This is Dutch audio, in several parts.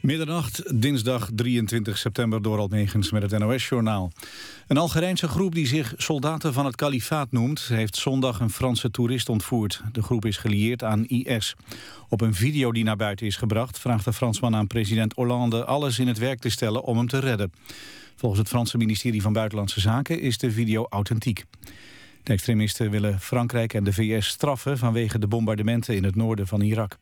Middernacht, dinsdag 23 september door Almegens met het NOS-journaal. Een Algerijnse groep die zich soldaten van het kalifaat noemt... heeft zondag een Franse toerist ontvoerd. De groep is gelieerd aan IS. Op een video die naar buiten is gebracht... vraagt de Fransman aan president Hollande alles in het werk te stellen om hem te redden. Volgens het Franse ministerie van Buitenlandse Zaken is de video authentiek. De extremisten willen Frankrijk en de VS straffen... vanwege de bombardementen in het noorden van Irak.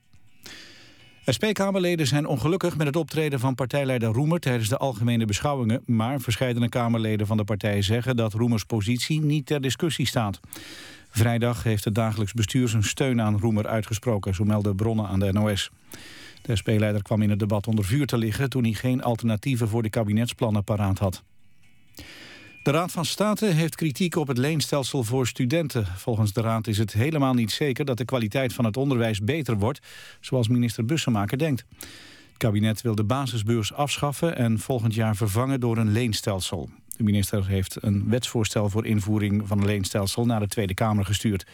SP-Kamerleden zijn ongelukkig met het optreden van partijleider Roemer tijdens de algemene beschouwingen, maar verschillende Kamerleden van de partij zeggen dat Roemers positie niet ter discussie staat. Vrijdag heeft het dagelijks bestuur zijn steun aan Roemer uitgesproken, zo melden bronnen aan de NOS. De SP-leider kwam in het debat onder vuur te liggen toen hij geen alternatieven voor de kabinetsplannen paraat had. De Raad van State heeft kritiek op het leenstelsel voor studenten. Volgens de Raad is het helemaal niet zeker dat de kwaliteit van het onderwijs beter wordt, zoals minister Bussemaker denkt. Het kabinet wil de basisbeurs afschaffen en volgend jaar vervangen door een leenstelsel. De minister heeft een wetsvoorstel voor invoering van een leenstelsel naar de Tweede Kamer gestuurd.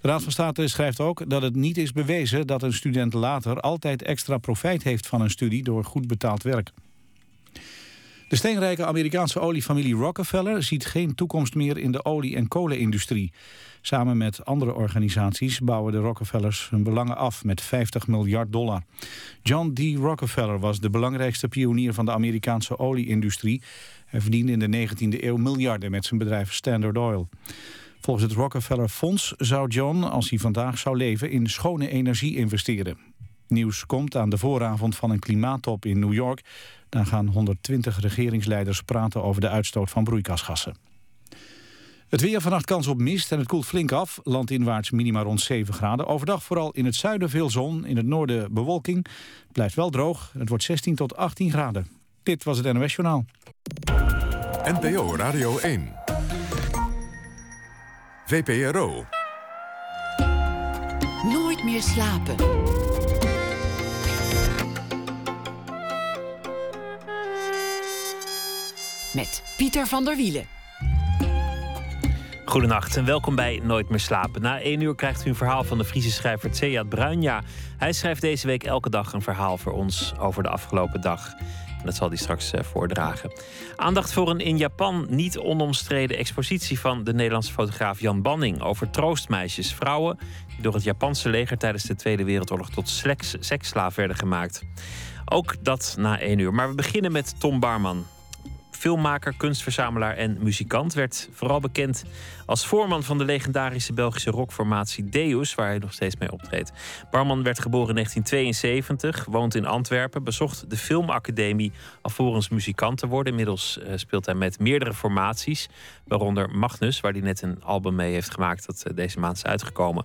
De Raad van State schrijft ook dat het niet is bewezen dat een student later altijd extra profijt heeft van een studie door goed betaald werk. De steenrijke Amerikaanse oliefamilie Rockefeller ziet geen toekomst meer in de olie- en kolenindustrie. Samen met andere organisaties bouwen de Rockefellers hun belangen af met 50 miljard dollar. John D. Rockefeller was de belangrijkste pionier van de Amerikaanse olieindustrie. Hij verdiende in de 19e eeuw miljarden met zijn bedrijf Standard Oil. Volgens het Rockefeller Fonds zou John, als hij vandaag zou leven, in schone energie investeren. Nieuws komt aan de vooravond van een klimaattop in New York. Daar gaan 120 regeringsleiders praten over de uitstoot van broeikasgassen. Het weer vannacht kans op mist en het koelt flink af. Landinwaarts minima rond 7 graden. Overdag vooral in het zuiden veel zon, in het noorden bewolking. Het blijft wel droog. Het wordt 16 tot 18 graden. Dit was het NOS Journaal. NPO Radio 1. VPRO. Nooit meer slapen. Met Pieter van der Wielen. Goedenacht en welkom bij Nooit meer slapen. Na één uur krijgt u een verhaal van de Friese schrijver Tseat Bruinja. Hij schrijft deze week elke dag een verhaal voor ons over de afgelopen dag. En dat zal hij straks uh, voordragen. Aandacht voor een in Japan niet onomstreden expositie van de Nederlandse fotograaf Jan Banning over troostmeisjes, vrouwen die door het Japanse leger tijdens de Tweede Wereldoorlog tot seksslaaf werden gemaakt. Ook dat na één uur. Maar we beginnen met Tom Barman. Filmmaker, kunstverzamelaar en muzikant werd vooral bekend als voorman van de legendarische Belgische rockformatie Deus, waar hij nog steeds mee optreedt. Barman werd geboren in 1972, woont in Antwerpen, bezocht de Filmacademie alvorens muzikant te worden. Inmiddels uh, speelt hij met meerdere formaties, waaronder Magnus, waar hij net een album mee heeft gemaakt dat uh, deze maand is uitgekomen.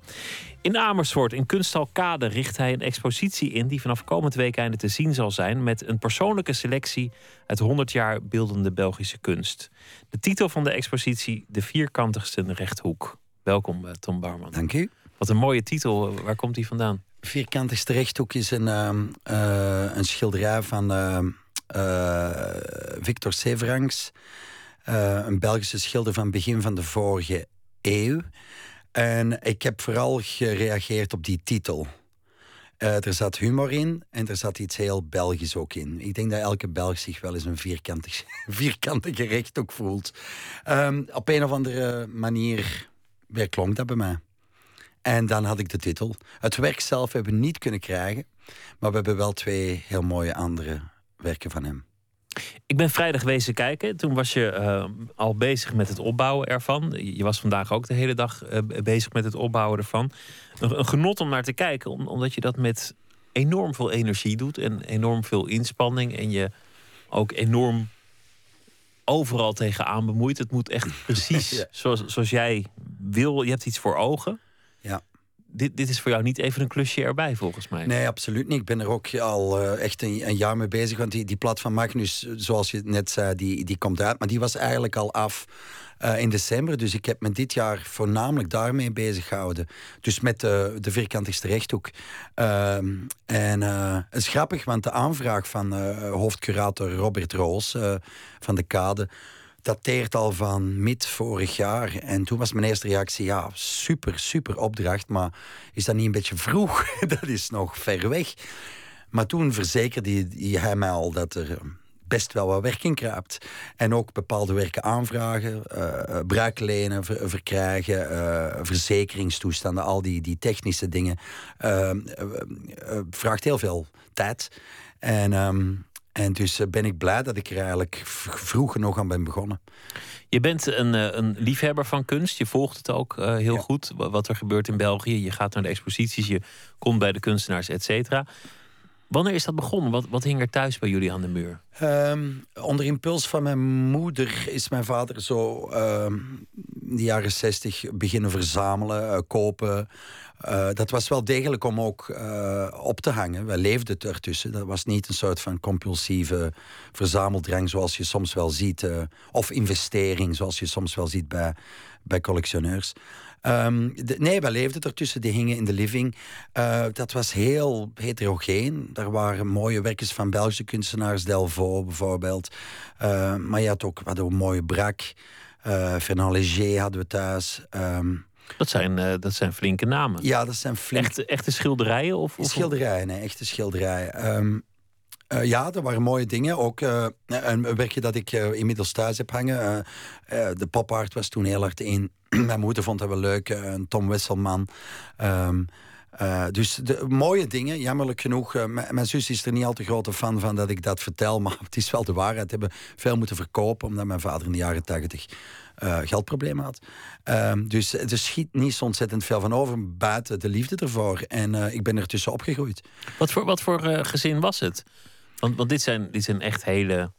In Amersfoort, in Kunsthal Kade, richt hij een expositie in die vanaf komend weekende te zien zal zijn met een persoonlijke selectie uit 100 jaar beeldende Belgische kunst. De titel van de expositie De Vierkantigste Rechthoek. Welkom, eh, Tom Barman. Dank u. Wat een mooie titel. Waar komt die vandaan? Vierkantigste Rechthoek is een, uh, een schilderij van uh, Victor Severangs. een Belgische schilder van begin van de vorige eeuw. En ik heb vooral gereageerd op die titel. Uh, er zat humor in en er zat iets heel Belgisch ook in. Ik denk dat elke Belg zich wel eens een vierkantig, vierkantige rechthoek voelt. Um, op een of andere manier klonk dat bij mij. En dan had ik de titel. Het werk zelf hebben we niet kunnen krijgen, maar we hebben wel twee heel mooie andere werken van hem. Ik ben vrijdag wezen kijken. Toen was je uh, al bezig met het opbouwen ervan. Je was vandaag ook de hele dag uh, bezig met het opbouwen ervan. Een, een, genot om naar te kijken, omdat je dat met enorm veel energie doet en enorm veel inspanning. En je ook enorm overal tegenaan bemoeit. Het moet echt precies ja. zoals, zoals jij wil. Je hebt iets voor ogen. Ja dit, dit is voor jou niet even een klusje erbij, volgens mij. Nee, absoluut niet. Ik ben er ook al uh, echt een, een, jaar mee bezig. Want die, die plat van Magnus, zoals je net zei, die, die komt uit. Maar die was eigenlijk al af uh, in december. Dus ik heb me dit jaar voornamelijk daarmee bezig gehouden. Dus met de, vierkantigste rechthoek. Uh, en uh, het is grappig, want de aanvraag van hoofdcurator Robert Roos van de Kade dateert al van mid vorig jaar. En toen was mijn eerste reactie, ja, super, super opdracht. Maar is dat niet een beetje vroeg? dat is nog ver weg. Maar toen verzekerde hij mij al dat er best wel wat werk in kruipt. En ook bepaalde werken aanvragen, uh, bruiklenen verkrijgen, uh, verzekeringstoestanden, al die, die technische dingen. vraagt heel veel tijd. En, um, en dus ben ik blij dat ik er eigenlijk vroeg nog aan ben begonnen. Je bent een, een liefhebber van kunst. Je volgt het ook heel goed, wat er gebeurt in België. Je gaat naar de exposities, je komt bij de kunstenaars, et cetera. Wanneer is dat begonnen? Wat, wat hing er thuis bij jullie aan de muur? Ehm, onder impuls van mijn moeder is mijn vader zo uh, in de jaren zestig beginnen verzamelen, uh, kopen. Uh, dat was wel degelijk om ook uh, op te hangen. Wij leefden ertussen. Dat was niet een soort van compulsieve verzameldrang zoals je soms wel ziet. of investering zoals je soms wel ziet bij, bij collectioneurs. Um, nee, wij leefden ertussen. Die hingen in de living. Dat was heel heterogeen. Er waren mooie werkjes van Belgische kunstenaars. Delvaux bijvoorbeeld. Maar je had ook wat een mooie brak. Fernand Léger hadden we thuis. Um, dat zijn, uh, dat zijn flinke namen. Ja, dat zijn flinke... Echte, echte schilderijen? Of, of... Schilderijen, nee, echte schilderijen. Um, uh, ja, er waren mooie dingen. Ook uh, een werkje dat ik uh, inmiddels thuis heb hangen. de pop art was toen heel hard in. Mijn moeder vond dat wel leuk. Een Tom Wesselman. Um, dus de, mooie dingen, jammerlijk genoeg. mijn zus is er niet al te grote fan van dat ik dat vertel. Maar het is wel de waarheid. We hebben veel moeten verkopen. Omdat mijn vader in de jaren tachtig geldproblemen had. Um, dus er schiet niet zo ontzettend veel van over. Buiten de liefde ervoor. En ik ben er tussen opgegroeid. Wat voor, wat voor gezin was het? Want, want dit, zijn, dit zijn echt hele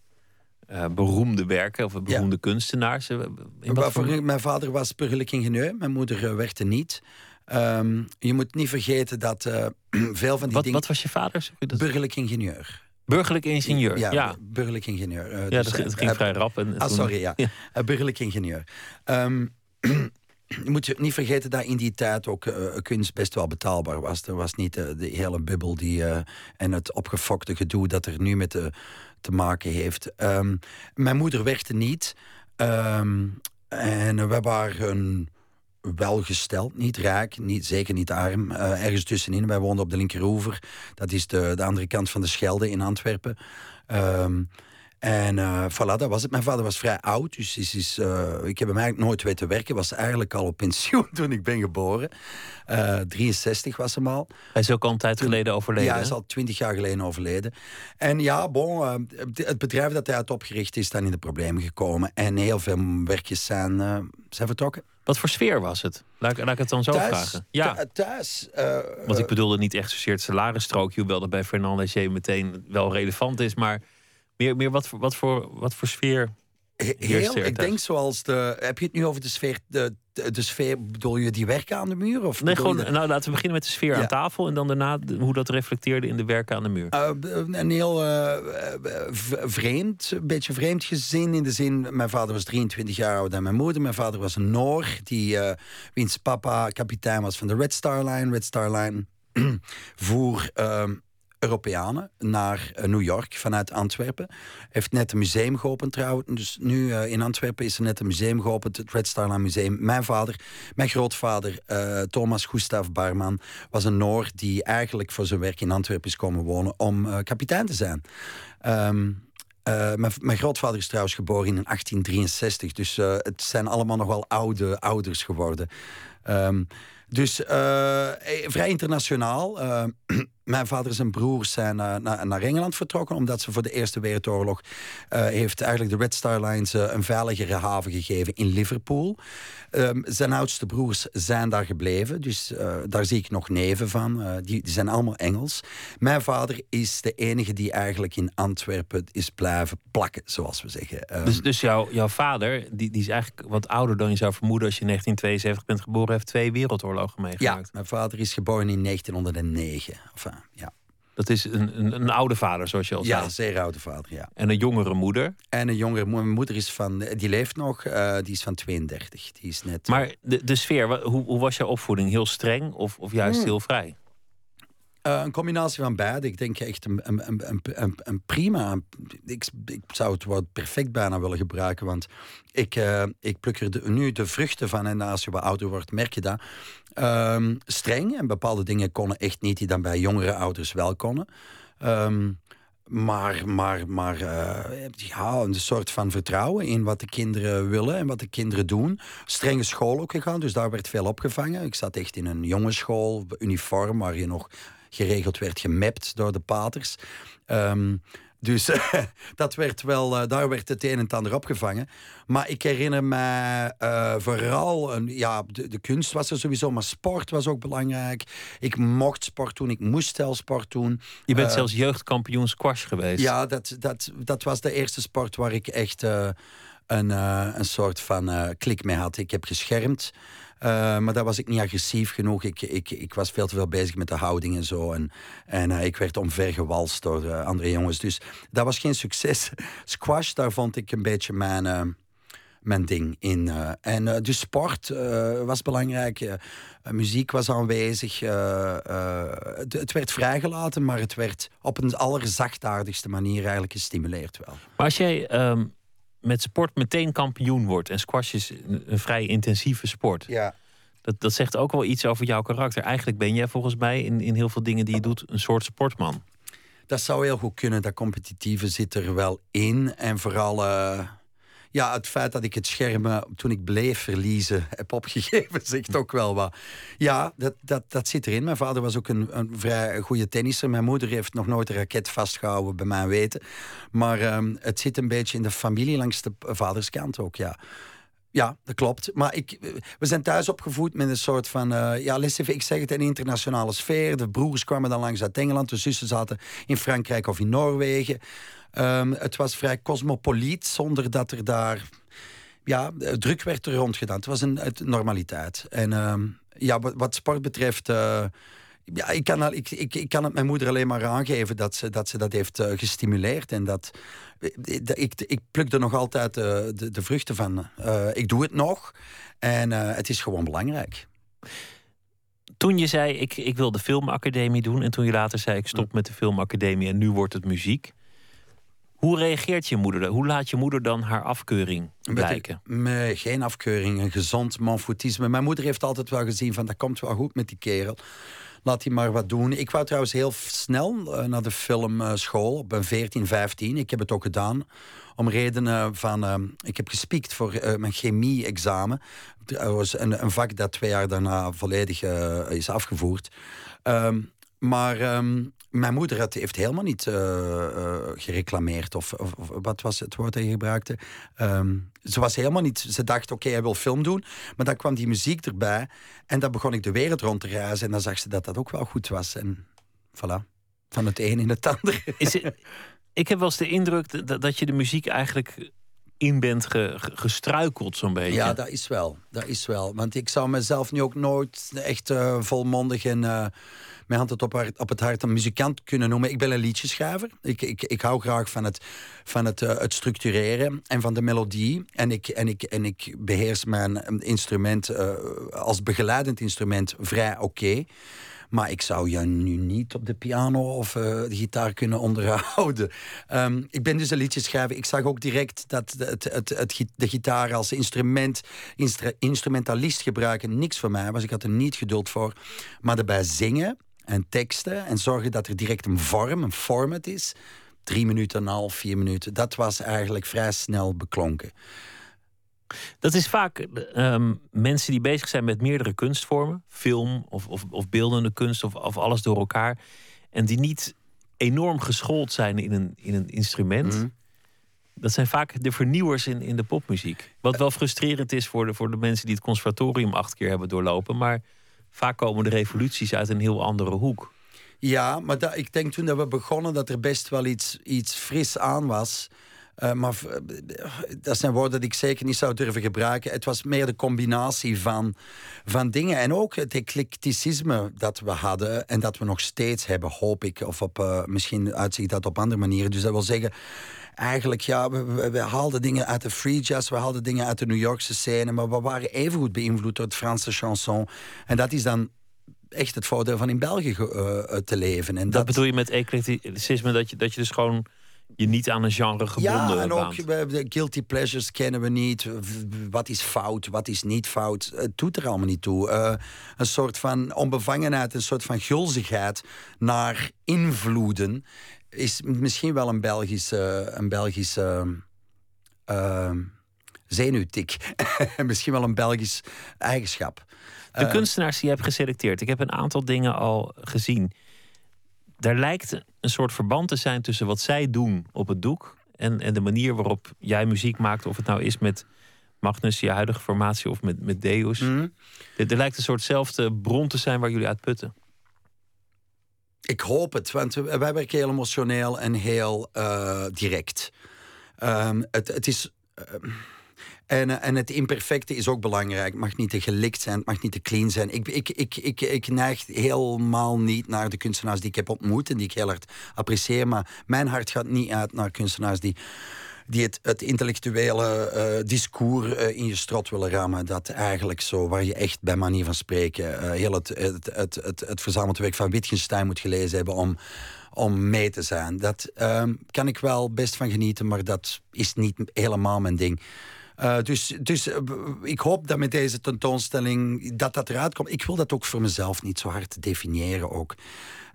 uh, beroemde werken, of beroemde ja. kunstenaars. Voor... Mijn vader was burgerlijk ingenieur, mijn moeder uh, werkte niet. Um, je moet niet vergeten dat uh, veel van die wat, dingen... Wat was je vader? Dat... Burgerlijk ingenieur. Burgerlijk ingenieur, ja. ja. Burgerlijk ingenieur. ja, dus, dat, ging vrij rap. En ah, sorry, ja. ja. burgerlijk ingenieur. Um, je moet je niet vergeten dat in die tijd ook uh, kunst best wel betaalbaar was. Er was niet uh, de hele bubbel die, uh, en het opgefokte gedoe dat er nu met de, te maken heeft. Um, mijn moeder werkte niet. Um, en we waren welgesteld, niet rijk, niet, zeker niet arm. ergens tussenin. Wij woonden op de linkeroever. Dat is de, de andere kant van de Schelde in Antwerpen. Um, en uh, voilà, dat was het. Mijn vader was vrij oud, dus is, is, uh, ik heb hem eigenlijk nooit weten werken. Was eigenlijk al op pensioen toen ik ben geboren. Uh, 63 was hem al. Hij is ook al een tijd geleden overleden. Ja, hij is al twintig jaar geleden overleden. En ja, bon, het bedrijf dat hij had opgericht is dan in de problemen gekomen. En heel veel werkjes zijn, zijn vertrokken. Wat voor sfeer was het? Laat, laat ik het dan zo thuis, vragen. Ja, thuis. Want ik bedoelde niet echt zozeer het salarisstrookje, hoewel dat bij Fernand Léger meteen wel relevant is, maar meer, meer wat, voor, wat, voor, wat voor sfeer Heel, ik denk zoals de. Heb je het nu over de sfeer? De, de, sfeer, bedoel je die werken aan de muur? Of nee, gewoon. Nou, laten we beginnen met de sfeer aan tafel en dan daarna hoe dat reflecteerde in de werken aan de muur. Uh, een heel uh, vreemd, een beetje vreemd gezin. In de zin, mijn vader was 23 jaar ouder dan mijn moeder. Mijn vader was een Noor, die, uh, wiens papa kapitein was van de Red Star Line. Red Star Line voer. Ehm, Europeanen naar eh, New York vanuit Antwerpen. Heeft net een museum geopend trouwens. Dus nu uh, in Antwerpen is er net een museum geopend, het Red Star Museum. Mijn vader, mijn grootvader, uh, Thomas Gustav Barman, was een Noor die eigenlijk voor zijn werk in Antwerpen is komen wonen om kapitein te zijn. Uh, mijn, mijn, grootvader is trouwens geboren in 1863, dus het zijn allemaal nog wel oude ouders geworden. Um, dus vrij internationaal. Mijn vader en zijn broers zijn uh, naar, naar, Engeland vertrokken... omdat ze voor de Eerste Wereldoorlog... Uh, heeft eigenlijk de Red Star Lines uh, een veiligere haven gegeven in Liverpool. Um, zijn oudste broers zijn daar gebleven. Dus daar zie ik nog neven van. Die, die, zijn allemaal Engels. Mijn vader is de enige die eigenlijk in Antwerpen is blijven plakken, zoals we zeggen. Um, dus dus jouw, jouw vader, die, die is eigenlijk wat ouder dan je zou vermoeden... als je in 1972 bent geboren, heeft twee wereldoorlogen meegemaakt. Ja, mijn vader is geboren in 1909. Enfin, ja. Dat is een, een, een, oude vader, zoals je al zei. Ja, een zeer oude vader, ja. En een jongere moeder. En een jongere moeder. Mijn moeder is van, die leeft nog, uh, die is van 32. Die is net... Maar de, de sfeer, hoe, hoe was jouw opvoeding? Heel streng of, of juist hmm. heel vrij? Uh, een combinatie van beide. Ik denk echt een, een, een, een prima. Ik, zou het woord perfect bijna willen gebruiken. Want ik, uh, ik pluk er nu de vruchten van. En als je wat ouder wordt, merk je dat. Um, streng. En bepaalde dingen konden echt niet, die dan bij jongere ouders wel konden. Ehm, maar maar, maar uh, ja, een soort van vertrouwen in wat de kinderen willen en wat de kinderen doen. Strenge school ook gegaan, dus daar werd veel opgevangen. Ik zat echt in een jongensschool, uniform, waar je nog geregeld werd gemapt door de paters. Um, dus dat werd wel, uh, daar werd het een en het ander opgevangen. Maar ik herinner me uh, vooral, een, ja, de, de, kunst was er sowieso, maar sport was ook belangrijk. Ik mocht sport doen, ik moest zelf sport doen. Je bent uh, zelfs jeugdkampioen squash geweest. Ja, dat, dat, dat was de eerste sport waar ik echt een, een soort van klik mee had. Ik heb geschermd. Uh, maar daar was ik niet agressief genoeg. Ik, ik, ik was veel te veel bezig met de houding en zo. En, en uh, ik werd omvergewalst door uh, andere jongens. Dus dat was geen succes. Squash, daar vond ik een beetje mijn, mijn ding in. en dus sport was belangrijk. muziek was aanwezig. Het, het, werd vrijgelaten, maar het werd op een allerzachtaardigste manier eigenlijk gestimuleerd wel. Maar als jij... Um met sport meteen kampioen wordt. En squash is een, vrij intensieve sport. Ja. Dat, dat zegt ook wel iets over jouw karakter. Eigenlijk ben jij volgens mij in, in heel veel dingen die je doet een soort sportman. Dat zou heel goed kunnen. Dat competitieve zit er wel in. En vooral uh, ja, het feit dat ik het schermen toen ik bleef verliezen heb opgegeven, zegt ook wel wat. Ja, dat, dat, dat zit erin. Mijn vader was ook een, een vrij goede tennisser. Mijn moeder heeft nog nooit een raket vastgehouden, bij mijn weten. Maar um, het zit een beetje in de familie langs de vaderskant ook, ja. Ja, dat klopt. Maar ik, we zijn thuis opgevoed met een soort van, uh, ja, even, ik zeg het, een internationale sfeer. De broers kwamen dan langs uit Engeland, de zussen zaten in Frankrijk of in Noorwegen. Um, het was vrij cosmopoliet, zonder dat er daar ja, druk werd er rond gedaan. Het was een, het normaliteit. En um, ja, wat, wat, sport betreft. Uh, ja, ik kan, ik, ik, ik kan het mijn moeder alleen maar aangeven dat ze dat, ze dat heeft uh, gestimuleerd. En dat, ik, ik pluk er nog altijd uh, de, de vruchten van. ik doe het nog en het is gewoon belangrijk. Toen je zei, ik, ik wil de filmacademie doen... en toen je later zei, ik stop met de filmacademie... en nu wordt het muziek... Hoe reageert je moeder? Hoe laat je moeder dan haar afkeuring blijken? Met, geen afkeuring, een gezond manfoutisme. Mijn moeder heeft altijd wel gezien van dat komt wel goed met die kerel. Laat hij maar wat doen. Ik wou trouwens heel snel uh, naar de filmschool op een 14, 15. Ik heb het ook gedaan. Om redenen van... Uh, ik heb gespiekt voor uh, mijn chemie-examen. Dat was een, een, vak dat twee jaar daarna volledig is afgevoerd. Um, maar um, mijn moeder had, heeft helemaal niet uh, uh, gereclameerd. Of, of, of, wat was het woord dat je gebruikte? Um, ze was helemaal niet. Ze dacht: oké, okay, hij wil film doen. Maar dan kwam die muziek erbij. En dan begon ik de wereld rond te reizen. En dan zag ze dat dat ook wel goed was. En voilà. Van het een in het ander. Is het, ik heb wel eens de indruk dat, dat je de muziek eigenlijk in bent ge, gestruikeld, zo'n beetje. Ja, dat is wel. Dat is wel. Want ik zou mezelf nu ook nooit echt uh, volmondig en mijn hand het op, op, het hart een muzikant kunnen noemen. Ik ben een liedjeschrijver. Ik, ik, ik hou graag van, het, van het, uh, het structureren en van de melodie. En ik, en ik, en ik beheers mijn instrument als begeleidend instrument vrij oké. Maar ik zou je nu niet op de piano of uh, de gitaar kunnen onderhouden. Um, ik ben dus een liedjeschrijver. Ik zag ook direct dat het, het, het, de gitaar als instrument, instru instrumentalist gebruiken niks voor mij was. Ik had er niet geduld voor. Maar erbij zingen en teksten en zorgen dat er direct een vorm, een format is. Drie minuten, een half, vier minuten. Dat was eigenlijk vrij snel beklonken. Dat is vaak um, mensen die bezig zijn met meerdere kunstvormen, film of, of, of beeldende kunst of, of, alles door elkaar. En die niet enorm geschoold zijn in een, in een instrument. Mm. Dat zijn vaak de vernieuwers in, in de popmuziek. Wat wel frustrerend is voor de, voor de mensen die het conservatorium acht keer hebben doorlopen. Maar vaak komen de revoluties uit een heel andere hoek. Ja, maar ik denk toen dat we begonnen dat er best wel iets, iets fris aan was. Uh, maar uh, dat zijn woorden die ik zeker niet zou durven gebruiken. Het was meer de combinatie van, van dingen. En ook het eclecticisme dat we hadden en dat we nog steeds hebben, hoop ik. Of op, uh, misschien uitzicht dat op andere manieren. Dus dat wil zeggen, eigenlijk, ja, we, we, we, haalden dingen uit de free jazz, we haalden dingen uit de New Yorkse scène, maar we waren evengoed beïnvloed door het Franse chanson. En dat is dan echt het voordeel van in België te leven. En dat, dat bedoel je met eclecticisme, dat je, dat je dus gewoon je niet aan een genre gebonden Ja, en ook de guilty pleasures kennen we niet. Wat is fout, wat is niet fout. Het doet er allemaal niet toe. Eh, een soort van onbevangenheid, een soort van gulzigheid naar invloeden... is misschien wel een Belgische, een Belgische eh, zenuwtik. misschien wel een Belgisch eigenschap. De kunstenaars die je hebt geselecteerd. Ik heb een aantal dingen al gezien. Daar lijkt een soort verband te zijn tussen wat zij doen op het doek en, en de manier waarop jij muziek maakt. Of het nou is met Magnus, je huidige formatie, of met, met Deus. Mhm. Er, er lijkt een soortzelfde bron te zijn waar jullie uit putten. Ik hoop het, want wij werken heel emotioneel en heel eh, direct. Ehm, het, het is. ehm, en, eh, en het imperfecte is ook belangrijk. Het mag niet te gelikt zijn, het mag niet te clean zijn. Ik, ik, ik, ik, ik neig helemaal niet naar de kunstenaars die ik heb ontmoet en die ik heel hard apprecieer. Maar mijn hart gaat niet uit naar kunstenaars die, die het, intellectuele eh, discours eh, in je strot willen rammen. Dat eigenlijk zo, waar je echt bij manier van spreken eh, heel het, het, het, het, het werk van Wittgenstein moet gelezen hebben om, om mee te zijn. Dat ehm, kan ik wel best van genieten, maar dat is niet helemaal mijn ding. Dus dus ik hoop dat met deze tentoonstelling dat dat eruit komt. Ik wil dat ook voor mezelf niet zo hard definiëren ook.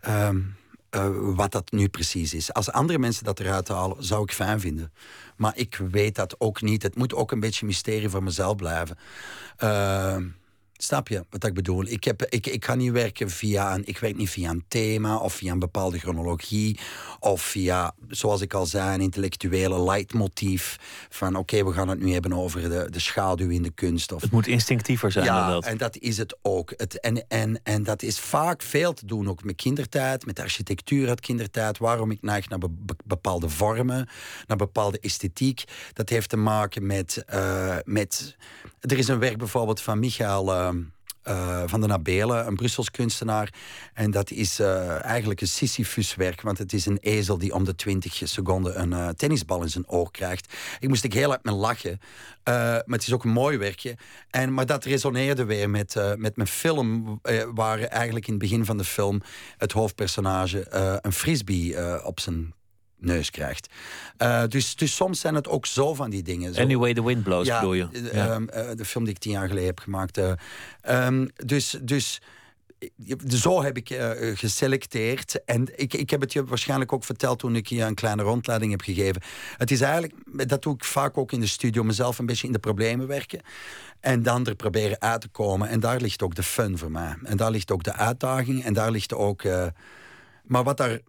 Ehm, eh, wat dat nu precies is. Als andere mensen dat eruit halen, zou ik fijn vinden. Maar ik weet dat ook niet. Het moet ook een beetje mysterie voor mezelf blijven. Ehm, Snap je wat ik bedoel? Ik, heb, ik, ik ga niet werken via een, ik werk niet via een thema of via een bepaalde chronologie of via, zoals ik al zei, een intellectuele leidmotief van oké, we gaan het nu hebben over de, de schaduw in de kunst. Of, Het moet instinctiever zijn dan ja, dat. en dat is het ook. Het, en, en, en dat is vaak veel te doen ook met kindertijd, met architectuur uit kindertijd. Waarom ik neig naar be- be- bepaalde vormen, naar bepaalde esthetiek. Dat heeft te maken met, eh, met... Er is een werk bijvoorbeeld van Michael... eh, eh, van de Nabelen, een Brussels kunstenaar. En dat is eh, eigenlijk een Sisyphus-werk, want het is een ezel die om de 20 seconden een eh, tennisbal in zijn oog krijgt. Ik moest ik heel hard met lachen, maar het is ook een mooi werkje. En, maar dat resoneerde weer met, met mijn film, waar eigenlijk in het begin van de film het hoofdpersonage een frisbee op zijn neus krijgt. Eh, dus, dus soms zijn het ook zo van die dingen. Zo. Anyway, the wind blows, Ja, bedoel je? eh, Ja. ehm, eh, de film die ik tien jaar geleden heb gemaakt. Ehm, dus, dus zo heb ik geselecteerd. En ik, ik heb het je waarschijnlijk ook verteld toen ik je een kleine rondleiding heb gegeven. Het is eigenlijk, dat doe ik vaak ook in de studio, mezelf een beetje in de problemen werken. En dan er proberen uit te komen. En daar ligt ook de fun voor mij. En daar ligt ook de uitdaging. En daar ligt ook. maar wat daar.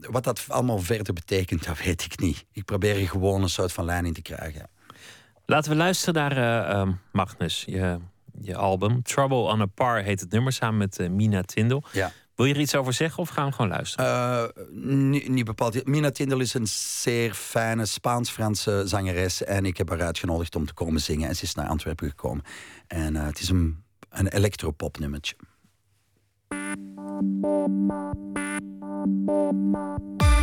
Wat dat allemaal verder betekent, dat weet ik niet. Ik probeer er gewoon een soort van lijn in te krijgen. Laten we luisteren naar eh, ehm, Magnus, je, je album. Trouble on a Par heet het nummer, samen met eh, Mina Tindel. Ja. Wil je er iets over zeggen of gaan we gewoon luisteren? Eh, niet, niet bepaald. Mina Tindel is een zeer fijne Spaans-Franse zangeres. En ik heb haar uitgenodigd om te komen zingen. En ze is naar Antwerpen gekomen. En het is een, een electropop nummertje. Música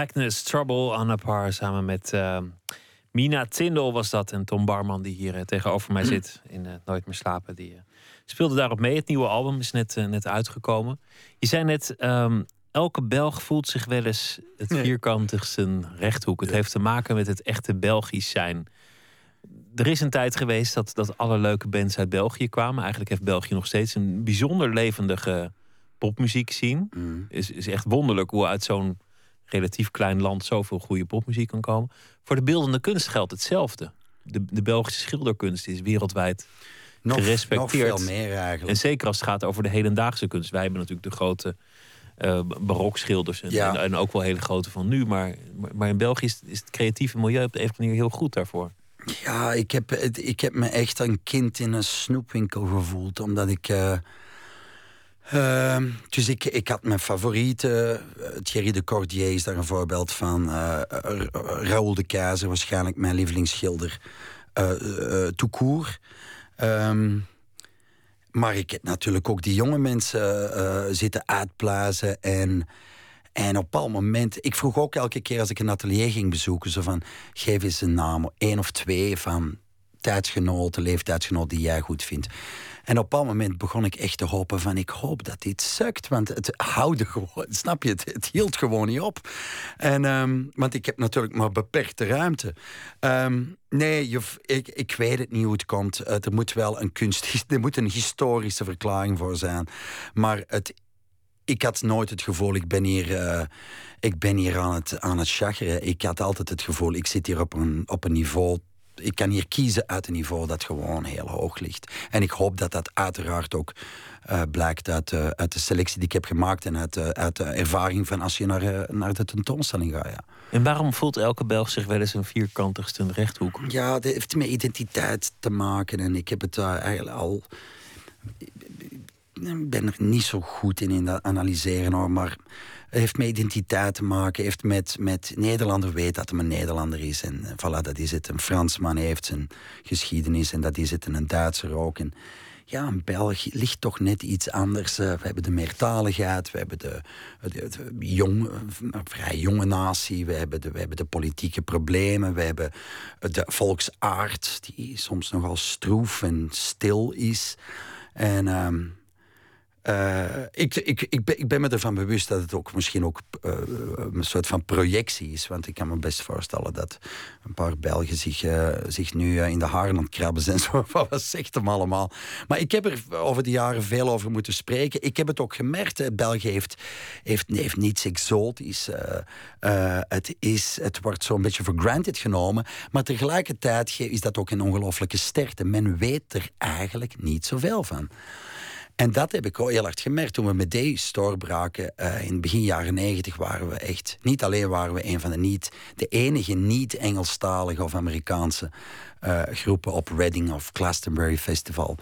Magnus Trouble, Anna Par samen met uh, Mina Tindel was dat. En Tom Barman, die hier uh, tegenover mij zit in uh, Nooit meer slapen. Die speelde daarop mee. Het nieuwe album is net, net uitgekomen. Je zei net, um, elke Belg voelt zich wel eens het vierkantigste rechthoek. Het heeft te maken met het echte Belgisch zijn. Er is een tijd geweest dat, dat alle leuke bands uit België kwamen. Eigenlijk heeft België nog steeds een bijzonder levendige popmuziek zien. Mm. Is, is echt wonderlijk hoe uit zo'n relatief klein land zoveel goede popmuziek kan komen. Voor de beeldende kunst geldt hetzelfde. De, de Belgische schilderkunst is wereldwijd nog, gerespecteerd. Nog veel meer eigenlijk. En zeker als het gaat over de hedendaagse kunst. Wij hebben natuurlijk de grote uh, barokschilders en, ja. en, ook wel hele grote van nu. Maar, maar in België is, is het creatieve milieu op de een manier heel goed daarvoor. Ja, ik heb, ik heb me echt een kind in een snoepwinkel gevoeld. Omdat ik... Uh, uh, dus ik, ik had mijn favorieten. Thierry de Cordier is daar een voorbeeld van. Uh, Raoul de Keizer, waarschijnlijk mijn lievelingsschilder. Uh. Um, maar ik heb natuurlijk ook die jonge mensen zitten uitblazen. En, en op een moment... Ik vroeg ook elke keer als ik een atelier ging bezoeken... Zo van, geef eens een naam, één of twee van tijdsgenoten, leeftijdsgenoten die jij goed vindt. En op een moment begon ik echt te hopen van... ik hoop dat dit sukt, want het houden gewoon... Snap je, het, hield gewoon niet op. En, um, want ik heb natuurlijk maar beperkte ruimte. Um, nee, je, ik, ik weet het niet hoe het komt. Uh, er moet wel een kunst... Er moet een historische verklaring voor zijn. Maar het ik had nooit het gevoel, ik ben hier, uh, ik ben hier aan het, aan het chageren. Ik had altijd het gevoel, ik zit hier op een, op een niveau ik kan hier kiezen uit een niveau dat gewoon heel hoog ligt. En ik hoop dat dat uiteraard ook uh, blijkt uit, uh, uit de selectie die ik heb gemaakt en uit, uh, uit de ervaring van als je naar, naar de tentoonstelling gaat. Ja. En waarom voelt elke Belg zich wel eens een vierkantigste rechthoek? Ja, dat heeft met identiteit te maken. En ik heb het eigenlijk al. Ik ben er niet zo goed in in dat analyseren hoor, maar heeft met identiteit te maken. Heeft met, met Nederlander weet dat hij een Nederlander is. En eh, voilà, dat is het. Een Fransman heeft zijn geschiedenis en dat is het. En een Duitser ook. Ja, een Belg ligt toch net iets anders. Eh, we hebben de meertaligheid, we hebben de, de, eh, vrij jonge natie, we hebben, de, we hebben de politieke problemen, we hebben de volksaard, die soms nogal stroef en stil is. En ehm, uh, ik, ik, ik, ben, ik ben me ervan bewust dat het ook misschien ook uh, een soort van projectie is. Want ik kan me best voorstellen dat een paar Belgen zich, uh, zich nu in de haren aan krabben zijn. Zo, wat zegt hem allemaal? Maar ik heb er over de jaren veel over moeten spreken. Ik heb het ook gemerkt. België heeft, heeft, heeft niets exotisch. het, is, het wordt zo'n beetje voor granted genomen. Maar tegelijkertijd is dat ook een ongelooflijke sterkte. Men weet er eigenlijk niet zoveel van. En dat heb ik ook heel hard gemerkt toen we met deze doorbraken. Uh, in begin jaren negentig waren we echt... Niet alleen waren we een van de niet... De enige niet-Engelstalige of Amerikaanse uh, groepen op Reading of Glastonbury Festival.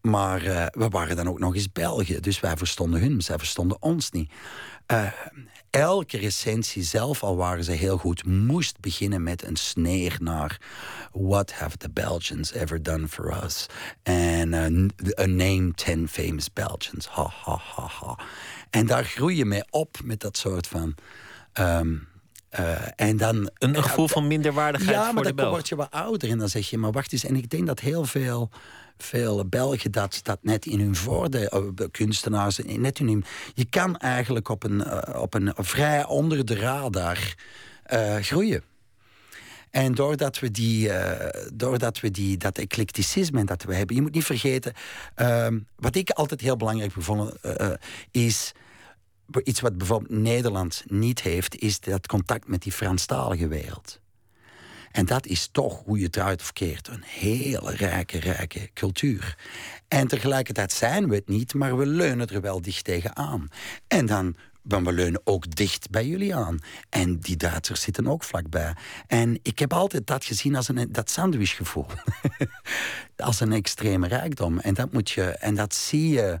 Maar uh, we waren dan ook nog eens België. Dus wij verstonden hun, zij verstonden ons niet. Uh, elke recensie zelf, al waren ze heel goed, moest beginnen met een sneer naar What have the Belgians ever done for us? En uh, a name ten famous Belgians. Ha, ha, ha, ha. En daar groei je mee op met dat soort van... Um, uh, en dan, een gevoel van minderwaardigheid ja, voor de Belg. Ja, maar dan word je wat ouder en dan zeg je, maar wacht eens. En ik denk dat heel veel veel Belgen dat, dat net in hun voordeel, kunstenaars, net in hun, je kan eigenlijk op een, uh, op een vrij onder de radar uh, groeien. En doordat we, die, doordat we die, dat eclecticisme dat we hebben, je moet niet vergeten, ehm, wat ik altijd heel belangrijk gevonden is iets wat bijvoorbeeld Nederland niet heeft, is dat contact met die Franstalige wereld. En dat is toch, hoe je het uit of keert, een hele rijke, rijke cultuur. En tegelijkertijd zijn we het niet, maar we leunen er wel dicht tegenaan. En dan maar we leunen ook dicht bij jullie aan. En die Duitsers zitten ook vlakbij. En ik heb altijd dat gezien als een, dat sandwichgevoel. als een extreme rijkdom. En dat, moet je, en dat zie je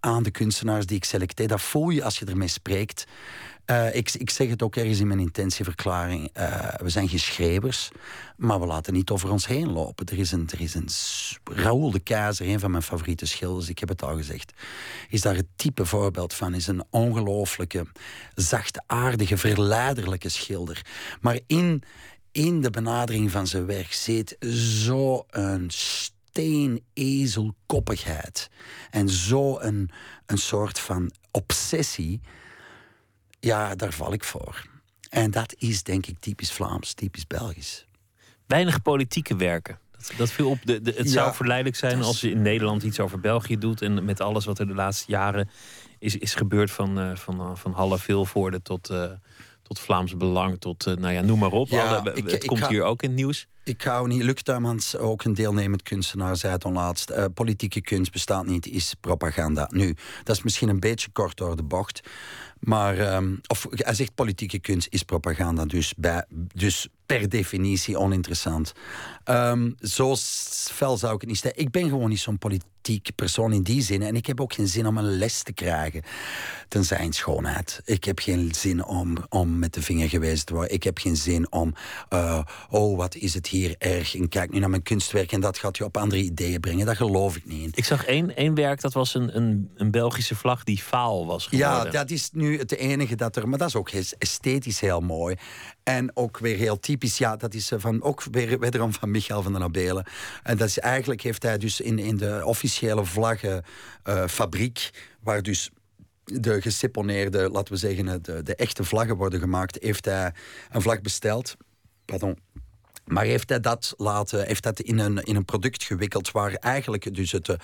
aan de kunstenaars die ik selecteer. Dat voel je als je ermee spreekt. Uh, ik, ik zeg het ook ergens in mijn intentieverklaring. Uh, we zijn geen schrijvers, maar we laten niet over ons heen lopen. Er is een, er is een Raoul de Keizer, een van mijn favoriete schilders, ik heb het al gezegd. Is daar het type voorbeeld van. Is een ongelooflijke, zachtaardige, verleiderlijke schilder. Maar in, in de benadering van zijn werk zit zo'n steenezelkoppigheid. En zo een, een soort van obsessie. Ja, daar val ik voor. En dat is denk ik typisch Vlaams, typisch Belgisch. Weinig politieke werken. Dat, dat viel op. De, de het zou verleidelijk zijn als je in Nederland iets over België doet. En met alles wat er de laatste jaren is, is gebeurd. Van, uh, van, uh, van Halle Vilvoorde tot, uh, tot Vlaams Belang. Tot, nou ja, noem maar op. Ja, Alle, ik, het komt hier ook in het nieuws. Ik hou niet. Luc Tuymans, ook een deelnemend kunstenaar, zei het onlaatst. Politieke kunst bestaat niet, is propaganda. Nu, dat is misschien een beetje kort door de bocht. Maar, um, of hij zegt politieke kunst is propaganda, dus, bij, dus per definitie oninteressant. Um, zo fel zou ik het niet stellen. Ik ben gewoon niet zo'n politiek persoon in die zin. En ik heb ook geen zin om een les te krijgen. Ten zijn schoonheid. Ik heb geen zin om, om met de vinger gewezen te worden. Ik heb geen zin om, uh, oh wat is het hier erg. En kijk nu naar mijn kunstwerk en dat gaat je op andere ideeën brengen. Dat geloof ik niet in. Ik zag één, één werk, dat was een, een, een Belgische vlag die faal was geworden. Ja, dat is nu het enige dat er... Maar dat is ook esthetisch heel mooi. En ook weer heel typisch, ja, dat is eh, van, ook weer wederom van Michael van den Abelen. En dat is eigenlijk, heeft hij dus in, in de officiële vlaggenfabriek, uh, waar dus de geseponeerde, laten we zeggen, de, de echte vlaggen worden gemaakt, heeft hij een vlag besteld. Pardon. Maar heeft hij dat, laten, heeft dat in, een, in een product gewikkeld waar eigenlijk dus het, eh,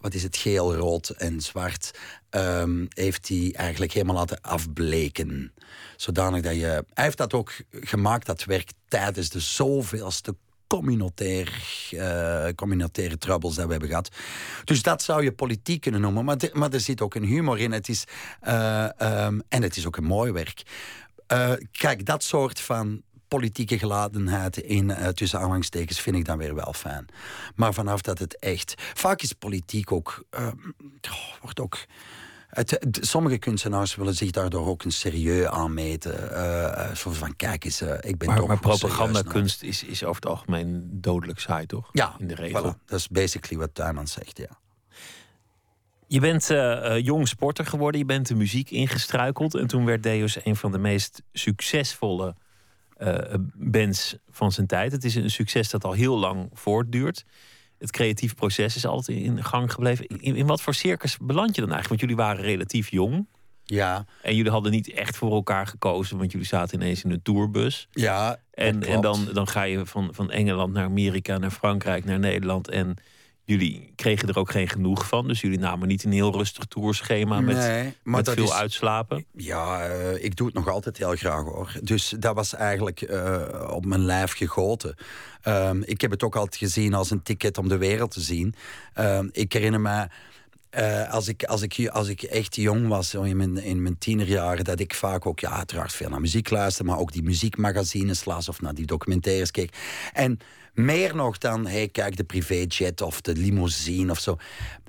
wat is het, geel, rood en zwart, um, heeft hij eigenlijk helemaal laten afbleken. Zodanig dat je... Hij heeft dat ook gemaakt, dat werk, tijdens de zoveelste communautaire, uh, communautaire troubles dat we hebben gehad. Dus dat zou je politiek kunnen noemen. Maar, maar er zit ook een humor in. Het is, uh, um, en het is ook een mooi werk. Uh, kijk, dat soort van politieke geladenheid in uh, tussen aanhalingstekens vind ik dan weer wel fijn. Maar vanaf dat het echt. Vaak is politiek ook. Uh, wordt ook. Het, sommige kunstenaars willen zich daardoor ook een serieus aanmeten. Uh, van kijk eens, ik ben maar, toch. Maar propagandakunst is, is over het algemeen dodelijk saai, toch? Ja, in de regel. Voilà, dat is basically wat Tuinman zegt, ja. Je bent uh, jong sporter geworden, je bent de muziek ingestruikeld. En toen werd Deus een van de meest succesvolle uh, bands van zijn tijd. Het is een succes dat al heel lang voortduurt. Het creatieve proces is altijd in gang gebleven. In, in wat voor circus beland je dan eigenlijk? Want jullie waren relatief jong. Ja. En jullie hadden niet echt voor elkaar gekozen, want jullie zaten ineens in een tourbus. Ja. En, en dan, dan ga je van, van Engeland naar Amerika, naar Frankrijk, naar Nederland. En Jullie kregen er ook geen genoeg van. Dus jullie namen niet een heel rustig tourschema met, nee, maar met veel is, uitslapen. Ja, uh, ik doe het nog altijd heel graag hoor. Dus dat was eigenlijk uh, op mijn lijf gegoten. Um, ik heb het ook altijd gezien als een ticket om de wereld te zien. Um, ik herinner me. Uh, als, ik, als, ik, als ik echt jong was, in mijn, in mijn tienerjaren, dat ik vaak ook, ja, uiteraard veel naar muziek luisterde, maar ook die muziekmagazines las of naar die documentaires keek. En meer nog dan, hey, kijk, de privéjet of de limousine of zo.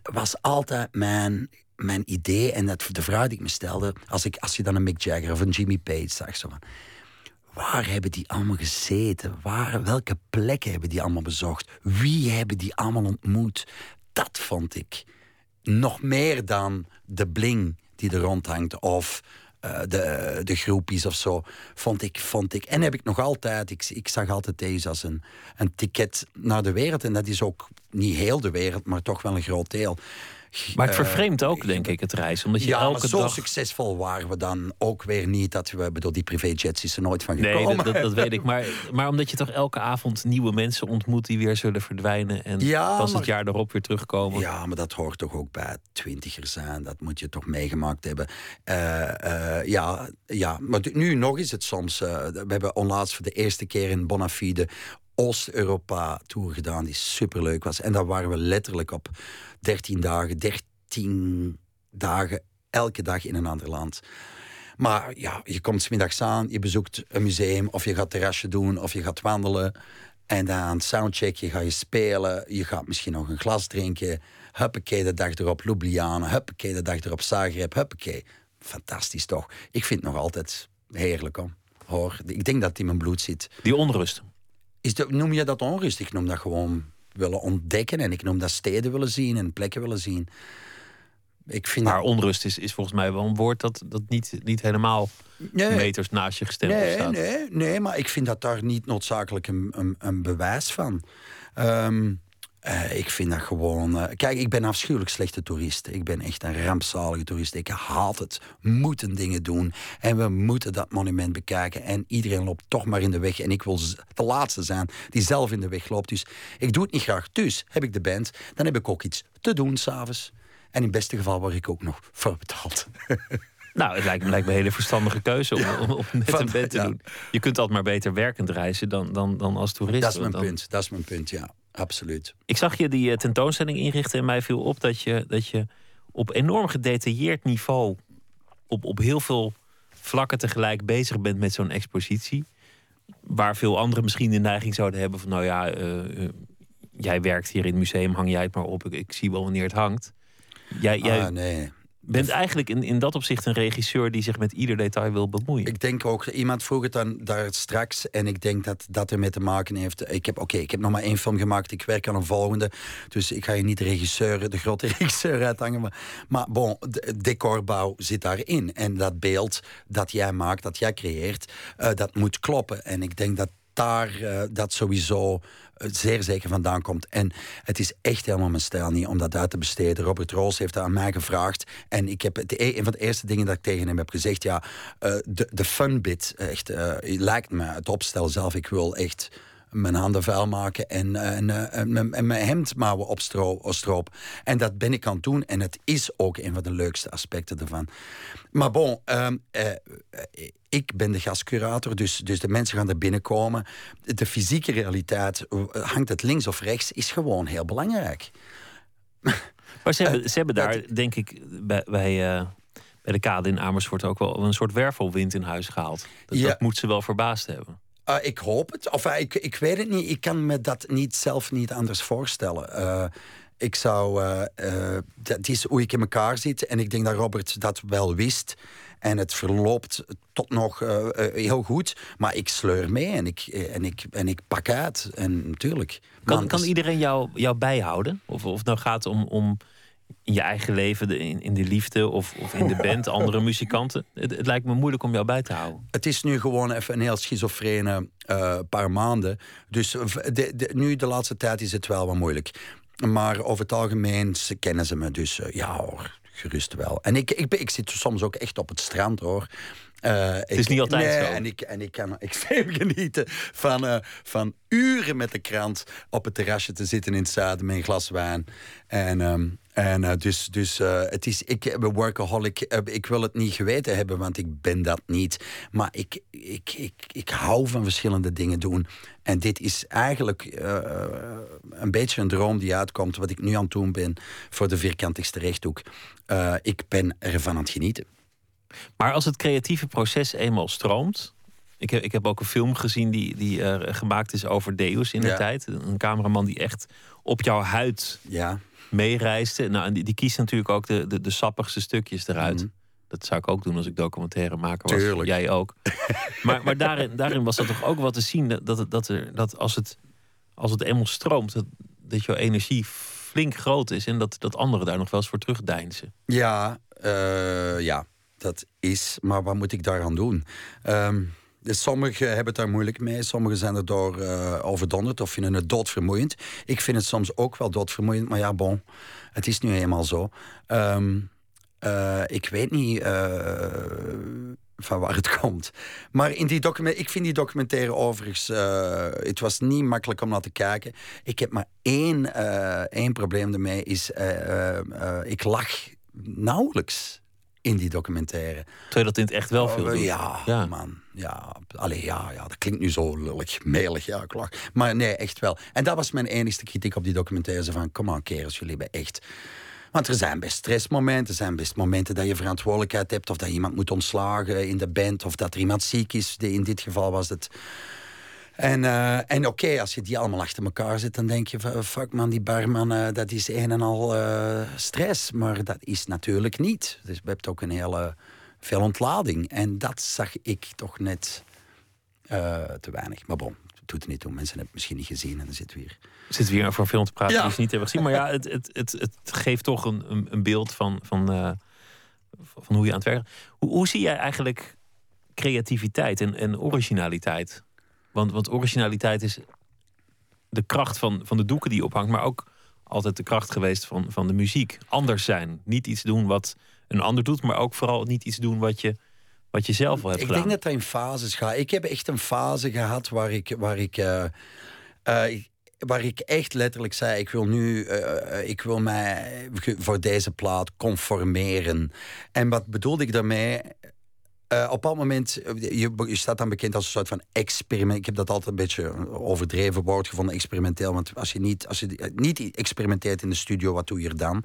Was altijd mijn, mijn idee en dat, de vraag die ik me stelde... Als, ik, als je dan een Mick Jagger of een Jimmy Page zag, zo van... Waar hebben die allemaal gezeten? Waar, welke plekken hebben die allemaal bezocht? Wie hebben die allemaal ontmoet? Dat vond ik nog meer dan de bling die er rondhangt. Of uh, de, de groepjes of zo, vond ik, vond ik. En heb ik nog altijd, ik, ik zag altijd deze als een, een ticket naar de wereld. En dat is ook niet heel de wereld, maar toch wel een groot deel. Maar het vervreemdt ook, denk ik, het reis. Omdat je ja, elke maar zo dag... succesvol waren we dan ook weer niet. Dat we, bedoel, die privéjets is er nooit van gekomen. Nee, dat, dat, dat, weet ik. Maar, maar omdat je toch elke avond nieuwe mensen ontmoet die weer zullen verdwijnen. En ja, pas maar, het jaar erop weer terugkomen. Ja, maar dat hoort toch ook bij twintigers zijn. Dat moet je toch meegemaakt hebben. Uh, uh, ja, ja, maar nu nog is het soms. Uh, we hebben onlaatst voor de eerste keer in Bonafide Oost-Europa-tour gedaan, die superleuk was. En daar waren we letterlijk op 13 dagen, 13 dagen, elke dag in een ander land. Maar ja, je komt smiddags aan, je bezoekt een museum, of je gaat terrasje doen, of je gaat wandelen. En dan soundcheck, je ga je spelen, je gaat misschien nog een glas drinken. Huppakee, de dag erop Ljubljana, huppakee, de dag erop Zagreb, huppakee. fantastisch toch? Ik vind het nog altijd heerlijk om. Hoor, ik denk dat het in mijn bloed zit. Die onrust. Is de, noem je dat onrust? Ik noem dat gewoon willen ontdekken en ik noem dat steden willen zien en plekken willen zien. Ik vind Maar dat- onrust is, is volgens mij wel een woord dat, dat niet, niet helemaal Nee. meters naast je gestempeld Nee, staat. nee, nee, maar ik vind dat daar niet noodzakelijk een, een, een bewijs van. Ehm, eh, ik vind dat gewoon. eh, kijk, ik ben een afschuwelijk slechte toerist. Ik ben echt een rampzalige toerist. Ik haat het. Moeten dingen doen. En we moeten dat monument bekijken. En iedereen loopt toch maar in de weg. En ik wil de laatste zijn die zelf in de weg loopt. Dus ik doe het niet graag. Dus heb ik de band. Dan heb ik ook iets te doen s'avonds. En in het beste geval word ik ook nog voor betaald. Nou, het lijkt me, lijkt me een hele verstandige keuze om, om, om met Van- een band te ja. doen. Je kunt altijd maar beter werkend reizen dan, dan, dan als toerist. Dat is mijn dan- punt. Dat is mijn punt, ja. Absoluut. Ik zag je die eh, tentoonstelling inrichten en mij viel op dat je, dat je op enorm gedetailleerd niveau, op, op heel veel vlakken tegelijk bezig bent met zo'n expositie. Waar veel anderen misschien de neiging zouden hebben van, nou ja, eh, eh, jij werkt hier in het museum, hang jij het maar op, ik, ik zie wel wanneer het hangt. Jij, jij Ah, nee. Bent eigenlijk in, in dat opzicht een regisseur die zich met ieder detail wil bemoeien. Ik denk ook, iemand vroeg het dan daar straks en ik denk dat dat ermee te maken heeft. Ik heb, oké, ik heb nog maar één film gemaakt, ik werk aan een volgende. Dus ik ga je niet de regisseur, de grote regisseur uithangen. Maar, maar bon, de decorbouw zit daarin. En dat beeld dat jij maakt, dat jij creëert, eh, dat moet kloppen. En ik denk dat daar eh, dat sowieso zeer zeker vandaan komt. En het is echt helemaal mijn stijl niet om dat uit te besteden. Robert Roos heeft dat aan mij gevraagd. En ik heb het, een van de eerste dingen dat ik tegen hem heb gezegd... ja, eh, de, de fun bit, echt, eh, lijkt me het opstel zelf. Ik wil echt mijn handen vuil maken en, eh, en, eh, en, mijn- en mijn hemdmouwen opstro- opstroop. En dat ben ik aan het doen. En het is ook een van de leukste aspecten ervan. Maar bon, ehm, eh, ik ben de gastcurator, dus, dus de mensen gaan er binnenkomen. De fysieke realiteit, hangt het links of rechts, is gewoon heel belangrijk. Maar ze hebben, ze hebben dat- daar, denk ik, bij, bij, bij de kade in Amersfoort ook wel een soort wervelwind in huis gehaald. Dat, Ja. dat moet ze wel verbaasd hebben. Uh, ik hoop het. Of uh, ik, ik weet het niet. Ik kan me dat niet zelf niet anders voorstellen. Uh, ik zou. Dat is hoe ik in elkaar zit. En ik denk dat Robert dat wel wist. En het verloopt tot nog heel goed. Maar ik sleur mee en ik, en ik, en ik pak uit. En natuurlijk. Kan, kan iedereen jou, jou bijhouden? Of, of nou gaat om, om in je eigen leven, in, in de liefde of, of in de band, andere muzikanten? Het, het lijkt me moeilijk om jou bij te houden. Het is nu gewoon even een heel schizofrene uh, paar maanden. Dus de, de, nu de laatste tijd is het wel wat moeilijk. Maar over het algemeen ze kennen ze me. Dus uh, ja hoor, gerust wel. En ik, ik, ik zit soms ook echt op het strand hoor. Uh, het is ik, niet altijd nee, zo. En ik, en ik kan extreem genieten van, uh, van uren met de krant op het terrasje te zitten in het zuiden met een glas wijn. En, um, en uh, dus, dus het is, ik ben workaholic. ik wil het niet geweten hebben, want ik ben dat niet. Maar ik, ik, ik, ik hou van verschillende dingen doen. En dit is eigenlijk een beetje een droom die uitkomt, wat ik nu aan het doen ben voor de vierkantigste rechthoek. Ik ben ervan aan het genieten. Maar als het creatieve proces eenmaal stroomt. Ik heb, ik heb ook een film gezien die, die uh, gemaakt is over Deus in de Ja. tijd. Een cameraman die echt op jouw huid Ja. meereisde. Nou, en die, die kiest natuurlijk ook de, de, de sappigste stukjes eruit. Mhm. Dat zou ik ook doen als ik documentaire maker was. Tuurlijk. Jij ook. maar maar daarin, daarin was dat toch ook wat te zien. Dat, dat, dat, er, dat als, het, als het eenmaal stroomt, dat, dat jouw energie flink groot is. En dat, dat anderen daar nog wel eens voor terugdeinzen. Ja, uh, ja, dat is. Maar wat moet ik daaraan doen? Dus sommigen hebben het daar moeilijk mee. Sommigen zijn er door uh, overdonderd of vinden het doodvermoeiend. Ik vind het soms ook wel doodvermoeiend. Maar ja, bon, het is nu eenmaal zo. Um, uh, ik weet niet uh, van waar het komt. Maar in die document, ik vind die documentaire overigens... Het was niet makkelijk om naar te kijken. Ik heb maar één, één probleem ermee. Is, ik lach nauwelijks in die documentaire. Terwijl dat in het echt wel veel oh, doet. Ja, ja, man. Ja, allee, ja, ja, dat klinkt nu zo lullig, melig, ja, ik lach. Maar nee, echt wel. En dat was mijn enigste kritiek op die documentaire. Zo van, kom aan, kerels, jullie hebben echt... Want er zijn best stressmomenten. Er zijn best momenten dat je verantwoordelijkheid hebt. Of dat iemand moet ontslagen in de band. Of dat er iemand ziek is. In dit geval was het. En, uh, en oké, okay, als je die allemaal achter elkaar zit, dan denk je: fuck man, die barman, uh, dat is een en al uh, stress. Maar dat is natuurlijk niet. Dus je hebt ook een hele veel ontlading. En dat zag ik toch net eh, te weinig. Maar bon, het doet er niet toe. Mensen hebben het misschien niet gezien en dan zitten we hier. Zitten we hier over een film te praten Ja. die ze niet hebben gezien. Maar ja, het, het, het, het geeft toch een, een, een beeld van, van, eh, van hoe je aan het werken. Hoe, hoe zie jij eigenlijk creativiteit en, en originaliteit? Want, want originaliteit is de kracht van, van de doeken die ophangt, maar ook altijd de kracht geweest van, van de muziek. Anders zijn. Niet iets doen wat een ander doet, maar ook vooral niet iets doen wat je, wat je zelf wel hebt Ik gedaan. denk dat dat in fases gaat. Ik heb echt een fase gehad waar ik, waar ik, eh, eh, ik- waar ik echt letterlijk zei: ik wil nu, eh, ik wil mij voor deze plaat conformeren. En wat bedoelde ik daarmee? Eh, op dat moment, eh, je, je staat dan bekend als een soort van experiment. Ik heb dat altijd een beetje een overdreven woord gevonden, experimenteel. Want als je niet, als je niet experimenteert in de studio, wat doe je er dan?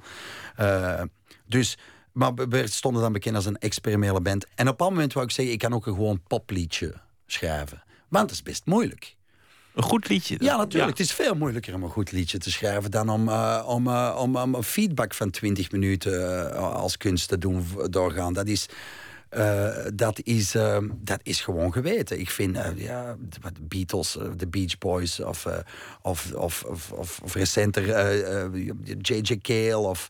Eh, dus, maar we- stonden dan bekend als een experimentele band. En op dat moment wou ik zeggen, ik kan ook een gewoon popliedje schrijven. Want dat is best moeilijk. Een goed liedje. Ja, natuurlijk. Het is veel moeilijker om een goed liedje te schrijven dan om, eh, om, eh, om, om een feedback van 20 minuten eh, als kunst te doen doorgaan. Dat is, eh, dat is, eh, dat is gewoon geweten. Ik vind eh, ja, de Beatles, eh, de Beach Boys of, eh, of, of, of, of, recenter eh, eh, J.J. Cale of.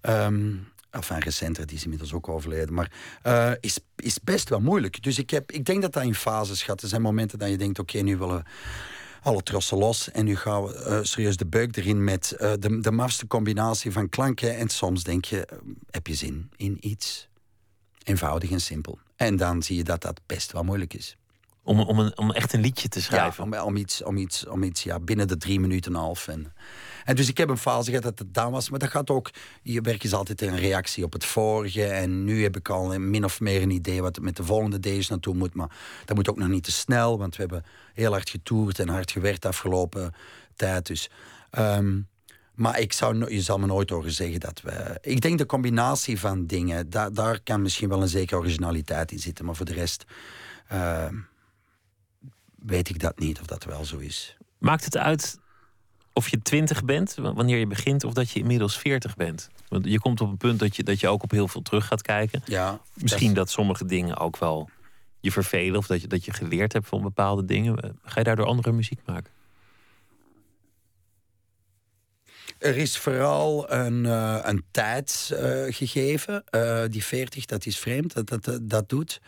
ehm Enfin, recenter, die is inmiddels ook overleden. Maar eh, is, is best wel moeilijk. Dus ik, heb, ik denk dat dat in fases gaat. Er zijn momenten dat je denkt, oké, nu willen we alle trossen los. En nu gaan we eh, serieus de buik erin met eh, de, de mafste combinatie van klanken. En soms denk je, eh, heb je zin in iets? Eenvoudig en simpel. En dan zie je dat dat best wel moeilijk is. Om, om, een, om echt een liedje te Ja, schrijven. om, om iets, om iets, om iets ja, binnen de drie minuten en een half. En, en dus ik heb een fase gehad dat het down was. Maar dat gaat ook, je werk is altijd een reactie op het vorige. En nu heb ik al min of meer een idee wat met de volgende days naartoe moet. Maar dat moet ook nog niet te snel. Want we hebben heel hard getoerd en hard gewerkt de afgelopen tijd. Dus... ehm, maar ik zou, je zal me nooit horen zeggen dat we. Ik denk de combinatie van dingen, da- daar kan misschien wel een zekere originaliteit in zitten. Maar voor de rest ehm, weet ik dat niet of dat wel zo is. Maakt het uit of je 20 bent, wanneer je begint, of dat je inmiddels 40 bent? Want je komt op een punt dat je, dat je ook op heel veel terug gaat kijken. Ja, Misschien dat sommige dingen ook wel je vervelen, of dat je, dat je geleerd hebt van bepaalde dingen. Ga je daardoor andere muziek maken? Er is vooral een, eh, een tijd eh, gegeven. Eh, die 40, dat is vreemd, dat dat, dat, doet.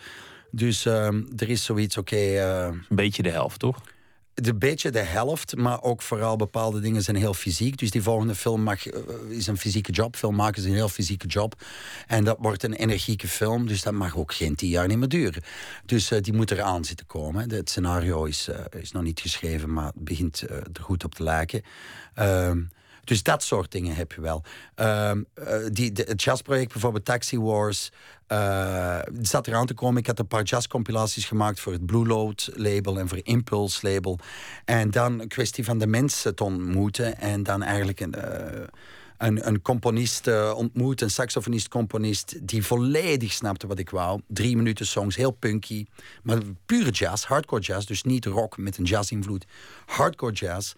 Dus ehm, er is zoiets, oké, Een beetje de helft, toch? een beetje de helft, maar ook vooral bepaalde dingen zijn heel fysiek. Dus die volgende film mag, is een fysieke job. Film maken is een heel fysieke job. En dat wordt een energieke film, dus dat mag ook geen tien jaar niet meer duren. Dus die moet eraan zitten komen. Het scenario is, is nog niet geschreven, maar het begint er goed op te lijken. Dus dat soort dingen heb je wel. Eh, die, de, het jazzproject, bijvoorbeeld Taxi Wars, het zat eraan te komen. Ik had een paar jazzcompilaties gemaakt voor het Blue Load label en voor Impulse label. En dan een kwestie van de mensen te ontmoeten en dan eigenlijk een. eh, een, een componist ontmoet, een saxofonist-componist, die volledig snapte wat ik wou. Drie minuten songs, heel punky, maar pure jazz, hardcore jazz, dus niet rock met een jazz-invloed, hardcore jazz.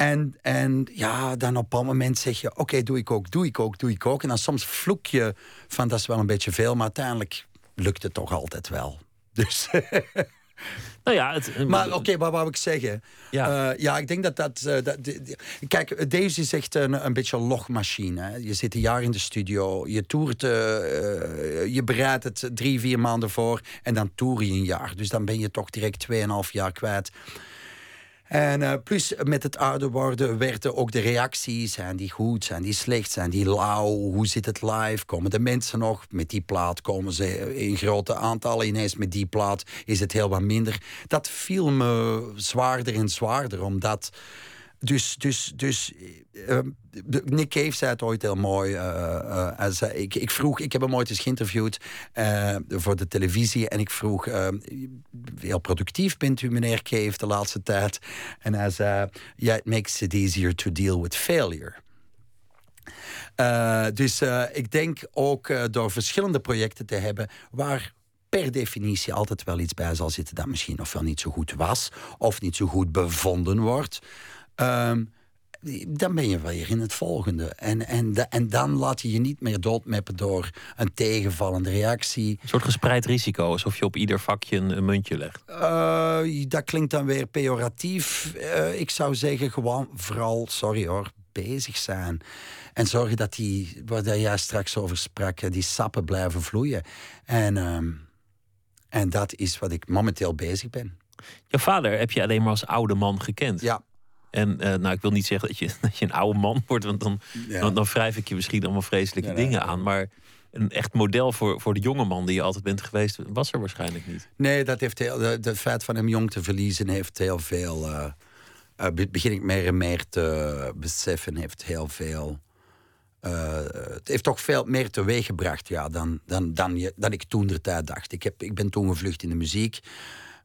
En, en ja, dan op een moment zeg je: Oké, doe ik ook, doe ik ook, doe ik ook. En dan soms vloek je van dat is wel een beetje veel, maar uiteindelijk lukt het toch altijd wel. Dus, Nou ja, het, maar oké, wat wou ik zeggen? Ja. Ja, ja ik denk dat dat. eh, dat kijk, Dave is echt een, een beetje een logmachine. Hè. Je zit een jaar in de studio, je toert, eh, eh, je bereidt het drie, vier maanden voor en dan toer je een jaar. Dus dan ben je toch direct tweeënhalf jaar kwijt. En eh, plus met het ouder worden werden ook de reacties. Zijn die goed, zijn die slecht, zijn die lauw? Hoe zit het live? Komen de mensen nog? Met die plaat komen ze in grote aantallen. Ineens met die plaat is het heel wat minder. Dat viel me zwaarder en zwaarder, omdat... Dus, dus, dus eh, de- Nick Cave zei het ooit heel mooi. hij zei, ik, ik vroeg, ik heb hem ooit eens geïnterviewd voor de televisie. En ik vroeg, heel productief bent u meneer Cave de laatste tijd? En hij zei, yeah, it makes it easier to deal with failure. Dus ik denk ook door verschillende projecten te hebben waar per definitie altijd wel iets bij zal zitten dat misschien ofwel niet zo goed was of niet zo goed bevonden wordt. Ehm, dan ben je weer in het volgende. En, en, en dan laat je je niet meer doodmeppen door een tegenvallende reactie. Een soort gespreid risico, alsof je op ieder vakje een, een muntje legt. Eh, dat klinkt dan weer pejoratief. Eh, ik zou zeggen gewoon vooral, sorry hoor, bezig zijn. En zorgen dat die, waar jij straks over sprak, eh, die sappen blijven vloeien. En, ehm, en dat is wat ik momenteel bezig ben. Jouw vader heb je alleen maar als oude man gekend. Ja. En eh, nou, ik wil niet zeggen dat je, dat je een oude man wordt, want dan, Ja. dan, dan wrijf ik je misschien allemaal vreselijke Ja, dingen aan. Maar een echt model voor, voor de jonge man die je altijd bent geweest, was er waarschijnlijk niet. Nee, dat heeft heel, de- het feit van hem jong te verliezen heeft heel veel. eh, eh, be- begin ik meer en meer te beseffen, heeft heel veel. het heeft toch veel meer teweeggebracht ja, dan, dan, dan, je, dan ik toen de tijd dacht. Ik, heb, ik ben toen gevlucht in de muziek.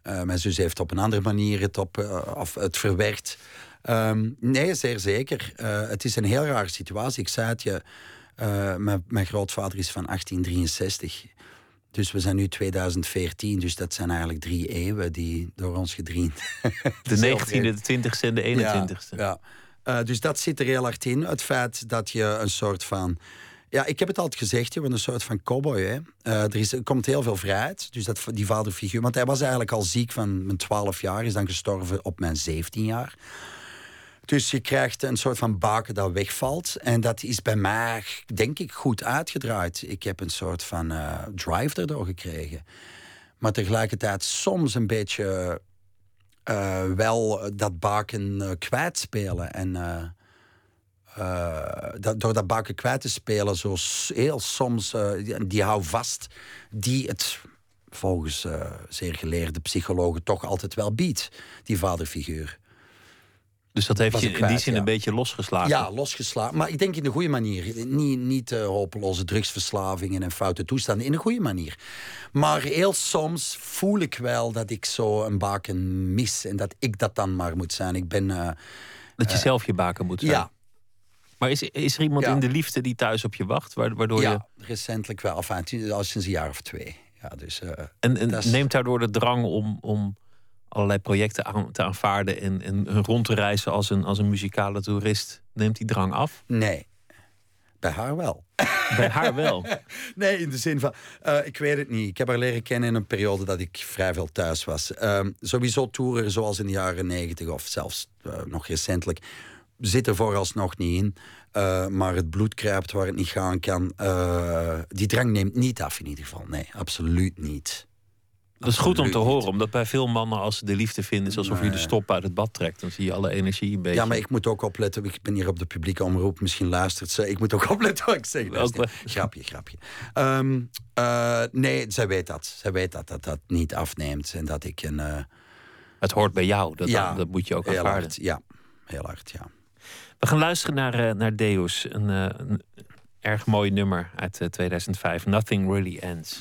Mijn zus heeft op een andere manier het, op, of het verwerkt. Ehm, nee, zeer zeker. Eh, het is een heel rare situatie. Ik zei het je, eh, mijn, mijn grootvader is van 1863. Dus we zijn nu 2014, dus dat zijn eigenlijk drie eeuwen die door ons gedriend. De 19e, de 20e en de 21e. Ja, ja. Eh, dus dat zit er heel hard in. Het feit dat je een soort van. Ja, ik heb het altijd gezegd, je bent een soort van cowboy. Hè? Er, is, er komt heel veel vrijheid. Dus dat, die vaderfiguur. Want hij was eigenlijk al ziek van mijn 12 jaar, is dan gestorven op mijn 17 jaar. Dus je krijgt een soort van baken dat wegvalt. En dat is bij mij, denk ik, goed uitgedraaid. Ik heb een soort van eh, drive erdoor gekregen. Maar tegelijkertijd soms een beetje eh, wel dat baken eh, kwijtspelen. En dat, door dat baken kwijt te spelen, zo heel soms, die, die hou vast, die het volgens zeer geleerde psychologen toch altijd wel biedt, die vaderfiguur. Dus dat heeft je in die zin ja. een beetje losgeslagen. Ja, losgeslagen. Maar ik denk in de goede manier. Niet, niet eh, hopeloze drugsverslavingen en foute toestanden. In een goede manier. Maar heel soms voel ik wel dat ik zo een baken mis. En dat ik dat dan maar moet zijn. Ik ben... eh, Dat je zelf je baken moet zijn. ja, Maar is, is er iemand Ja. in de liefde die thuis op je wacht? wa- Waardoor je, ja, recentelijk wel. Enfin, al sinds een jaar of twee. Ja, dus, eh, en en is- neemt daardoor de drang om, om allerlei projecten aan, te aanvaarden en, en rond te reizen als een, als een muzikale toerist, neemt die drang af? nee. Bij haar wel. Bij haar wel. Nee, in de zin van, eh, ik weet het niet. Ik heb haar leren kennen in een periode dat ik vrij veel thuis was. Ehm, sowieso toeren zoals in de jaren negentig of zelfs eh, nog recentelijk zit er vooralsnog niet in. Eh, maar het bloed kruipt waar het niet gaan kan. Die drang neemt niet af in ieder geval. Nee, absoluut niet. Dat is goed om te horen, omdat bij veel mannen als ze de liefde vinden, is alsof je de stop uit het bad trekt. Dan zie je alle energie een beetje. Ja, maar ik moet ook opletten. Ik ben hier op de publieke omroep. Misschien luistert ze. Ik moet ook opletten wat ik zeg. Ook Grapje, grapje. Ehm, eh, nee, zij weet dat. Zij weet dat, dat dat niet afneemt. En dat ik een... eh, Het hoort bij jou, dat, Ja, dat moet je ook hard, ja. Heel hard, ja. We gaan luisteren naar, eh, naar Deus, een, een erg mooi nummer uit eh, 2005. Nothing Really Ends.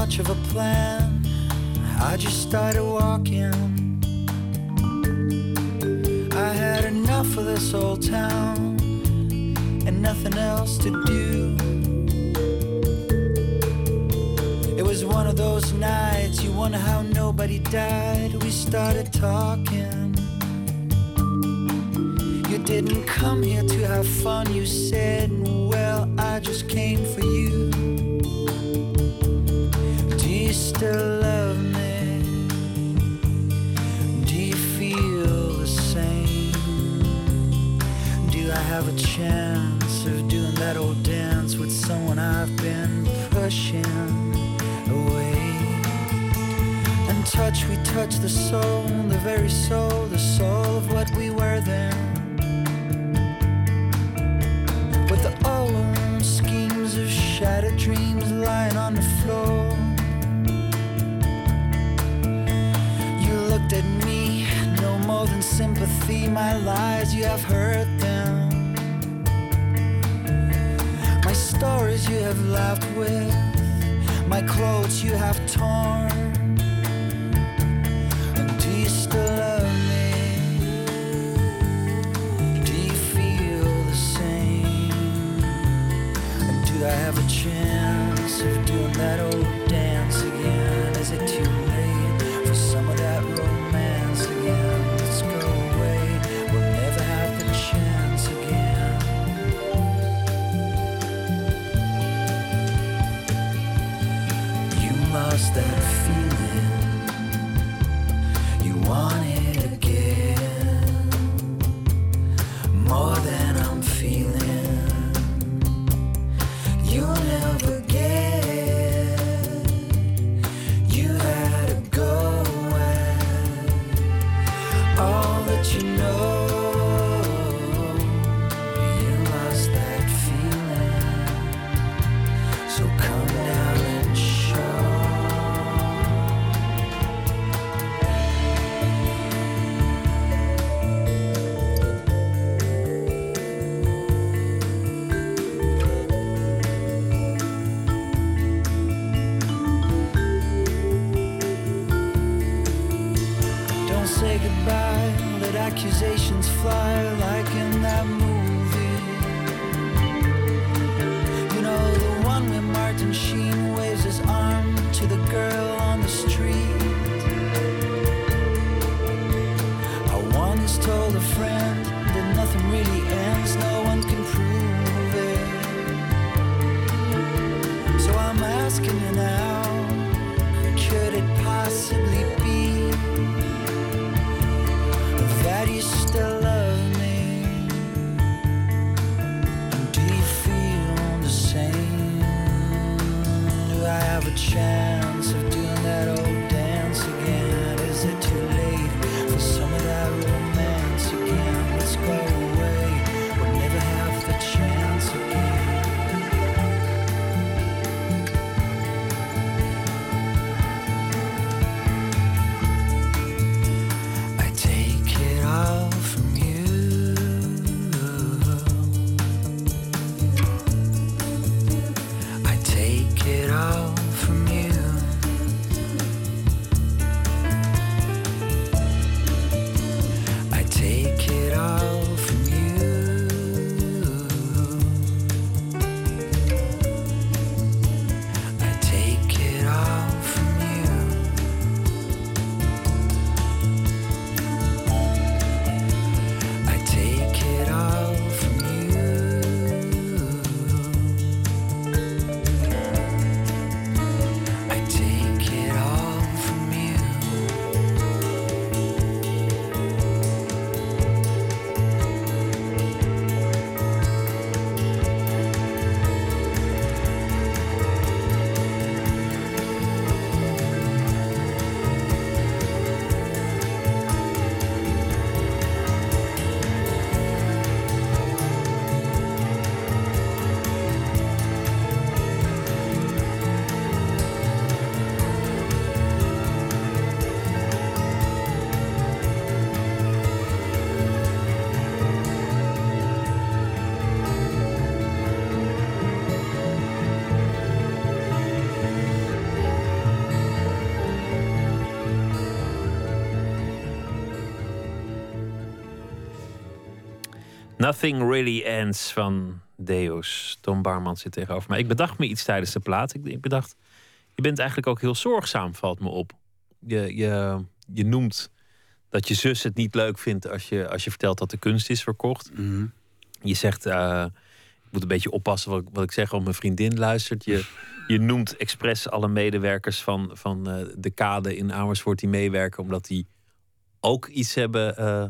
Much of a plan. I just started walking. I had enough of this old town and nothing else to do. It was one of those nights you wonder how nobody died. We started talking. You didn't come here to have fun, you said. Well, I just came for you. Do you still love me? Do you feel the same? Do I have a chance of doing that old dance with someone I've been pushing away? And touch, we touch the soul, the very soul, the soul of what we were then. With the old schemes of shattered dreams sympathy. My lies, you have heard them. My stories you have laughed with, my clothes you have torn. Nothing Really Ends van Deus. Tom Barman zit tegenover mij. Ik bedacht me iets tijdens de plaat. Ik, ik bedacht, je bent eigenlijk ook heel zorgzaam, valt me op. Je, je, je noemt dat je zus het niet leuk vindt als je, als je vertelt dat de kunst is verkocht. Mhm. Je zegt, eh, ik moet een beetje oppassen wat, ik- wat ik zeg, want mijn vriendin luistert. Je, je noemt expres alle medewerkers van, van eh, de kade in Amersfoort die meewerken, omdat die ook iets hebben eh,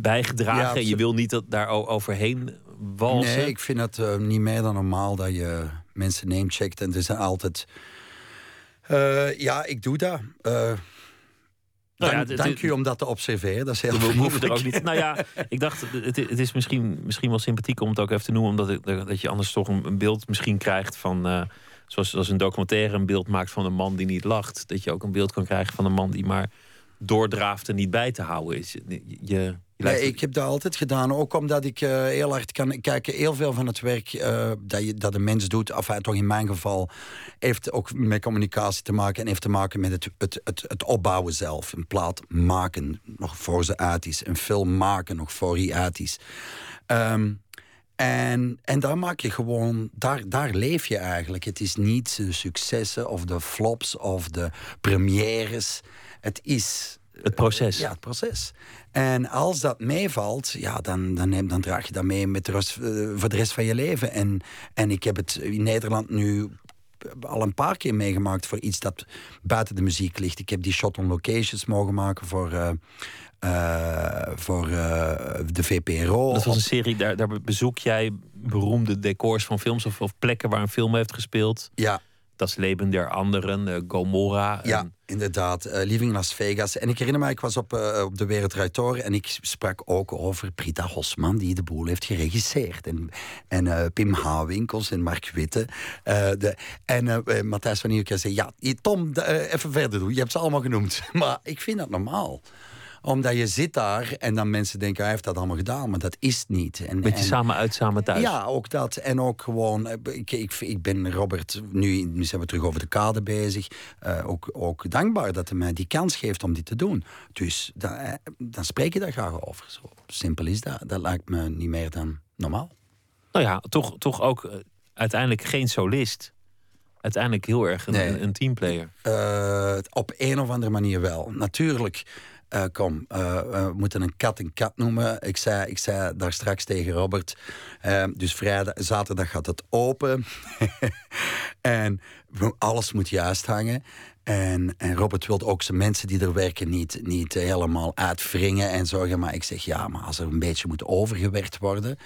bijgedragen. Ja, je wil niet dat daar overheen walsen. Nee, ik vind het eh, niet meer dan normaal dat je mensen namecheckt. En er zijn altijd... Eh, ja, ik doe dat. Eh, Nou ja, dank u om dat te observeren. Dat is heel We hoeven er ook niet. Nou ja, ik dacht, het, het is misschien, misschien wel sympathiek om het ook even te noemen, omdat dat je anders toch een, beeld misschien krijgt van. zoals, zoals een documentaire een beeld maakt van een man die niet lacht. Dat je ook een beeld kan krijgen van een man die maar doordraaft en niet bij te houden is. Je, Nee, ik heb dat altijd gedaan. Ook omdat ik eh, heel hard kan kijken. Heel veel van het werk eh, dat, je, dat een mens doet, of toch in mijn geval, heeft ook met communicatie te maken. En heeft te maken met het, het, het, het opbouwen zelf. Een plaat maken, nog voor ze uit is. Een film maken, nog voor hij uit is. Ehm, En, en daar maak je gewoon, daar, daar leef je eigenlijk. Het is niet de successen of de flops of de premières. Het is. Het proces. Ja, het proces. En als dat meevalt, ja, dan, dan, neem, dan draag je dat mee met de rest, eh, voor de rest van je leven. En, en ik heb het in Nederland nu al een paar keer meegemaakt voor iets dat buiten de muziek ligt. Ik heb die shot on locations mogen maken voor. eh, eh, voor eh, de VPRO. Dat was een serie, daar, daar bezoek jij beroemde decors van films of, of plekken waar een film heeft gespeeld. Ja, Das Leben der Anderen, eh, Gomorra. Ja, en- inderdaad. Eh, Living Las Vegas. En ik herinner me, ik was op, eh, op de Wereld Draait Door en ik sprak ook over Brita Hosman, die de boel heeft geregisseerd. En, en Pim Hawinkels en Mark Witte. De, en Matthijs van Nieuwkerk zei, ja, Tom, even verder doen. Je hebt ze allemaal genoemd. Maar ik vind dat normaal omdat je zit daar en dan mensen denken, hij heeft dat allemaal gedaan, maar dat is niet. En, Met je en- samen uit, samen thuis. ja, ook dat. En ook gewoon, eh, ik, ik, ik ben Robert, nu, zijn we terug over de kade bezig, eh, ook, ook dankbaar dat hij mij die kans geeft om dit te doen. Dus dan, eh, dan spreek je daar graag over. Zo simpel is dat. Dat lijkt me niet meer dan normaal. Nou ja, toch, toch ook uiteindelijk geen solist. Uiteindelijk heel erg een, Nee. een, een teamplayer. Op een of andere manier wel. Natuurlijk, eh, kom, eh, we moeten een kat een kat noemen. Ik zei, ik zei daar straks tegen Robert. eh, dus vrijdag, zaterdag gaat het open. en alles moet juist hangen. En, en Robert wil ook zijn mensen die er werken niet, niet helemaal uitwringen en zorgen. Maar ik zeg ja, maar als er een beetje moet overgewerkt worden.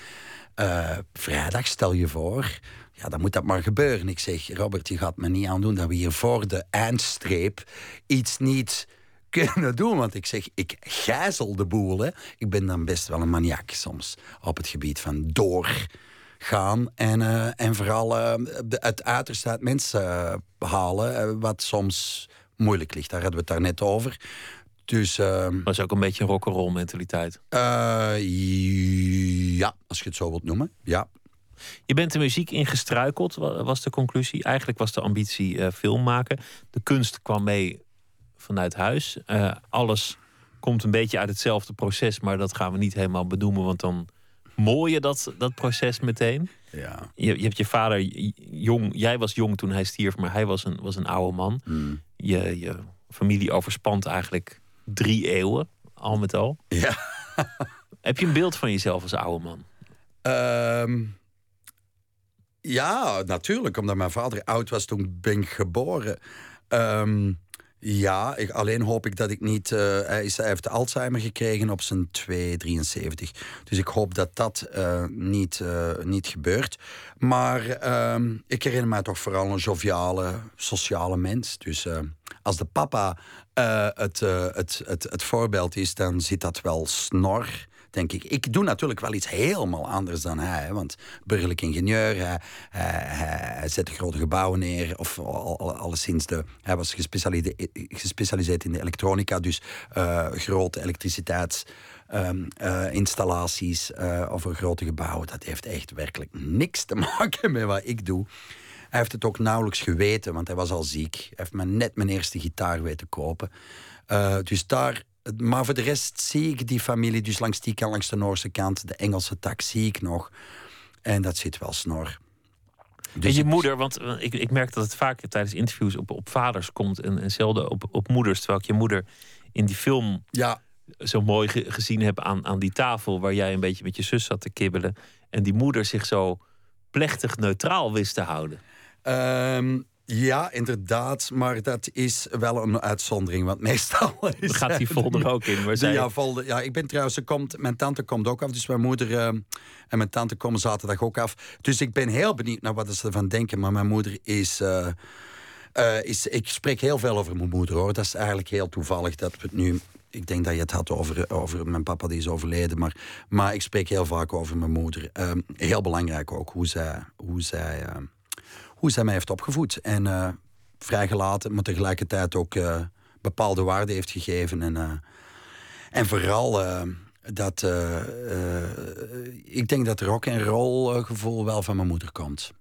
eh, vrijdag, stel je voor. Ja, dan moet dat maar gebeuren. Ik zeg, Robert, je gaat me niet aandoen dat we hier voor de eindstreep iets niet kunnen doen. Want ik zeg, ik gijzel de boel. Hè. Ik ben dan best wel een maniak soms op het gebied van doorgaan. En, eh, en vooral eh, de- het uiterste uit mensen eh, halen, wat soms moeilijk ligt. Daar hadden we het daar net over. Dus ehm, Dat is ook een beetje een rock'n'roll mentaliteit. ja, als je het zo wilt noemen. Ja, Je bent de muziek ingestruikeld, wa- was de conclusie. Eigenlijk was de ambitie eh, film maken. De kunst kwam mee vanuit huis. Eh, alles komt een beetje uit hetzelfde proces, maar dat gaan we niet helemaal benoemen, want dan mooi je dat, dat proces meteen. ja. Je, je hebt je vader jong, jij was jong toen hij stierf, maar hij was een, was een oude man. Mm. Je, je familie overspant eigenlijk drie eeuwen, al met al. Ja. Heb je een beeld van jezelf als oude man? Ehm, ja, natuurlijk. Omdat mijn vader oud was toen ben ik geboren. Ehm, ja, ik, alleen hoop ik dat ik niet... eh, hij, is, hij heeft Alzheimer gekregen op zijn 273. Dus ik hoop dat dat eh, niet, eh, niet gebeurt. Maar ehm, ik herinner mij toch vooral een joviale, sociale mens. Dus als de papa het, het, het, het voorbeeld is, dan zit dat wel snor denk ik. Ik doe natuurlijk wel iets helemaal anders dan hij. Want burgerlijk ingenieur, hij, hij, hij, zette grote gebouwen neer. Of al, de, hij was gespecialiseerd, gespecialiseerd in de elektronica. Dus eh, grote elektriciteitsinstallaties over grote gebouwen. Dat heeft echt werkelijk niks te maken met wat ik doe. Hij heeft het ook nauwelijks geweten, want hij was al ziek. Hij heeft me net mijn eerste gitaar weten kopen. Eh, dus daar, maar voor de rest zie ik die familie, dus langs die kant, langs de Noorse kant, de Engelse tak zie ik nog. En dat zit wel snor. en Dus je moeder, want ik, ik merk dat het vaak tijdens interviews op, op vaders komt en, en zelden op, op moeders. Terwijl ik je moeder in die film Ja, zo mooi ge- gezien heb aan, aan die tafel waar jij een beetje met je zus zat te kibbelen. En die moeder zich zo plechtig neutraal wist te houden. ehm, ja, inderdaad, maar dat is wel een uitzondering, want meestal is Gaat die folder ook in? Waar zij, Ja, folder, ja, ik ben trouwens, ze komt, mijn tante komt ook af. Dus mijn moeder eh, en mijn tante komen zaterdag ook af. Dus ik ben heel benieuwd naar wat ze ervan denken. Maar mijn moeder is, eh, eh, is... Ik spreek heel veel over mijn moeder, hoor. Dat is eigenlijk heel toevallig dat we het nu... Ik denk dat je het had over, over mijn papa, die is overleden. Maar, maar ik spreek heel vaak over mijn moeder. Ehm, heel belangrijk ook, hoe zij, hoe zij, eh, hoe zij mij heeft opgevoed. En eh, vrijgelaten, maar tegelijkertijd ook eh, bepaalde waarden heeft gegeven. En... eh, en vooral dat ik denk dat rock en roll gevoel wel van mijn moeder komt.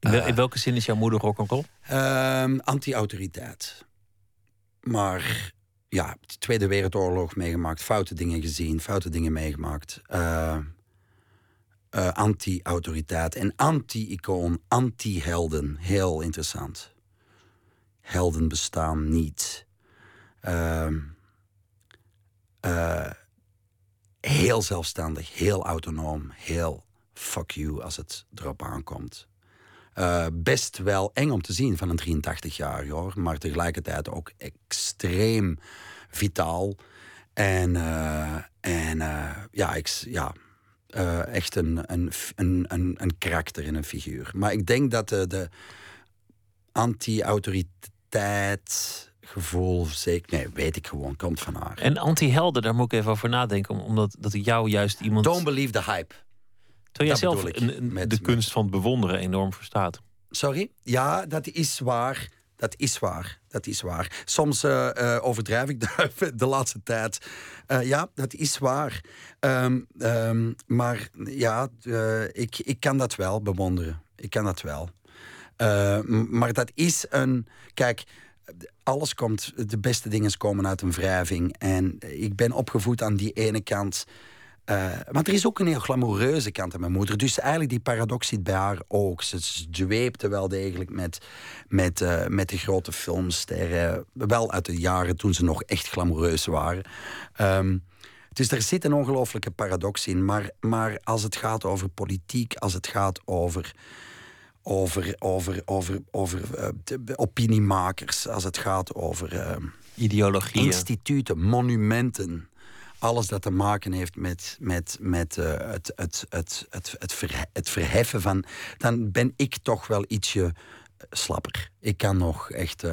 in, wel- in welke zin is jouw moeder rock'n'roll? Ehm, Anti-autoriteit. Maar ja, de Tweede Wereldoorlog meegemaakt, foute dingen gezien, foute dingen meegemaakt. Eh, anti-autoriteit en anti-icoon, anti-helden. Heel interessant. Helden bestaan niet. Uh, uh, heel zelfstandig, heel autonoom, heel fuck you als het erop aankomt. Uh, best wel eng om te zien van een 83-jarige hoor, maar tegelijkertijd ook extreem vitaal. En, en ja, ik, ja echt een, een, een, een, een karakter en een figuur. Maar ik denk dat de, de anti-autoriteit gevoel, zeker. Nee, weet ik gewoon, komt van haar. En anti-helden, daar moet ik even over nadenken, omdat dat jou juist iemand. Don't believe the hype. Terwijl jij zelf met, de kunst van het bewonderen enorm verstaat. Sorry? Ja, dat is waar. Dat is waar. Dat is waar. Soms uh, uh, overdrijf ik de, laatste tijd. Uh, ja, dat is waar. Um, um, maar ja, ik, ik kan dat wel bewonderen. Ik kan dat wel. maar dat is een. Kijk, alles komt, de beste dingen komen uit een wrijving. En ik ben opgevoed aan die ene kant. Uh, want er is ook een heel glamoureuze kant aan mijn moeder. Dus eigenlijk die paradox zit bij haar ook. Ze zweepte wel degelijk met, met, uh, met de grote filmsterren. Wel uit de jaren toen ze nog echt glamoureus waren. Um, dus er zit een ongelofelijke paradox in. Maar, maar als het gaat over politiek, als het gaat over over, over, over, over uh, opiniemakers, als het gaat over uh, ideologieën, instituten, monumenten. Alles dat te maken heeft met, met, met uh, het, het, het, het, het, ver, het verheffen van. Dan ben ik toch wel ietsje slapper. Ik kan nog echt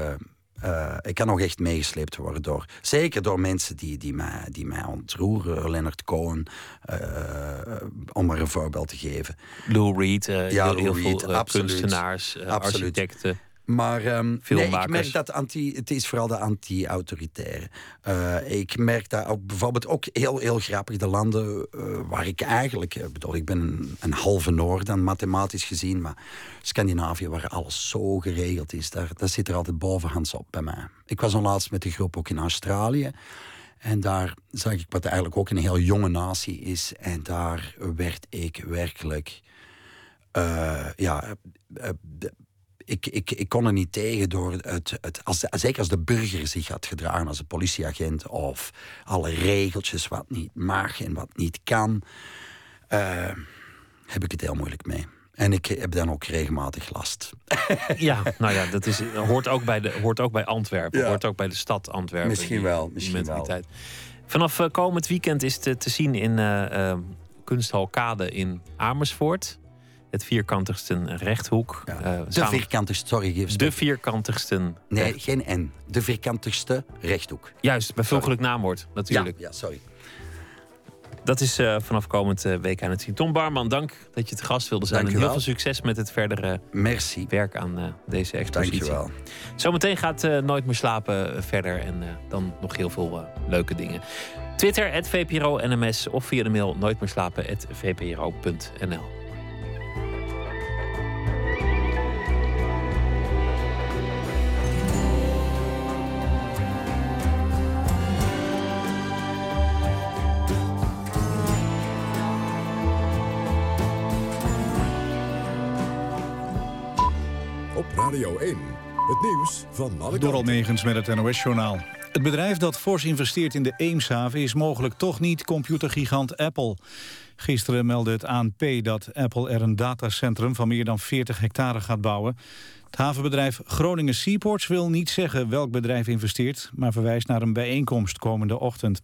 uh, ik kan nog echt meegesleept worden door. Zeker door mensen die, die, mij, die mij ontroeren. Leonard Cohen, uh, om maar een voorbeeld te geven. Lou Reed, ja, heel, Lou Reed, veel kunstenaars, architecten. Maar um, nee, ik merk dat anti, het is vooral de anti-autoritaire. Uh, ik merk dat ook bijvoorbeeld ook heel, heel grappig de landen uh, waar ik eigenlijk, ik bedoel, ik ben een, een halve Noord mathematisch gezien, maar Scandinavië waar alles zo geregeld is, daar, daar zit er altijd bovenhands op bij mij. Ik was onlaatst met de groep ook in Australië. En daar zag ik wat eigenlijk ook een heel jonge natie is. En daar werd ik werkelijk. Ja, ik, ik, ik kon er niet tegen door het, het als, zeker als de burger zich had gedragen als een politieagent of alle regeltjes wat niet mag en wat niet kan, uh, heb ik het heel moeilijk mee. En ik heb dan ook regelmatig last. Ja, nou ja, dat is, hoort, ook bij de, hoort ook bij Antwerpen. Ja. Hoort ook bij de stad Antwerpen. Misschien wel. Misschien wel. Vanaf uh, komend weekend is het te zien in uh, Kunsthal Kade in Amersfoort het vierkantigste rechthoek. Ja. Uh, de vierkantigste, sorry. De vierkantigste. Nee, geen N. De vierkantigste rechthoek. Juist, bijvoeglijk naamwoord, natuurlijk. Ja, ja sorry. Dat is uh, vanaf komend uh, week aan het zien. Tom Barman, dank dat je te gast wilde zijn. Dank en heel veel succes met het verdere Merci. werk aan deze expositie. Dank je wel. Zometeen gaat Nooit meer slapen verder. En dan nog heel veel leuke dingen. Twitter, het VPRO NMS of via de mail nooitmeerslapen.vpro.nl. Radio 1. Het nieuws van alle Door met het NOS-journaal. Het bedrijf dat fors investeert in de Eemshaven... is mogelijk toch niet computergigant Apple. Gisteren meldde het ANP dat Apple er een datacentrum... van meer dan 40 hectare gaat bouwen. Het havenbedrijf Groningen Seaports wil niet zeggen welk bedrijf investeert... maar verwijst naar een bijeenkomst komende ochtend.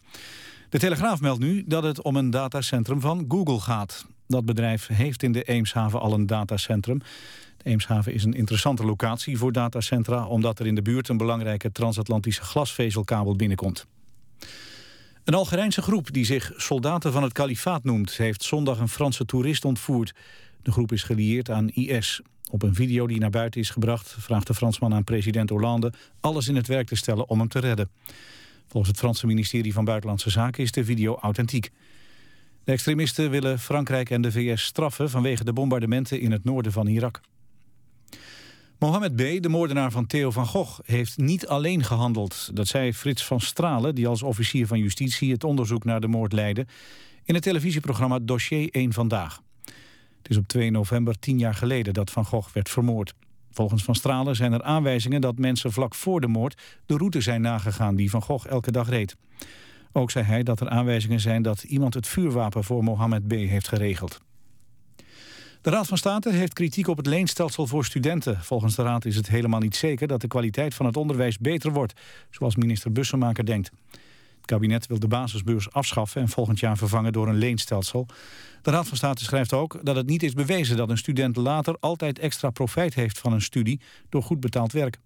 De Telegraaf meldt nu dat het om een datacentrum van Google gaat. Dat bedrijf heeft in de Eemshaven al een datacentrum. Eemshaven is een interessante locatie voor datacentra... omdat er in de buurt een belangrijke transatlantische glasvezelkabel binnenkomt. Een Algerijnse groep die zich soldaten van het kalifaat noemt... heeft zondag een Franse toerist ontvoerd. De groep is gelieerd aan IS. Op een video die naar buiten is gebracht... vraagt de Fransman aan president Hollande alles in het werk te stellen om hem te redden. Volgens het Franse ministerie van Buitenlandse Zaken is de video authentiek. De extremisten willen Frankrijk en de VS straffen... vanwege de bombardementen in het noorden van Irak. Mohamed B., de moordenaar van Theo van Gogh, heeft niet alleen gehandeld. Dat zei Frits van Stralen, die als officier van justitie het onderzoek naar de moord leidde... in het televisieprogramma Dossier 1 Vandaag. Het is op 2 november tien jaar geleden dat Van Gogh werd vermoord. Volgens Van Stralen zijn er aanwijzingen dat mensen vlak voor de moord... de route zijn nagegaan die Van Gogh elke dag reed. Ook zei hij dat er aanwijzingen zijn dat iemand het vuurwapen voor Mohammed B. heeft geregeld. De Raad van State heeft kritiek op het leenstelsel voor studenten. Volgens de Raad is het helemaal niet zeker dat de kwaliteit van het onderwijs beter wordt, zoals minister Bussemaker denkt. Het kabinet wil de basisbeurs afschaffen en volgend jaar vervangen door een leenstelsel. De Raad van State schrijft ook dat het niet is bewezen dat een student later altijd extra profijt heeft van een studie door goed betaald werk.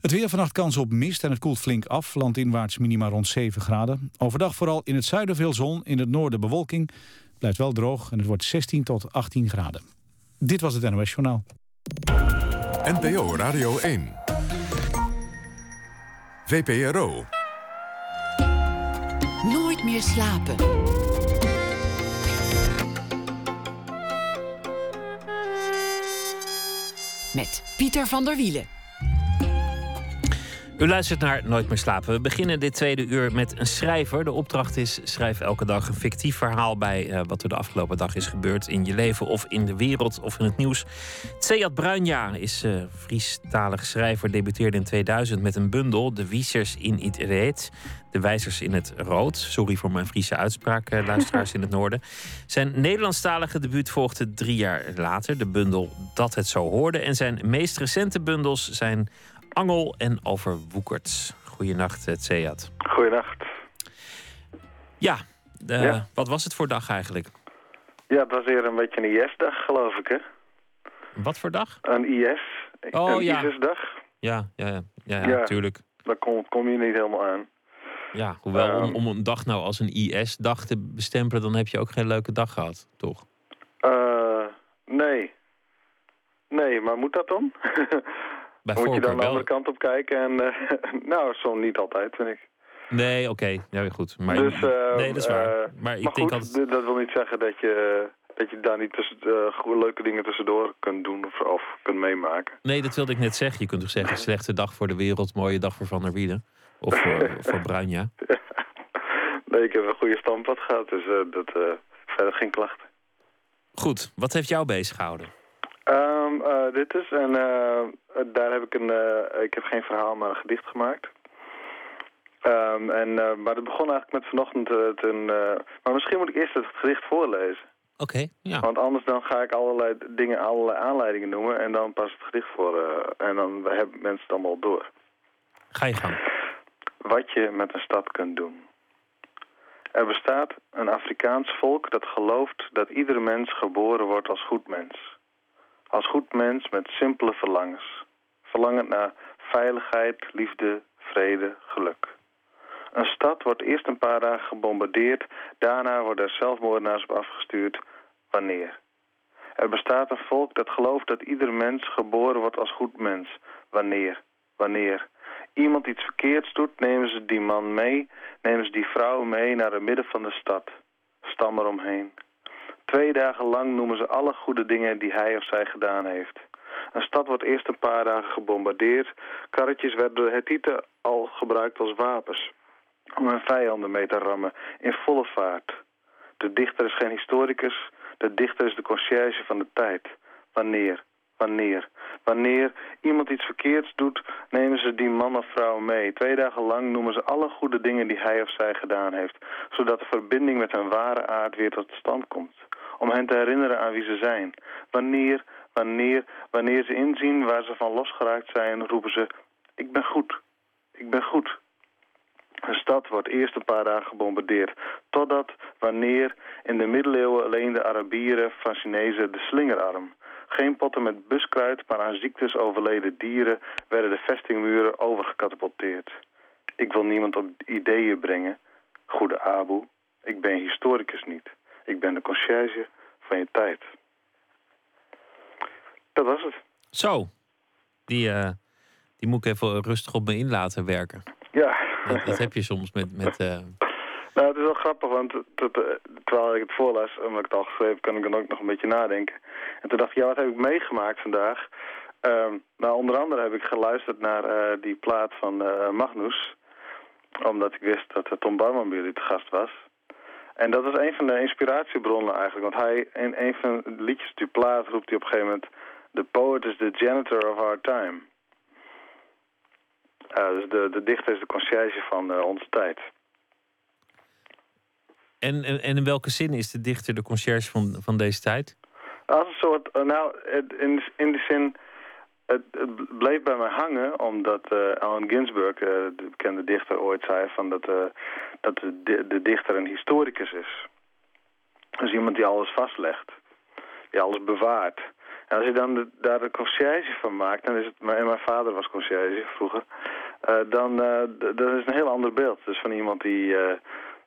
Het weer vannacht kans op mist en het koelt flink af. Landinwaarts minima rond 7 graden. Overdag vooral in het zuiden veel zon, in het noorden bewolking. Blijft wel droog en het wordt 16 tot 18 graden. Dit was het NOS Journaal. NPO Radio 1. VPRO. Nooit meer slapen. Met Pieter van der Wielen. U luistert naar Nooit meer slapen. We beginnen dit tweede uur met een schrijver. De opdracht is: schrijf elke dag een fictief verhaal bij uh, wat er de afgelopen dag is gebeurd in je leven of in de wereld of in het nieuws. Tseyat Bruinja is uh, Friestalig schrijver, debuteerde in 2000 met een bundel, De Wiesers in het Reet. De wijzers in het rood. Sorry voor mijn Friese uitspraak, uh, luisteraars in het noorden. Zijn Nederlandstalige debuut volgde drie jaar later. De bundel Dat het zo hoorde. En zijn meest recente bundels zijn Angel en Overwoekerd. Goedenacht, Tseyat. Goedenacht. Ja, ja, wat was het voor dag eigenlijk? Ja, het was weer een beetje een IS-dag, geloof ik, hè? Wat voor dag? Een IS. Oh, een ja. ISIS-dag. Ja, ja, ja, ja, ja, tuurlijk. Daar kom, kom, je niet helemaal aan. Ja, hoewel um, om, om, een dag nou als een IS-dag te bestempelen... dan heb je ook geen leuke dag gehad, toch? Uh, nee. Nee, maar moet dat dan? Moet je dan de andere kant op kijken en uh, nou, zo niet altijd, vind ik. Nee, oké. Okay. Ja, goed. Maar, dus, uh, nee, dat is waar. Uh, maar ik denk goed, altijd... dat wil niet zeggen dat je, dat je daar niet tussen, leuke dingen tussendoor kunt doen of, of kunt meemaken. Nee, dat wilde ik net zeggen. Je kunt toch zeggen, slechte dag voor de wereld, mooie dag voor Van der Wielen. Of voor, voor Bruinja. nee, ik heb een goede standpad gehad, dus dat, verder geen klachten. Goed, wat heeft jou bezig gehouden? Um, uh, dit is, en uh, daar heb ik een, uh, ik heb geen verhaal, maar een gedicht gemaakt. Um, en, maar het begon eigenlijk met vanochtend een, maar misschien moet ik eerst het gedicht voorlezen. Oké, okay, ja. Want anders dan ga ik allerlei dingen, allerlei aanleidingen noemen en dan pas het gedicht voor. en dan hebben mensen het allemaal door. Ga je gang. Wat je met een stad kunt doen. Er bestaat een Afrikaans volk dat gelooft dat iedere mens geboren wordt als goed mens. Als goed mens met simpele verlangens. Verlangend naar veiligheid, liefde, vrede, geluk. Een stad wordt eerst een paar dagen gebombardeerd, daarna worden er zelfmoordenaars op afgestuurd. Wanneer? Er bestaat een volk dat gelooft dat ieder mens geboren wordt als goed mens. Wanneer? Wanneer? Iemand iets verkeerds doet, nemen ze die man mee, nemen ze die vrouw mee naar het midden van de stad. Stam eromheen. Twee dagen lang noemen ze alle goede dingen die hij of zij gedaan heeft. Een stad wordt eerst een paar dagen gebombardeerd. Karretjes werden door Hethieten al gebruikt als wapens. Om hun vijanden mee te rammen in volle vaart. De dichter is geen historicus. De dichter is de conciërge van de tijd. Wanneer? Wanneer? Wanneer iemand iets verkeerds doet, nemen ze die man of vrouw mee. Twee dagen lang noemen ze alle goede dingen die hij of zij gedaan heeft. Zodat de verbinding met hun ware aard weer tot stand komt om hen te herinneren aan wie ze zijn. Wanneer, wanneer, wanneer ze inzien waar ze van losgeraakt zijn, roepen ze, ik ben goed, ik ben goed. Een stad wordt eerst een paar dagen gebombardeerd, totdat, wanneer, in de middeleeuwen alleen de Arabieren van Chinezen de slingerarm. Geen potten met buskruid, maar aan ziektes overleden dieren werden de vestingmuren overgekatapulteerd. Ik wil niemand op ideeën brengen, goede Abu, ik ben historicus niet. Ik ben de conciërge van je tijd. Dat was het. Zo. Die, uh, die moet ik even rustig op me in laten werken. Ja. Dat, dat heb je soms met... met uh... Nou, het is wel grappig, want terwijl ik het voorlas, omdat ik het al geschreven heb, kan ik dan ook nog een beetje nadenken. En toen dacht ik, ja, wat heb ik meegemaakt vandaag? Um, nou, onder andere heb ik geluisterd naar die plaat van Magnus. Omdat ik wist dat Tom Barman bij jullie te gast was. En dat is een van de inspiratiebronnen eigenlijk. Want hij, in een van de liedjes die plaat, roept hij op een gegeven moment... The poet is the janitor of our time. Uh, dus de, de dichter is de conciërge van uh, onze tijd. En, en, en, in welke zin is de dichter de conciërge van, van deze tijd? Als een soort, uh, nou, in, in die zin, het, het, bleef bij mij hangen, omdat Allen Ginsberg, de bekende dichter, ooit zei van dat, dat de, de dichter een historicus is. Dus iemand die alles vastlegt, die alles bewaart. En als je dan de, daar de conciërge van maakt, dan is het, en mijn vader was conciërge vroeger, uh, dan uh, dat is een heel ander beeld. Dus van iemand die, uh,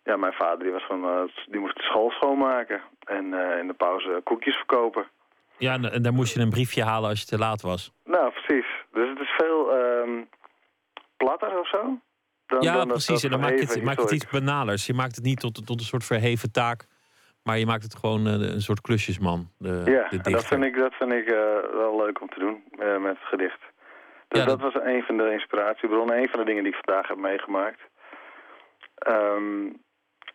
ja, mijn vader die was van, die moest de school schoonmaken en in de pauze koekjes verkopen. Ja, en daar moest je een briefje halen als je te laat was. Nou, precies. Dus het is veel um, platter of zo. Dan, ja, dan precies. en dan maak je het, het iets banalers. Je maakt het niet tot, tot een soort verheven taak maar je maakt het gewoon uh, een soort klusjesman. De, ja, de dat vind ik, dat vind ik uh, wel leuk om te doen uh, met het gedicht. Dus ja, dat... dat... was een van de inspiratiebronnen. Een van de dingen die ik vandaag heb meegemaakt. Um,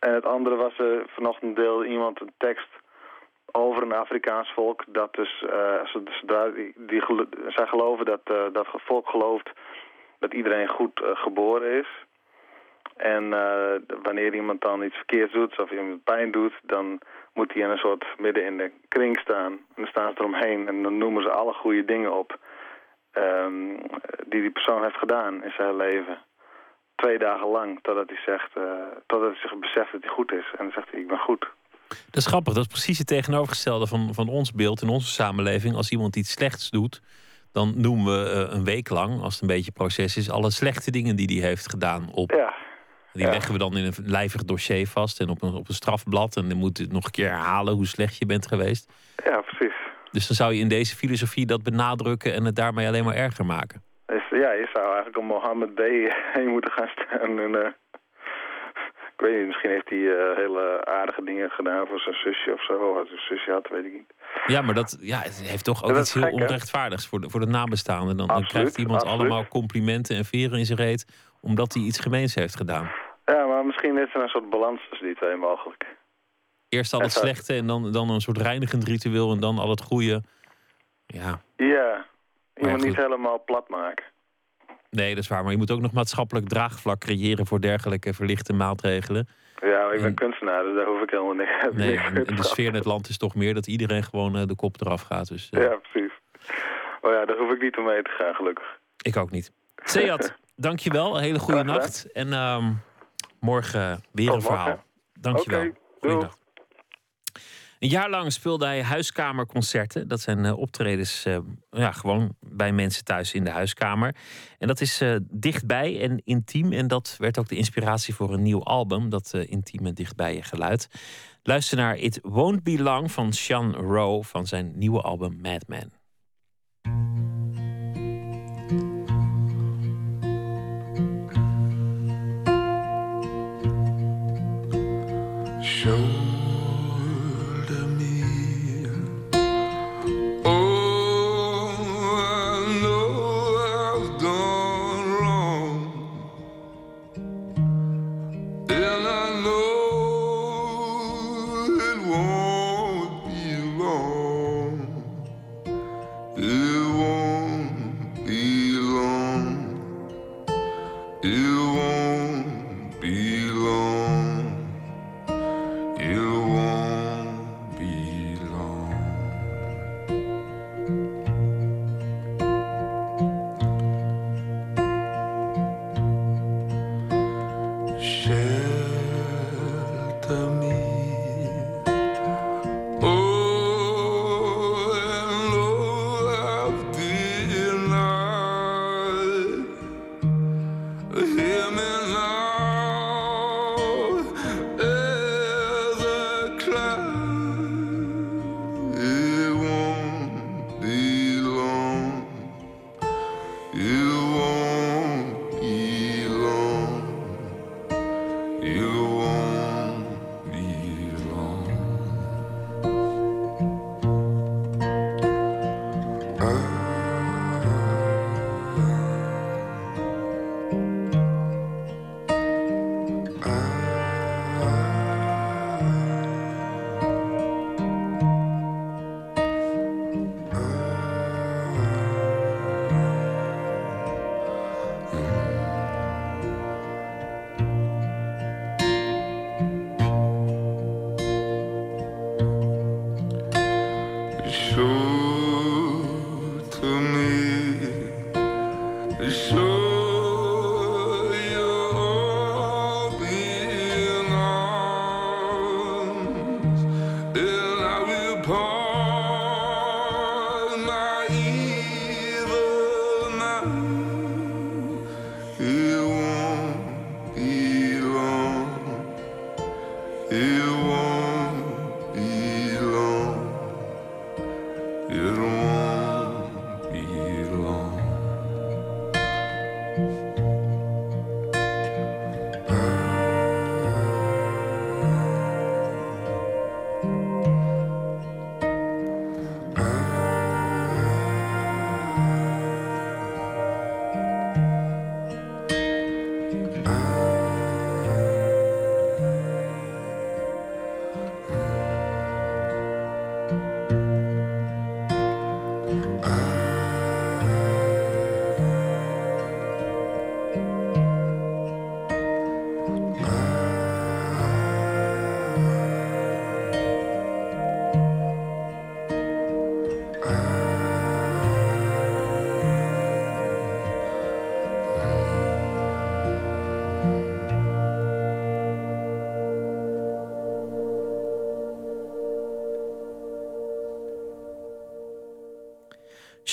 en het andere was er vanochtend deel iemand een tekst over een Afrikaans volk. Dat dus, zodra die, die, zij geloven dat dat volk gelooft dat iedereen goed geboren is. En uh, wanneer iemand dan iets verkeerds doet of iemand pijn doet, dan moet hij in een soort midden in de kring staan. En dan staan ze eromheen en dan noemen ze alle goede dingen op um, die die persoon heeft gedaan in zijn leven. Twee dagen lang, totdat hij, zegt, uh, totdat hij zich beseft dat hij goed is. En dan zegt hij, ik ben goed. Dat is grappig, dat is precies het tegenovergestelde van, van ons beeld in onze samenleving. Als iemand iets slechts doet, dan noemen we uh, een week lang, als het een beetje proces is, alle slechte dingen die hij heeft gedaan op. Ja. Die leggen we dan in een lijvig dossier vast en op een, op een strafblad. En dan moet het nog een keer herhalen hoe slecht je bent geweest. Ja, precies. Dus dan zou je in deze filosofie dat benadrukken en het daarmee alleen maar erger maken. ja, je zou eigenlijk een Mohammed B. heen moeten gaan staan. En, uh, ik weet niet, misschien heeft hij uh, hele aardige dingen gedaan voor zijn zusje of zo. Zijn zusje had, weet ik niet. Ja, maar dat ja, het heeft toch ook iets heel onrechtvaardigs voor de, voor de nabestaanden. Dan, dan krijgt iemand allemaal complimenten en veren in zijn reet... omdat hij iets gemeens heeft gedaan. Ja, maar misschien is er een soort balans tussen die twee mogelijk. Eerst al het slechte en dan, dan een soort reinigend ritueel en dan al het goede. Ja. Ja, je moet niet helemaal plat maken. Nee, dat is waar. Maar je moet ook nog maatschappelijk draagvlak creëren voor dergelijke verlichte maatregelen. Ja, ik ben kunstenaar, dus daar hoef ik helemaal niks Nee, en de sfeer in het land is toch meer dat iedereen gewoon uh, de kop eraf gaat. Dus, uh... Ja, precies. Oh ja, daar hoef ik niet om mee te gaan, gelukkig. Ik ook niet. Seat, dankjewel. Een hele goede nacht. En um, morgen weer een verhaal. Dankjewel. Okay, Goeiedag. Een jaar lang speelde hij huiskamerconcerten. Dat zijn uh, optredens uh, ja, gewoon bij mensen thuis in de huiskamer. En dat is uh, dichtbij en intiem. En dat werd ook de inspiratie voor een nieuw album. Dat intieme dichtbij je geluid. Luister naar It Won't Be Long van Sean Rowe van zijn nieuwe album Madman. Show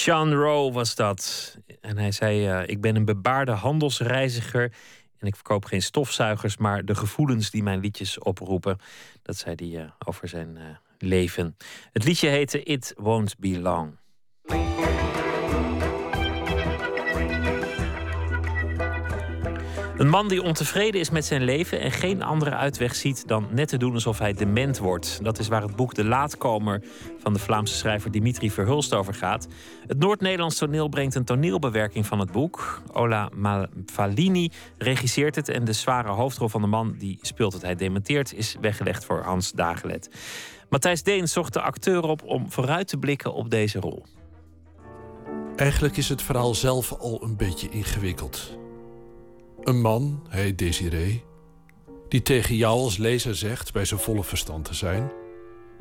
Sean Rowe was dat. En hij zei: uh, Ik ben een bebaarde handelsreiziger. En ik verkoop geen stofzuigers, maar de gevoelens die mijn liedjes oproepen. Dat zei hij uh, over zijn uh, leven. Het liedje heette It Won't Be Long. Een man die ontevreden is met zijn leven en geen andere uitweg ziet dan net te doen alsof hij dement wordt. Dat is waar het boek De Laatkomer van de Vlaamse schrijver Dimitri Verhulst over gaat. Het Noord-Nederlands toneel brengt een toneelbewerking van het boek. Ola Malfalini regisseert het en de zware hoofdrol van de man die speelt dat hij dementeert is weggelegd voor Hans Dagelet. Matthijs Deen zocht de acteur op om vooruit te blikken op deze rol. Eigenlijk is het verhaal zelf al een beetje ingewikkeld. Een man, hij Desiree, die tegen jou als lezer zegt bij zijn volle verstand te zijn,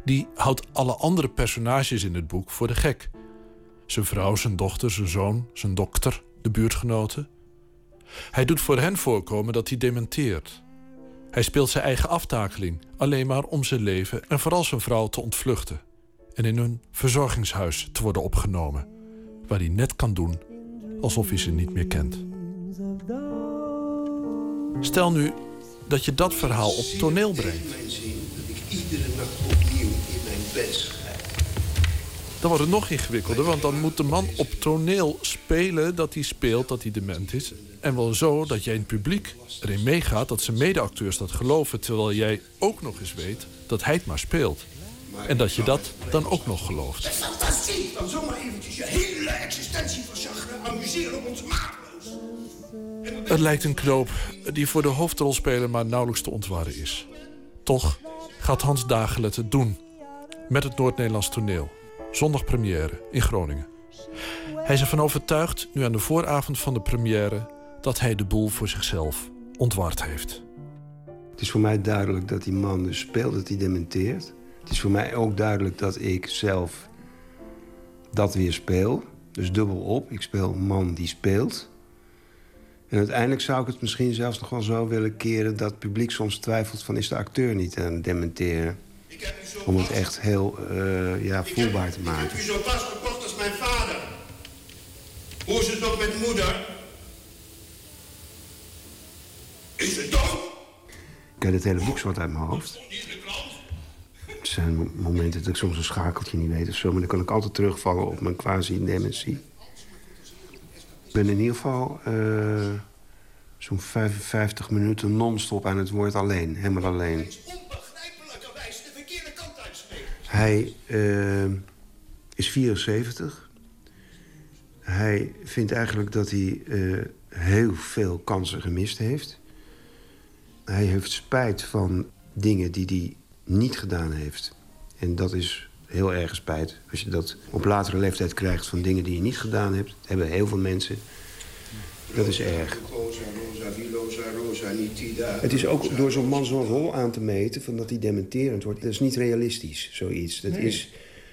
die houdt alle andere personages in het boek voor de gek. Zijn vrouw, zijn dochter, zijn zoon, zijn dokter, de buurtgenoten. Hij doet voor hen voorkomen dat hij dementeert. Hij speelt zijn eigen aftakeling, alleen maar om zijn leven en vooral zijn vrouw te ontvluchten en in een verzorgingshuis te worden opgenomen, waar hij net kan doen alsof hij ze niet meer kent. Stel nu dat je dat verhaal op toneel brengt. dat ik iedere nacht opnieuw in mijn bed Dan wordt het nog ingewikkelder, want dan moet de man op toneel spelen dat hij speelt dat hij dement is. En wel zo dat jij in het publiek erin meegaat dat zijn medeacteurs dat geloven, terwijl jij ook nog eens weet dat hij het maar speelt. En dat je dat dan ook nog gelooft. Fantastisch! Dan zomaar eventjes je hele existentie verzachten, amuseren op onze maat. Het lijkt een knoop die voor de hoofdrolspeler maar nauwelijks te ontwarren is. Toch gaat Hans Dagelet het doen. Met het Noord-Nederlands toneel. Zondag première in Groningen. Hij is ervan overtuigd, nu aan de vooravond van de première... dat hij de boel voor zichzelf ontward heeft. Het is voor mij duidelijk dat die man dus speelt, dat hij dementeert. Het is voor mij ook duidelijk dat ik zelf dat weer speel. Dus dubbel op. Ik speel man die speelt. En uiteindelijk zou ik het misschien zelfs nog wel zo willen keren... dat het publiek soms twijfelt van is de acteur niet aan het dementeren. Om het echt heel uh, ja, voelbaar te maken. Ik heb u zo pas gekocht als mijn vader. Hoe is het nog met moeder? Is het dood? Ik heb het hele boek zwart uit mijn hoofd. Er zijn momenten dat ik soms een schakeltje niet weet of zo... maar dan kan ik altijd terugvallen op mijn quasi-dementie. Ik ben in ieder geval uh, zo'n 55 minuten non-stop aan het woord alleen. Helemaal alleen. Hij uh, is 74. Hij vindt eigenlijk dat hij uh, heel veel kansen gemist heeft. Hij heeft spijt van dingen die hij niet gedaan heeft. En dat is heel erg spijt. Als je dat op latere leeftijd krijgt van dingen die je niet gedaan hebt... hebben heel veel mensen. Dat is erg. Het is ook door zo'n man zo'n rol aan te meten... Van dat hij dementerend wordt. Dat is niet realistisch, zoiets. Dat is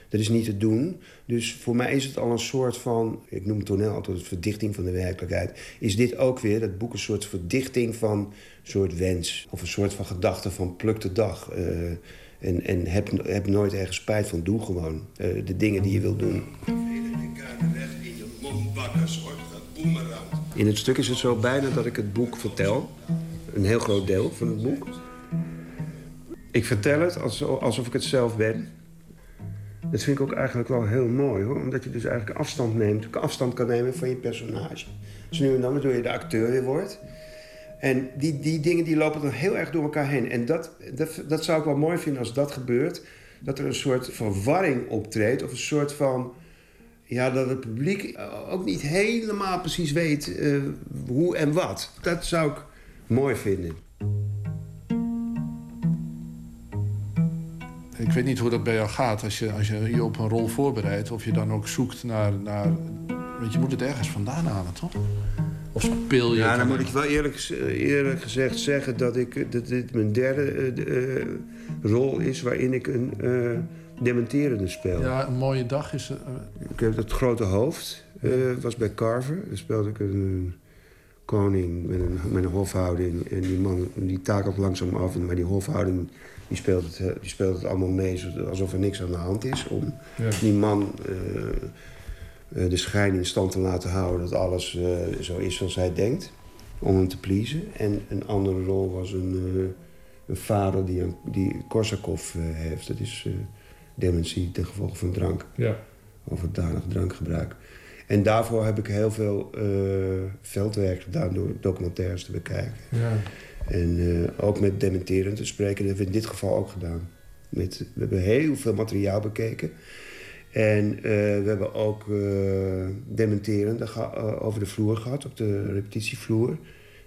Dat is niet te doen. Dus voor mij is het al een soort van... ik noem toneel altijd een verdichting van de werkelijkheid. Is dit ook weer, dat boek, een soort verdichting van een soort wens. Of een soort van gedachte van pluk de dag. Uh, en en heb, heb nooit ergens spijt van. Doe gewoon uh, de dingen die je wil doen. In het stuk is het zo bijna dat ik het boek vertel. Een heel groot deel van het boek. Ik vertel het alsof ik het zelf ben. Dat vind ik ook eigenlijk wel heel mooi, hoor. Omdat je dus eigenlijk afstand neemt, afstand kan nemen van je personage. Dus nu en dan, waardoor je de acteur weer wordt. En die, die dingen die lopen dan heel erg door elkaar heen. En dat, dat, dat zou ik wel mooi vinden als dat gebeurt. Dat er een soort verwarring optreedt. Of een soort van... Ja, dat het publiek ook niet helemaal precies weet uh, hoe en wat. Dat zou ik mooi vinden. Ik weet niet hoe dat bij jou gaat als je als je, je op een rol voorbereidt. Of je dan ook zoekt naar... naar want je moet het ergens vandaan halen, toch? Of speel je... Ja, dan moet ik wel eerlijk, eerlijk gezegd zeggen... dat, ik, dat dit mijn derde uh, rol is waarin ik een uh, dementerende speel. Ja, een mooie dag is... Uh... Ik heb het grote hoofd. was bij Carver. Daar speelde ik een koning met een, met een hofhouding. En die man die takelt langzaam af. Maar die hofhouding die speelt het, eh, die speelt het allemaal mee alsof er niks aan de hand is. Om die man uh, de schijn in stand te laten houden dat alles uh, zo is zoals hij denkt. Om hem te pleasen. En een andere rol was een, een vader die, een, die Korsakov heeft. Dat is dementie ten gevolge van drank. Ja. Of danig drankgebruik. En daarvoor heb ik heel veel veldwerk gedaan door documentaires te bekijken. Ja. En uh, ook met dementerend te spreken. Dat hebben we in dit geval ook gedaan. Met, we hebben heel veel materiaal bekeken. En uh, we hebben ook uh, dementerend over de vloer gehad, op de repetitievloer.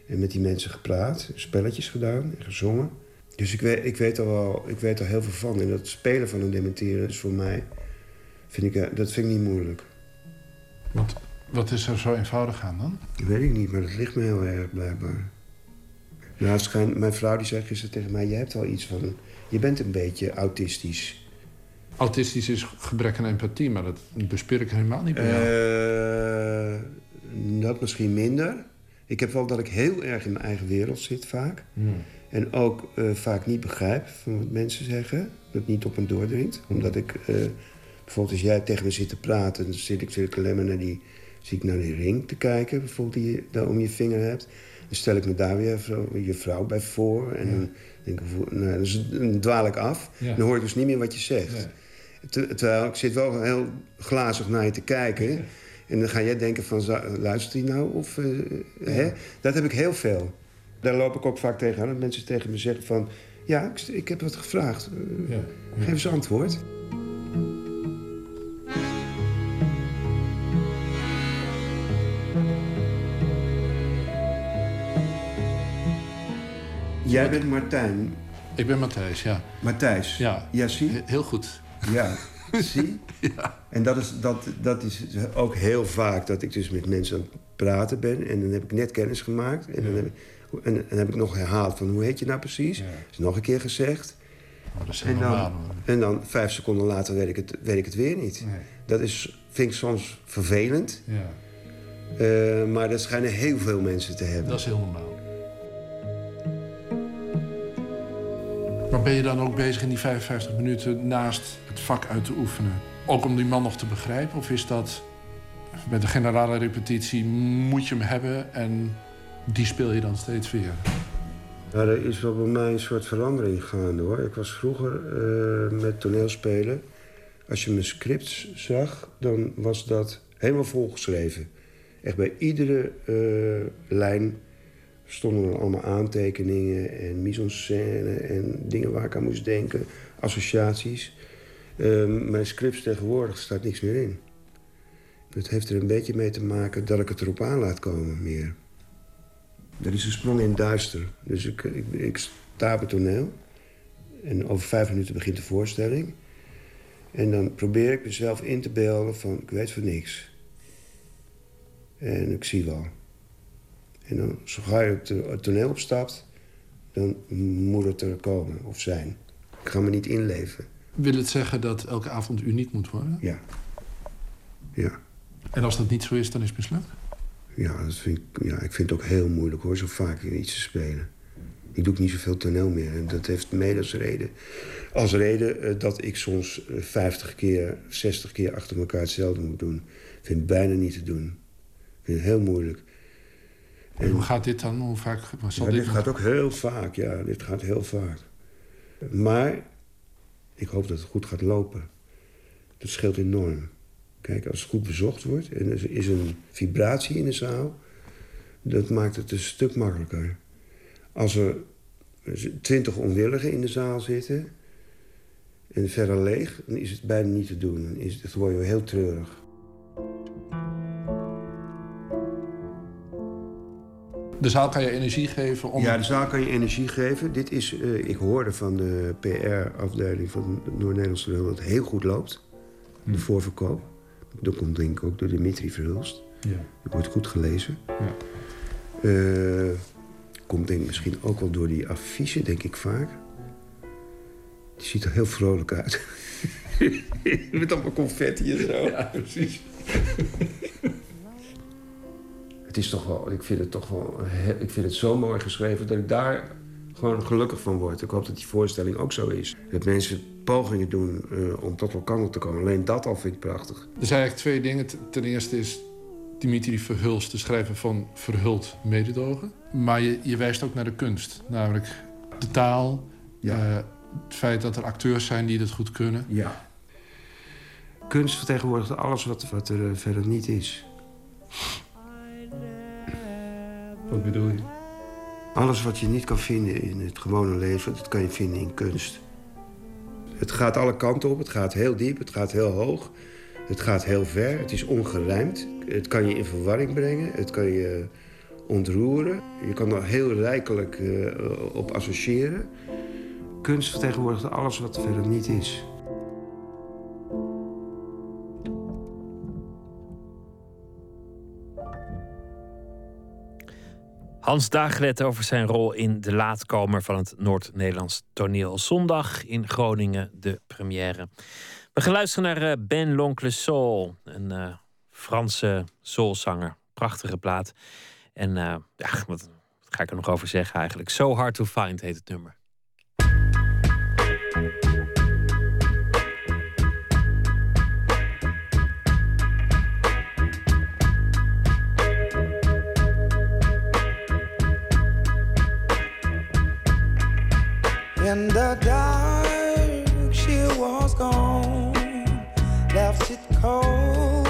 En met die mensen gepraat, spelletjes gedaan en gezongen. Dus ik weet, ik weet, er wel, ik weet er heel veel van. En dat spelen van een dementeren is voor mij... Vind ik, dat vind ik niet moeilijk. Wat, wat is er zo eenvoudig aan dan? Dat weet ik niet, maar dat ligt me heel erg blijkbaar. Schijn, mijn vrouw die zei gisteren tegen mij... je hebt wel iets van... je bent een beetje autistisch. Autistisch is gebrek aan empathie, maar dat bespeur ik helemaal niet bij jou. Uh, dat misschien minder. Ik heb wel dat ik heel erg in mijn eigen wereld zit vaak. Hmm. En ook uh, vaak niet begrijp van wat mensen zeggen. Dat niet op me doordringt. Omdat ik... Uh, bijvoorbeeld als jij tegen me zit te praten... dan zit ik, zit ik alleen maar naar die... zie ik naar die ring te kijken, bijvoorbeeld die je daar om je vinger hebt. Dan stel ik me daar weer je vrouw bij voor. En dan, denk ik, nou, dan dwaal ik af. Dan hoor ik dus niet meer wat je zegt. Terwijl ik zit wel heel glazig naar je te kijken. En dan ga jij denken van, luistert hij nou? Of, uh, hè? Dat heb ik heel veel. Daar loop ik ook vaak tegenaan. Dat mensen tegen me zeggen van... Ja, ik, ik heb wat gevraagd. Uh, geef eens antwoord. Jij bent Martijn. Ik ben Matthijs, ja. Matthijs? Ja. Ja, zie? Heel goed. Ja, zie? ja. En dat is, dat, dat is ook heel vaak dat ik dus met mensen aan het praten ben. En dan heb ik net kennis gemaakt. En dan heb ik, en, dan heb ik nog herhaald van hoe heet je nou precies? Ja. Is nog een keer gezegd. Oh, dat is en, dan, en dan vijf seconden later weet ik het, weet ik het weer niet. Nee. Dat is, vind ik soms vervelend. Ja. Uh, maar dat schijnen heel veel mensen te hebben. Dat is heel normaal. Maar ben je dan ook bezig in die 55 minuten naast het vak uit te oefenen? Ook om die man nog te begrijpen? Of is dat bij de generale repetitie moet je hem hebben en die speel je dan steeds weer? Ja, er is wel bij mij een soort verandering gaande hoor. Ik was vroeger uh, met toneelspelen. Als je mijn scripts zag, dan was dat helemaal volgeschreven. Echt bij iedere uh, lijn stonden er allemaal aantekeningen en mise en dingen waar ik aan moest denken, associaties. Um, mijn scripts tegenwoordig staat niks meer in. Het heeft er een beetje mee te maken dat ik het erop aan laat komen meer. Er is een sprong in duister. Dus ik, ik, ik sta op het toneel. En over vijf minuten begint de voorstelling. En dan probeer ik mezelf in te beelden van ik weet van niks. En ik zie wel. En dan, zodra je het toneel opstapt, dan moet het er komen of zijn. Ik ga me niet inleven. Wil het zeggen dat elke avond uniek moet worden? Ja. Ja. En als dat niet zo is, dan is het mislukt? Ja, dat vind ik, ja, ik vind het ook heel moeilijk hoor, zo vaak iets te spelen. Ik doe ook niet zoveel toneel meer. En dat heeft mede als reden, als reden uh, dat ik soms 50 keer, 60 keer achter elkaar hetzelfde moet doen. Ik vind het bijna niet te doen. Ik vind het heel moeilijk. En, hoe gaat dit dan? Hoe vaak zal ja, dit, gaat ook heel vaak, ja. Dit gaat heel vaak. Maar ik hoop dat het goed gaat lopen. Dat scheelt enorm. Kijk, als het goed bezocht wordt en er is een vibratie in de zaal... dat maakt het een stuk makkelijker. Als er twintig onwilligen in de zaal zitten... en verder leeg, dan is het bijna niet te doen. Dan is het, word je heel treurig. De zaal kan je energie geven? Om... Ja, de zaal kan je energie geven. Dit is, uh, ik hoorde van de PR-afdeling van Noord-Nederlands Toneel... dat het heel goed loopt, de hm. voorverkoop. Dat komt denk ik ook door Dimitri Verhulst. Ja. Dat wordt goed gelezen. Ja. Uh, komt denk ik misschien ook wel door die affiche, denk ik vaak. Die ziet er heel vrolijk uit. Met allemaal confetti en zo. Ja, precies. het is toch wel, ik vind het toch wel, ik vind het zo mooi geschreven dat ik daar gewoon gelukkig van word. Ik hoop dat die voorstelling ook zo is. Dat mensen pogingen doen uh, om tot elkaar te komen. Alleen dat al vind ik prachtig. Er zijn eigenlijk twee dingen. Ten eerste is Dimitri Verhulst, de schrijver van Verhuld Mededogen. Maar je, je wijst ook naar de kunst. Namelijk de taal, ja. uh, het feit dat er acteurs zijn die dat goed kunnen. Ja. Kunst vertegenwoordigt alles wat, wat er uh, verder niet is. Wat bedoel je? Alles wat je niet kan vinden in het gewone leven, dat kan je vinden in kunst. Het gaat alle kanten op, het gaat heel diep, het gaat heel hoog. Het gaat heel ver, het is ongerijmd. Het kan je in verwarring brengen, het kan je ontroeren. Je kan er heel rijkelijk uh, op associëren. Kunst vertegenwoordigt alles wat verder niet is. Hans Daglet over zijn rol in de laatkomer van het Noord-Nederlands toneel. Zondag in Groningen de première. We gaan luisteren naar eh, Ben L'Oncle Soul, een uh, Franse soulzanger. Prachtige plaat. En uh, ja, wat, ga ik er nog over zeggen eigenlijk? So Hard to Find heet het nummer. In the dark, she was gone, left it cold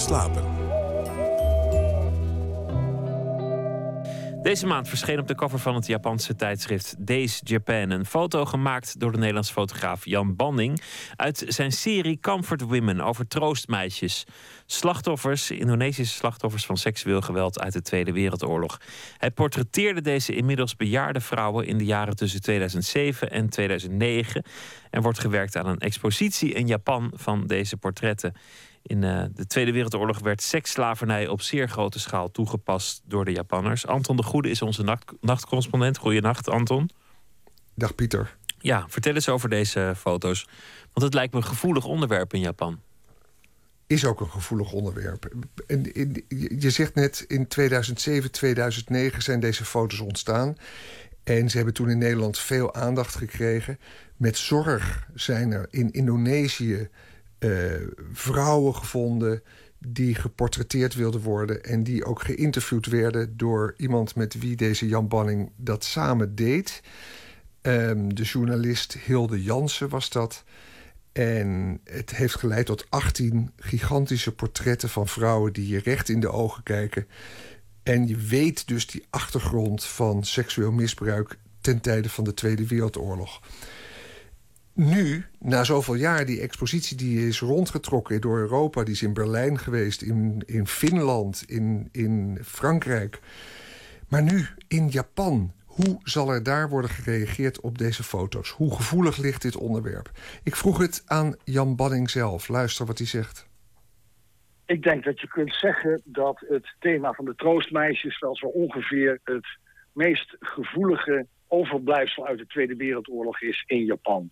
slapen. Deze maand verscheen op de cover van het Japanse tijdschrift Days Japan een foto gemaakt door de Nederlandse fotograaf Jan Banning uit zijn serie Comfort Women over troostmeisjes. Slachtoffers, Indonesische slachtoffers van seksueel geweld uit de Tweede Wereldoorlog. Hij portretteerde deze inmiddels bejaarde vrouwen in de jaren tussen 2007 en 2009 en wordt gewerkt aan een expositie in Japan van deze portretten. In uh, de Tweede Wereldoorlog werd seksslavernij op zeer grote schaal toegepast door de Japanners. Anton de Goede is onze nacht nachtcorrespondent. Goedenacht, Anton. Dag Pieter. Ja, vertel eens over deze foto's. Want het lijkt me een gevoelig onderwerp in Japan. Is ook een gevoelig onderwerp. En, in, je zegt net in 2007, 2009 zijn deze foto's ontstaan. En ze hebben toen in Nederland veel aandacht gekregen. Met zorg zijn er in Indonesië uh, vrouwen gevonden die geportretteerd wilden worden en die ook geïnterviewd werden door iemand met wie deze Jan Banning dat samen deed. Um, de journalist Hilde Jansen was dat. En het heeft geleid tot 18 gigantische portretten van vrouwen die je recht in de ogen kijken. En je weet dus die achtergrond van seksueel misbruik ten tijde van de Tweede Wereldoorlog nu, na zoveel jaar, die expositie die is rondgetrokken door Europa... die is in Berlijn geweest, in, in Finland, in, in Frankrijk. Maar nu in Japan. Hoe zal er daar worden gereageerd op deze foto's? Hoe gevoelig ligt dit onderwerp? Ik vroeg het aan Jan Banning zelf. Luister wat hij zegt. Ik denk dat je kunt zeggen dat het thema van de troostmeisjes... wel zo ongeveer het meest gevoelige overblijfsel uit de Tweede Wereldoorlog is in Japan.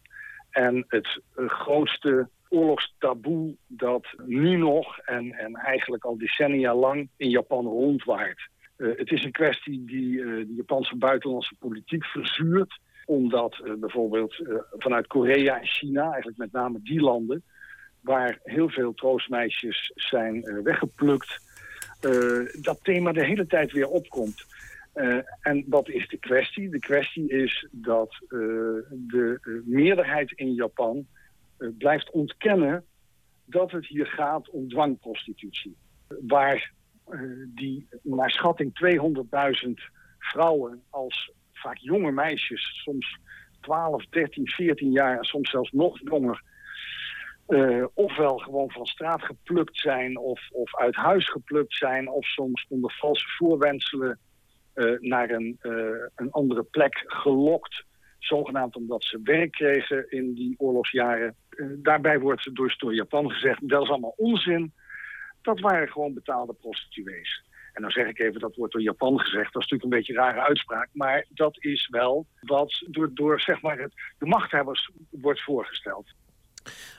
En het eh, grootste oorlogstaboe dat nu nog en, en eigenlijk al decennia lang in Japan rondwaart. Uh, het is een kwestie die uh, de Japanse buitenlandse politiek verzuurt. Omdat bijvoorbeeld vanuit Korea en China, eigenlijk met name die landen... waar heel veel troostmeisjes zijn weggeplukt... dat thema de hele tijd weer opkomt. Uh, en wat is de kwestie? De kwestie is dat uh, de uh, meerderheid in Japan blijft ontkennen dat het hier gaat om dwangprostitutie. Waar die naar schatting 200.000 vrouwen als vaak jonge meisjes, soms 12, 13, 14 jaar, soms zelfs nog jonger, ofwel gewoon van straat geplukt zijn of, of uit huis geplukt zijn, of soms onder valse voorwenselen naar een, uh, een andere plek gelokt. Zogenaamd omdat ze werk kregen in die oorlogsjaren. Uh, daarbij wordt dus door Japan gezegd, dat is allemaal onzin. Dat waren gewoon betaalde prostituees. En dan zeg ik even, dat wordt door Japan gezegd. Dat is natuurlijk een beetje een rare uitspraak. Maar dat is wel wat door, door zeg maar het, de machthebbers wordt voorgesteld.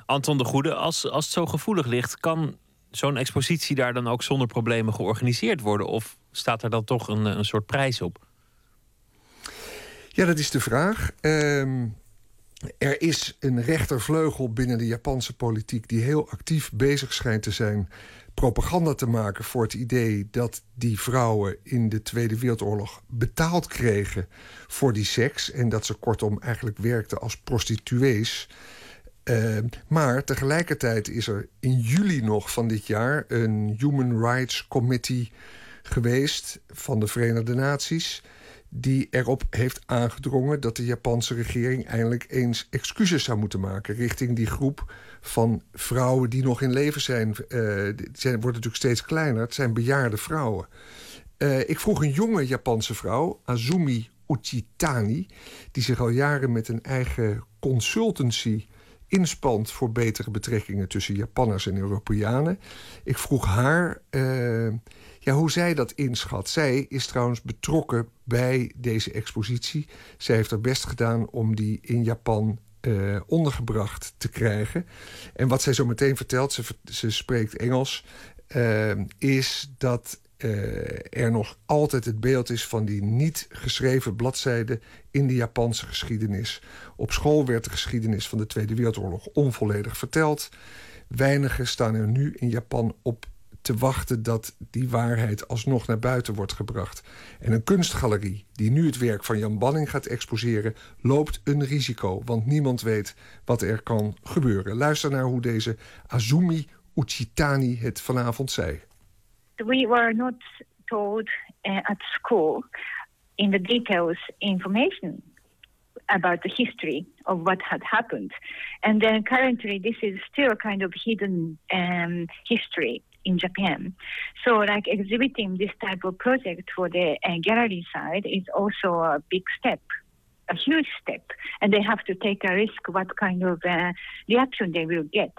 Anton de Goede, als, als het zo gevoelig ligt... kan zo'n expositie daar dan ook zonder problemen georganiseerd worden? Of staat er dan toch een, een soort prijs op? Ja, dat is de vraag. Um, er is een rechtervleugel binnen de Japanse politiek die heel actief bezig schijnt te zijn propaganda te maken voor het idee dat die vrouwen in de Tweede Wereldoorlog betaald kregen voor die seks en dat ze kortom eigenlijk werkten als prostituees. Uh, maar tegelijkertijd is er in juli nog van dit jaar een Human Rights Committee geweest van de Verenigde Naties die erop heeft aangedrongen dat de Japanse regering eindelijk eens excuses zou moeten maken richting die groep van vrouwen die nog in leven zijn. Uh, zijn wordt natuurlijk steeds kleiner. Het zijn bejaarde vrouwen. Uh, ik vroeg een jonge Japanse vrouw, Azumi Uchitani, die zich al jaren met een eigen consultancy inspant voor betere betrekkingen tussen Japanners en Europeanen. Ik vroeg haar uh, ja, hoe zij dat inschat. Zij is trouwens betrokken bij deze expositie. Zij heeft er best gedaan om die in Japan uh, ondergebracht te krijgen. En wat zij zo meteen vertelt, ze, ze spreekt Engels, uh, is dat er nog altijd het beeld is van die niet geschreven bladzijde in de Japanse geschiedenis. Op school werd de geschiedenis van de Tweede Wereldoorlog onvolledig verteld. Weinigen staan er nu in Japan op te wachten dat die waarheid alsnog naar buiten wordt gebracht. En een kunstgalerie die nu het werk van Jan Banning gaat exposeren, loopt een risico, want niemand weet wat er kan gebeuren. Luister naar hoe deze Azumi Uchitani het vanavond zei. We were not told uh, at school in the details information about the history of what had happened. And then currently this is still kind of hidden um, history in Japan. So like exhibiting this type of project for the uh, gallery side is also a big step. A huge step, and they have to take a risk what kind of uh, reaction they will get.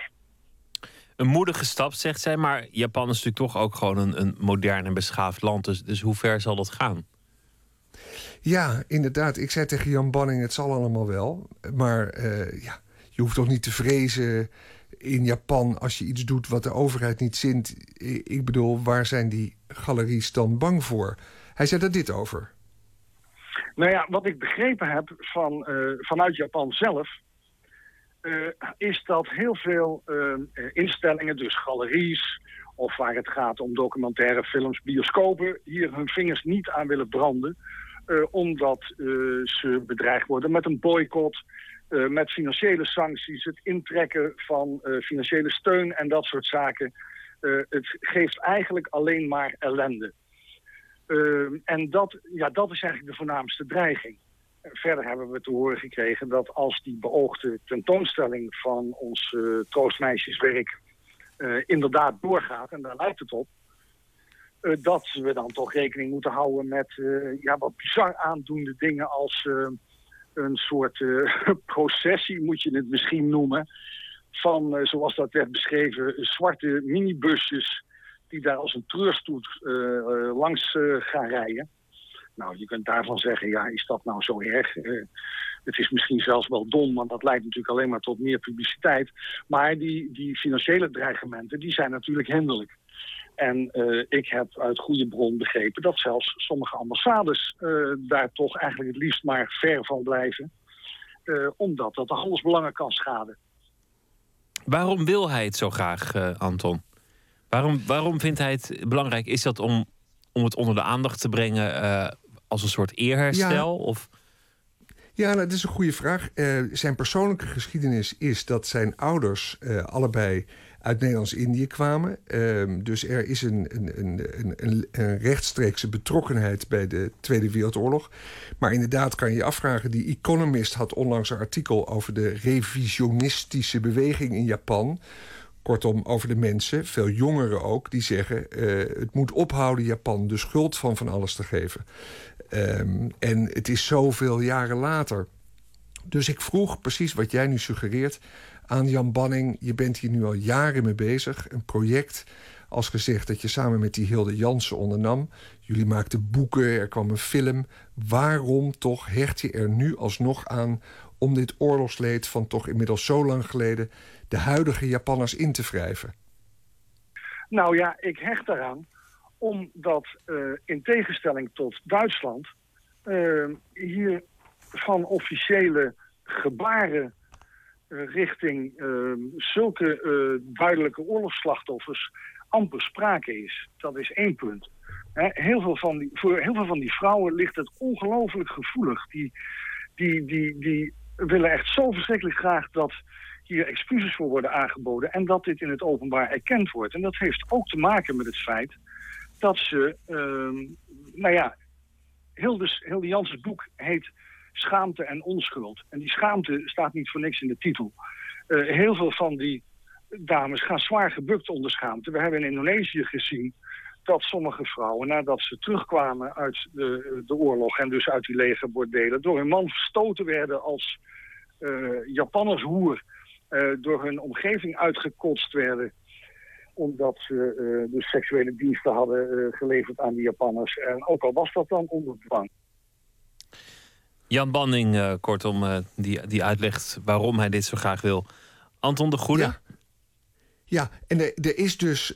Een moedige stap, zegt zij, maar Japan is natuurlijk toch ook gewoon een, een modern en beschaafd land. Dus, dus hoe ver zal dat gaan? Ja, inderdaad. Ik zei tegen Jan Banning, het zal allemaal wel. Maar uh, ja, je hoeft toch niet te vrezen in Japan als je iets doet wat de overheid niet zint. Ik bedoel, waar zijn die galeries dan bang voor? Hij zei er dit over. Nou ja, wat ik begrepen heb van, uh, vanuit Japan zelf... Uh, is dat heel veel uh, instellingen, dus galeries... of waar het gaat om documentaire films, bioscopen... hier hun vingers niet aan willen branden... omdat ze bedreigd worden met een boycott... met financiële sancties, het intrekken van financiële steun en dat soort zaken. het geeft eigenlijk alleen maar ellende. En dat, ja, dat is eigenlijk de voornaamste dreiging. Verder hebben we te horen gekregen dat als die beoogde tentoonstelling van ons uh, troostmeisjeswerk uh, inderdaad doorgaat, en daar lijkt het op, dat we dan toch rekening moeten houden met ja, wat bizar aandoende dingen als een soort processie, moet je het misschien noemen, van, zoals dat werd beschreven, zwarte minibusjes die daar als een treurstoet langs gaan rijden. Nou, je kunt daarvan zeggen, ja, is dat nou zo erg? Uh, het is misschien zelfs wel dom, want dat leidt natuurlijk alleen maar tot meer publiciteit. Maar die, die financiële dreigementen, die zijn natuurlijk hinderlijk. En ik heb uit goede bron begrepen dat zelfs sommige ambassades daar toch eigenlijk het liefst maar ver van blijven. omdat dat de handelsbelangen kan schaden. Waarom wil hij het zo graag, Anton? Waarom, waarom vindt hij het belangrijk? Is dat om, om het onder de aandacht te brengen als een soort eerherstel? Ja. Of? Ja, nou, dat is een goede vraag. Uh, zijn persoonlijke geschiedenis is dat zijn ouders uh, allebei uit Nederlands-Indië kwamen. Uh, dus er is een, een, een, een, een rechtstreekse betrokkenheid bij de Tweede Wereldoorlog. Maar inderdaad kan je je afvragen... die Economist had onlangs een artikel over de revisionistische beweging in Japan... Kortom, over de mensen, veel jongeren ook, die zeggen... Uh, het moet ophouden Japan de schuld van van alles te geven. Um, en het is zoveel jaren later. Dus ik vroeg precies wat jij nu suggereert aan Jan Banning. Je bent hier nu al jaren mee bezig. Een project, als gezegd, dat je samen met die Hilde Jansen ondernam. Jullie maakten boeken, er kwam een film. Waarom toch hecht je er nu alsnog aan... om dit oorlogsleed van toch inmiddels zo lang geleden de huidige Japanners in te wrijven? Nou ja, ik hecht daaraan omdat uh, in tegenstelling tot Duitsland... Uh, hier van officiële gebaren uh, richting zulke duidelijke oorlogsslachtoffers amper sprake is. Dat is één punt. heel veel van die, voor heel veel van die vrouwen ligt het ongelooflijk gevoelig. Die, die, die, die willen echt zo verschrikkelijk graag dat hier excuses voor worden aangeboden... en dat dit in het openbaar erkend wordt. En dat heeft ook te maken met het feit dat ze... Uh, nou ja, Hilde, Hilde Janssens boek heet Schaamte en Onschuld. En die schaamte staat niet voor niks in de titel. Uh, heel veel van die dames gaan zwaar gebukt onder schaamte. We hebben in Indonesië gezien dat sommige vrouwen, nadat ze terugkwamen uit de, de oorlog... en dus uit die legerbordelen, door hun man verstoten werden als uh, Japanners hoer uh, door hun omgeving uitgekotst werden omdat ze uh, dus seksuele diensten hadden uh, geleverd aan die Japanners. En ook al was dat dan onder dwang. Jan Banning, kortom, die, die uitlegt waarom hij dit zo graag wil. Anton de Goede? Ja, ja en er, er is dus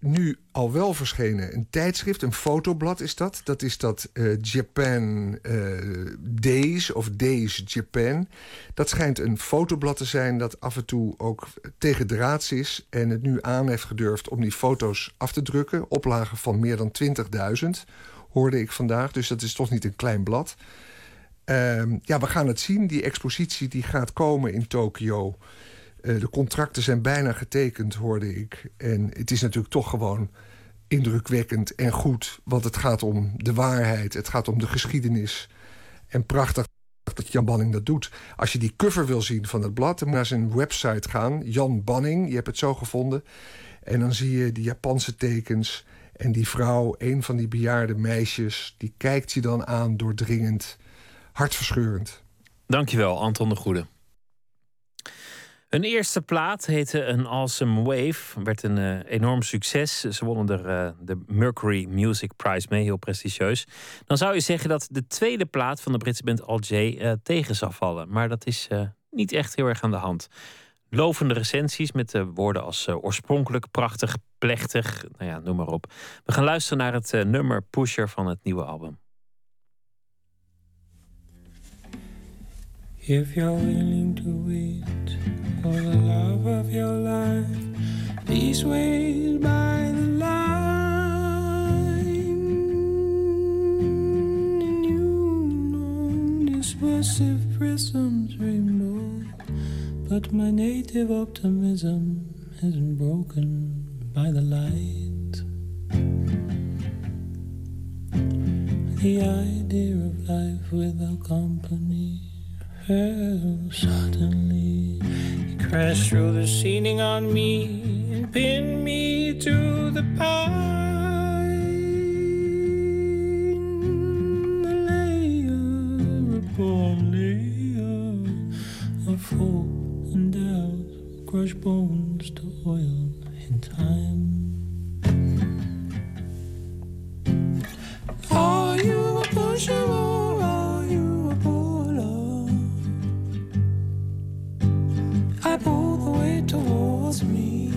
nu al wel verschenen een tijdschrift, een fotoblad is dat. Dat is dat uh, Japan uh, Days of Days Japan. Dat schijnt een fotoblad te zijn dat af en toe ook tegen draads is... en het nu aan heeft gedurfd om die foto's af te drukken. Oplagen van meer dan 20.000, hoorde ik vandaag. Dus dat is toch niet een klein blad. Uh, ja, we gaan het zien. Die expositie die gaat komen in Tokio... Eh, de contracten zijn bijna getekend, hoorde ik. En het is natuurlijk toch gewoon indrukwekkend en goed. Want het gaat om de waarheid, het gaat om de geschiedenis. En prachtig dat Jan Banning dat doet. Als je die cover wil zien van het blad, dan moet je naar zijn website gaan. Jan Banning, je hebt het zo gevonden. En dan zie je die Japanse tekens. En die vrouw, een van die bejaarde meisjes... die kijkt je dan aan, doordringend, hartverscheurend. Dankjewel, Anton de Goede. Een eerste plaat heette An Awesome Wave. Werd een uh, enorm succes. Ze wonnen er uh, de Mercury Music Prize mee, heel prestigieus. Dan zou je zeggen dat de tweede plaat van de Britse band Al J uh, tegen zou vallen. Maar dat is niet echt heel erg aan de hand. Lovende recensies met de woorden als oorspronkelijk, prachtig, plechtig. Nou ja, noem maar op. We gaan luisteren naar het nummer Pusher van het nieuwe album. If you're willing to wait for the love of your life, please wait by the line. And you know this massive prism's rainbow, but my native optimism isn't broken by the light. The idea of life without company suddenly he crashed through the ceiling on me and pinned me to the pine. The layer upon layer of hope and doubt, crushed bones to oil in time. Are you a pusher? I pull the weight towards me.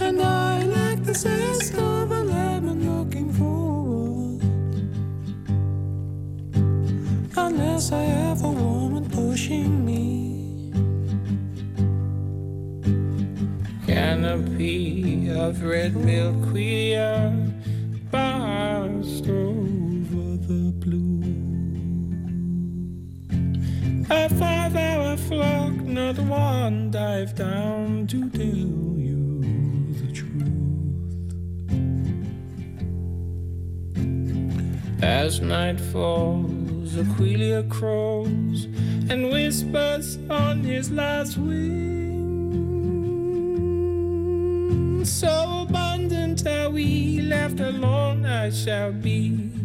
And I like the zest of a lemon looking forward. Unless I have a woman pushing me. Canopy of red milk, milkweed passed over A five hour flock, not one dive down to tell you the truth. As night falls, Aquilia crows and whispers on his last wing. So abundant are we left alone, I shall be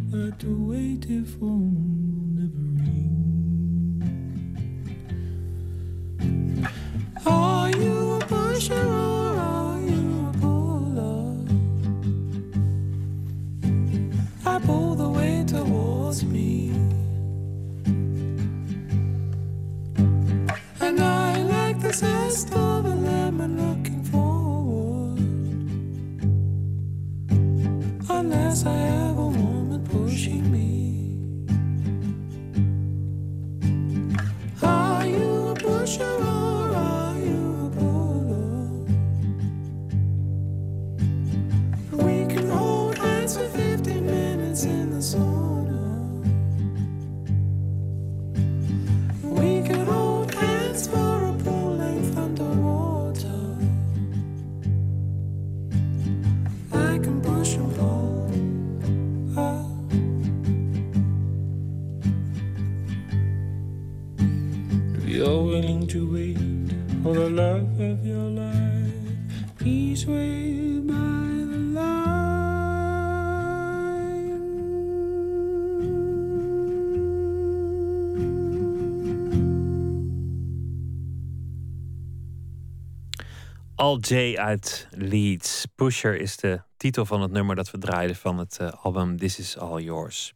Al J uit Leeds. Pusher is de titel van het nummer dat we draaiden van het eh, album This Is All Yours.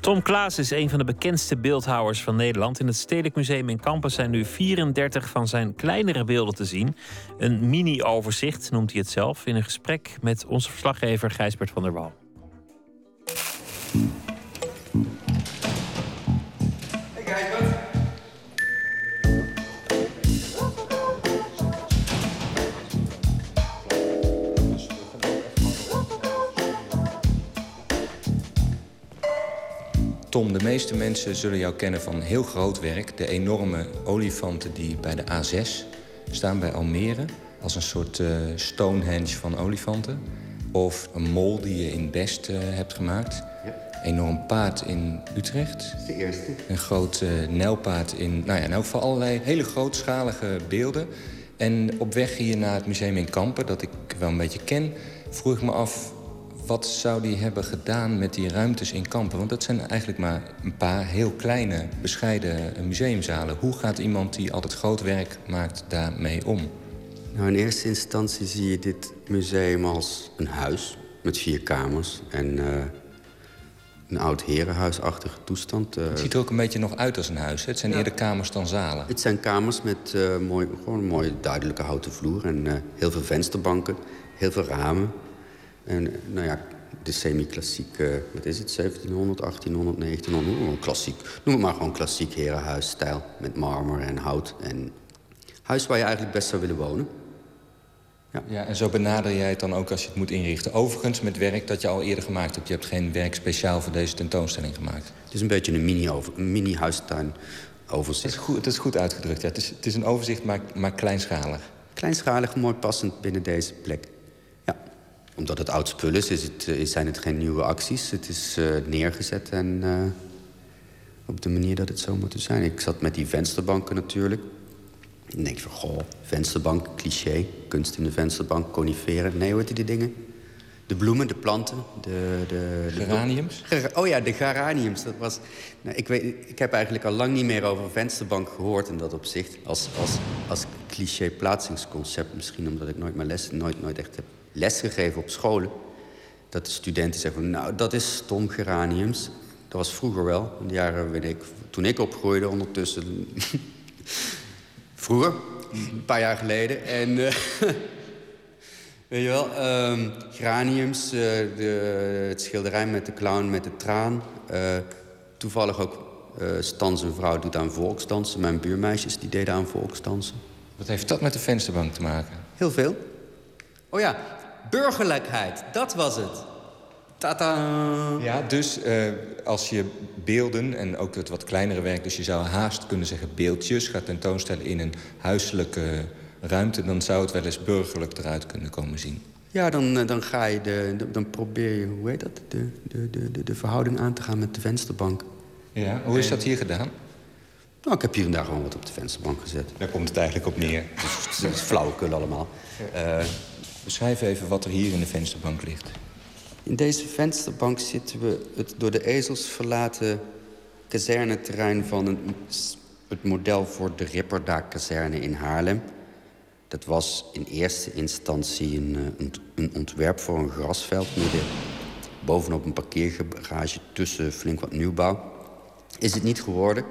Tom Klaas is een van de bekendste beeldhouwers van Nederland. In het Stedelijk Museum in Kampen zijn nu 34 van zijn kleinere beelden te zien. Een mini-overzicht noemt hij het zelf in een gesprek met onze verslaggever Gijsbert van der Wal. Tom, de meeste mensen zullen jou kennen van heel groot werk. De enorme olifanten die bij de A6 staan bij Almere. Als een soort uh, Stonehenge van olifanten. Of een mol die je in Best uh, hebt gemaakt. Ja. Enorm paard in Utrecht. de eerste. Een groot uh, nijlpaard in... Nou ja, in elk geval allerlei hele grootschalige beelden. En op weg hier naar het museum in Kampen, dat ik wel een beetje ken... vroeg ik me af, wat zou die hebben gedaan met die ruimtes in Kampen? Want dat zijn eigenlijk maar een paar heel kleine, bescheiden museumzalen. Hoe gaat iemand die altijd groot werk maakt daarmee om? Nou, in eerste instantie zie je dit museum als een huis met vier kamers en uh, een oud herenhuisachtige toestand. Uh, het ziet er ook een beetje nog uit als een huis. Hè? Het zijn ja. eerder kamers dan zalen. Het zijn kamers met uh, mooi, gewoon een mooie duidelijke houten vloer en heel veel vensterbanken, heel veel ramen. En nou ja, de semi-klassieke, wat is het, 1700, 1800, 1900, gewoon klassiek. Noem het maar gewoon klassiek herenhuisstijl met marmer en hout. En huis waar je eigenlijk best zou willen wonen. Ja. ja, en zo benader jij het dan ook als je het moet inrichten. Overigens met werk dat je al eerder gemaakt hebt. Je hebt geen werk speciaal voor deze tentoonstelling gemaakt. Het is een beetje een mini-huistuin mini overzicht. Het is goed, het is goed uitgedrukt, ja. Het is, het is een overzicht, maar, maar kleinschalig. Kleinschalig, mooi passend binnen deze plek. Omdat het oud spul is, is het, is, zijn het geen nieuwe acties. Het is uh, neergezet en uh, op de manier dat het zou moeten zijn. Ik zat met die vensterbanken natuurlijk. Dan denk van, goh, vensterbank, cliché. Kunst in de vensterbank, coniferen. Nee, hoe heet die dingen? De bloemen, de planten, de... de, de geraniums? oh ja, de geraniums. Dat was, nou, ik, weet, ik heb eigenlijk al lang niet meer over vensterbank gehoord in dat opzicht. Als, als, als cliché plaatsingsconcept. Misschien omdat ik nooit, mijn les, nooit, nooit echt heb lesgegeven op scholen. Dat de studenten zeggen van, nou, dat is stom geraniums. Dat was vroeger wel, in de jaren weet ik, toen ik opgroeide ondertussen. Vroeger, een paar jaar geleden. En uh, weet je wel, um, Graniums, uh, de, het schilderij met de clown met de traan. Uh, toevallig ook Stans een vrouw doet aan volksdansen. Mijn buurmeisjes die deden aan volksdansen. Wat heeft dat met de vensterbank te maken? Heel veel. Oh ja, burgerlijkheid, dat was het. Tata. Ja, dus uh, als je beelden en ook het wat kleinere werk... dus je zou haast kunnen zeggen beeldjes... gaat tentoonstellen in een huiselijke ruimte... dan zou het wel eens burgerlijk eruit kunnen komen zien. Ja, dan, dan ga je de, dan probeer je, hoe heet dat, de, de, de, de verhouding aan te gaan met de vensterbank. Ja, hoe is dat hier gedaan? Nou, ik heb hier en daar gewoon wat op de vensterbank gezet. Daar komt het eigenlijk op neer. Dus het is flauwekul allemaal. Ja. Uh, Beschrijf even wat er hier in de vensterbank ligt. In deze vensterbank zitten we het door de ezels verlaten kazerneterrein van het model voor de Ripperda-kazerne in Haarlem. Dat was in eerste instantie eh, een, een, ontwerp voor een grasveld midden bovenop een parkeergarage tussen flink wat nieuwbouw. Is het niet geworden.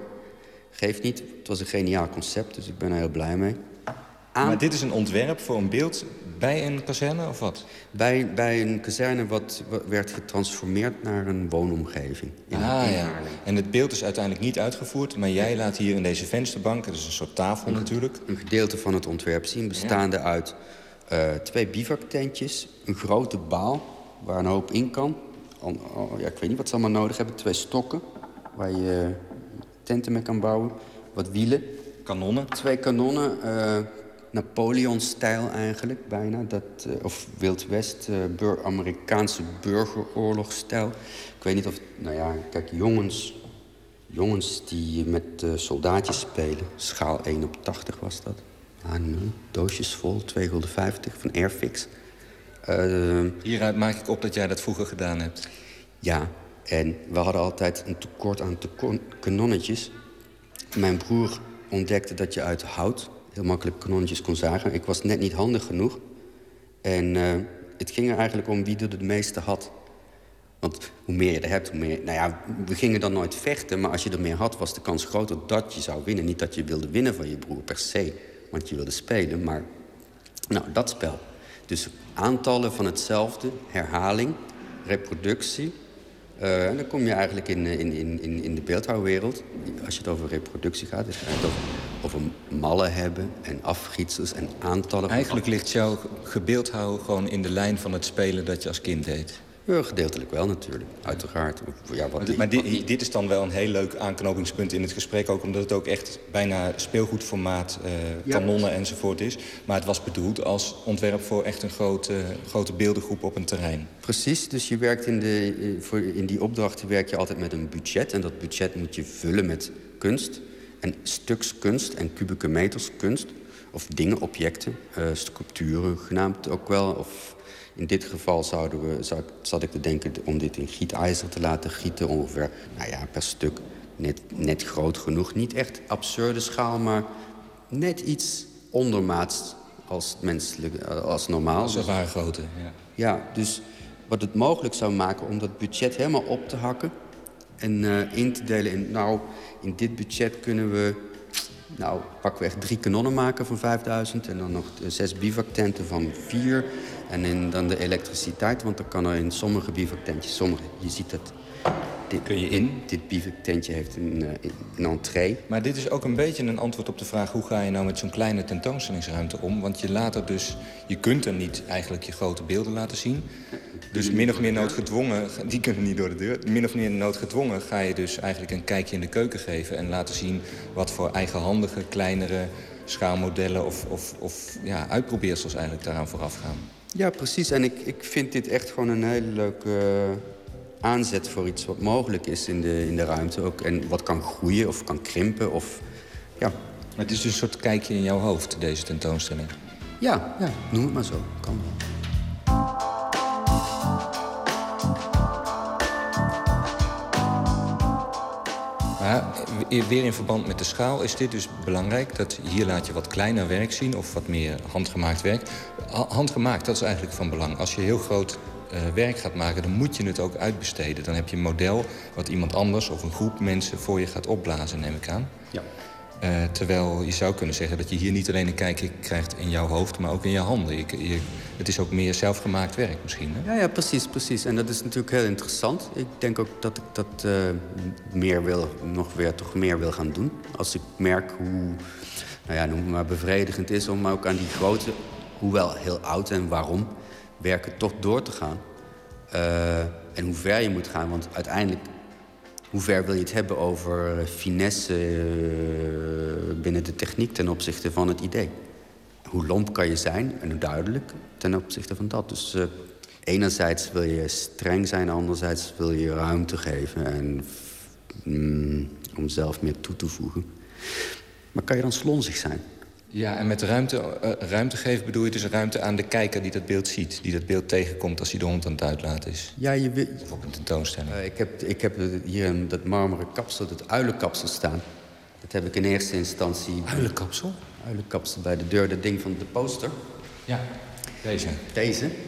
Geeft niet. Het was een geniaal concept, dus ik ben er heel blij mee. Maar dit is een ontwerp voor een beeld bij een kazerne of wat? Bij, bij een kazerne wat werd getransformeerd naar een woonomgeving. In, ah ja, en het beeld is uiteindelijk niet uitgevoerd... maar jij laat hier in deze vensterbank, dat is een soort tafel natuurlijk... Een gedeelte van het ontwerp zien, bestaande uit uh, twee bivaktentjes... een grote baal waar een hoop in kan. Oh, ja, ik weet niet wat ze allemaal nodig hebben. Twee stokken waar je tenten mee kan bouwen. Wat wielen. Kanonnen. Twee kanonnen... Uh, Napoleon-stijl eigenlijk, bijna. Dat, uh, of Wild West, uh, bur Amerikaanse burgeroorlogstijl. Ik weet niet of... Nou ja, kijk, jongens, jongens die met uh, soldaatjes spelen. Schaal 1 op 80 was dat. Ah, nee, doosjes vol, 2,50 van Airfix. Hieruit maak ik op dat jij dat vroeger gedaan hebt. Ja, en we hadden altijd een tekort aan kanonnetjes. Mijn broer ontdekte dat je uit hout heel makkelijk kanonnetjes kon zagen. Ik was net niet handig genoeg. En uh, het ging er eigenlijk om wie er de meeste had. Want hoe meer je er hebt, hoe meer... Nou ja, we gingen dan nooit vechten, maar als je er meer had... was de kans groter dat je zou winnen. Niet dat je wilde winnen van je broer per se, want je wilde spelen. Maar nou, dat spel. Dus aantallen van hetzelfde, herhaling, reproductie... Uh, en dan kom je eigenlijk in, in, in, in de beeldhouwwereld. Als je het over reproductie gaat, is het over, mallen hebben en afgietsels en aantallen. Eigenlijk ligt jouw gebeeldhouwen gewoon in de lijn van het spelen dat je als kind deed. Ja, gedeeltelijk wel natuurlijk, uiteraard. Ja, wat die- Maar dit, dit is dan wel een heel leuk aanknopingspunt in het gesprek. Ook omdat het ook echt bijna speelgoedformaat, eh, Ja. kanonnen enzovoort is. Maar het was bedoeld als ontwerp voor echt een grote, grote beeldengroep op een terrein. Precies, dus je werkt in, de, eh, voor, in die opdrachten werk je altijd met een budget. En dat budget moet je vullen met kunst. En stuks kunst en kubieke meters kunst. Of dingen, objecten, eh, sculpturen genaamd ook wel. Of in dit geval zouden we, zou zat ik te denken om dit in gietijzer te laten gieten. Ongeveer, nou ja, per stuk net, net groot genoeg. Niet echt absurde schaal, maar net iets ondermaats als, menselijk, eh, als normaal. Als een grootte, ja. Ja, dus wat het mogelijk zou maken om dat budget helemaal op te hakken... en eh, in te delen in, nou, in dit budget kunnen we... nou, pakweg drie kanonnen maken van 5000... en dan nog zes bivaktenten van vier... en dan de elektriciteit, want dan kan er in sommige bivaktentjes... sommige, je ziet het... Dit, Kun je in? Dit, bivaktentje heeft een, eh, een entree. Maar dit is ook een beetje een antwoord op de vraag... hoe ga je nou met zo'n kleine tentoonstellingsruimte om? Want je laat er dus... Je kunt er niet eigenlijk je grote beelden laten zien. Dus min of meer noodgedwongen... Die kunnen niet door de deur. Min of meer noodgedwongen ga je dus eigenlijk een kijkje in de keuken geven... en laten zien wat voor eigenhandige, kleinere schaalmodellen... of, of, of ja, uitprobeersels eigenlijk daaraan vooraf gaan. Ja, precies. En ik, ik vind dit echt gewoon een hele leuke aanzet voor iets wat mogelijk is in de, in de ruimte. Ook, en wat kan groeien of kan krimpen. Of, ja. Het is dus een soort kijkje in jouw hoofd, deze tentoonstelling. Ja, ja, noem het maar zo. Kan wel. Maar weer in verband met de schaal is dit dus belangrijk. Dat hier laat je wat kleiner werk zien of wat meer handgemaakt werk. Ha- Handgemaakt, dat is eigenlijk van belang. Als je heel groot werk gaat maken, dan moet je het ook uitbesteden. Dan heb je een model wat iemand anders of een groep mensen voor je gaat opblazen, neem ik aan. Ja. Eh, terwijl je zou kunnen zeggen dat je hier niet alleen een kijkje krijgt in jouw hoofd, maar ook in je handen. Je, je- het is ook meer zelfgemaakt werk misschien. Hè? Ja, ja, precies, precies. En dat is natuurlijk heel interessant. Ik denk ook dat ik dat eh, meer wil, nog weer toch meer wil gaan doen. Als ik merk hoe, nou ja, noem maar bevredigend is om ook aan die grote, hoewel heel oud en waarom, werken toch door te gaan. Eh, en hoe ver je moet gaan, want uiteindelijk, hoe ver wil je het hebben over eh, finesse eh, binnen de techniek ten opzichte van het idee? hoe lomp kan je zijn en hoe duidelijk ten opzichte van dat. Dus enerzijds wil je streng zijn, anderzijds wil je ruimte geven en mm, om zelf meer toe te voegen. Maar kan je dan slonzig zijn? Ja, en met ruimte, eh, ruimte geven bedoel je dus ruimte aan de kijker die dat beeld ziet. Die dat beeld tegenkomt als hij de hond aan het uitlaten is. Ja, je wil... Of op een tentoonstelling. Eh, ik, heb, ik heb hier een, dat marmeren kapsel, dat uilenkapsel staan. Dat heb ik in eerste instantie... Uilenkapsel? Uilenkapsel bij de deur, dat ding van de poster. Ja, deze. Deze?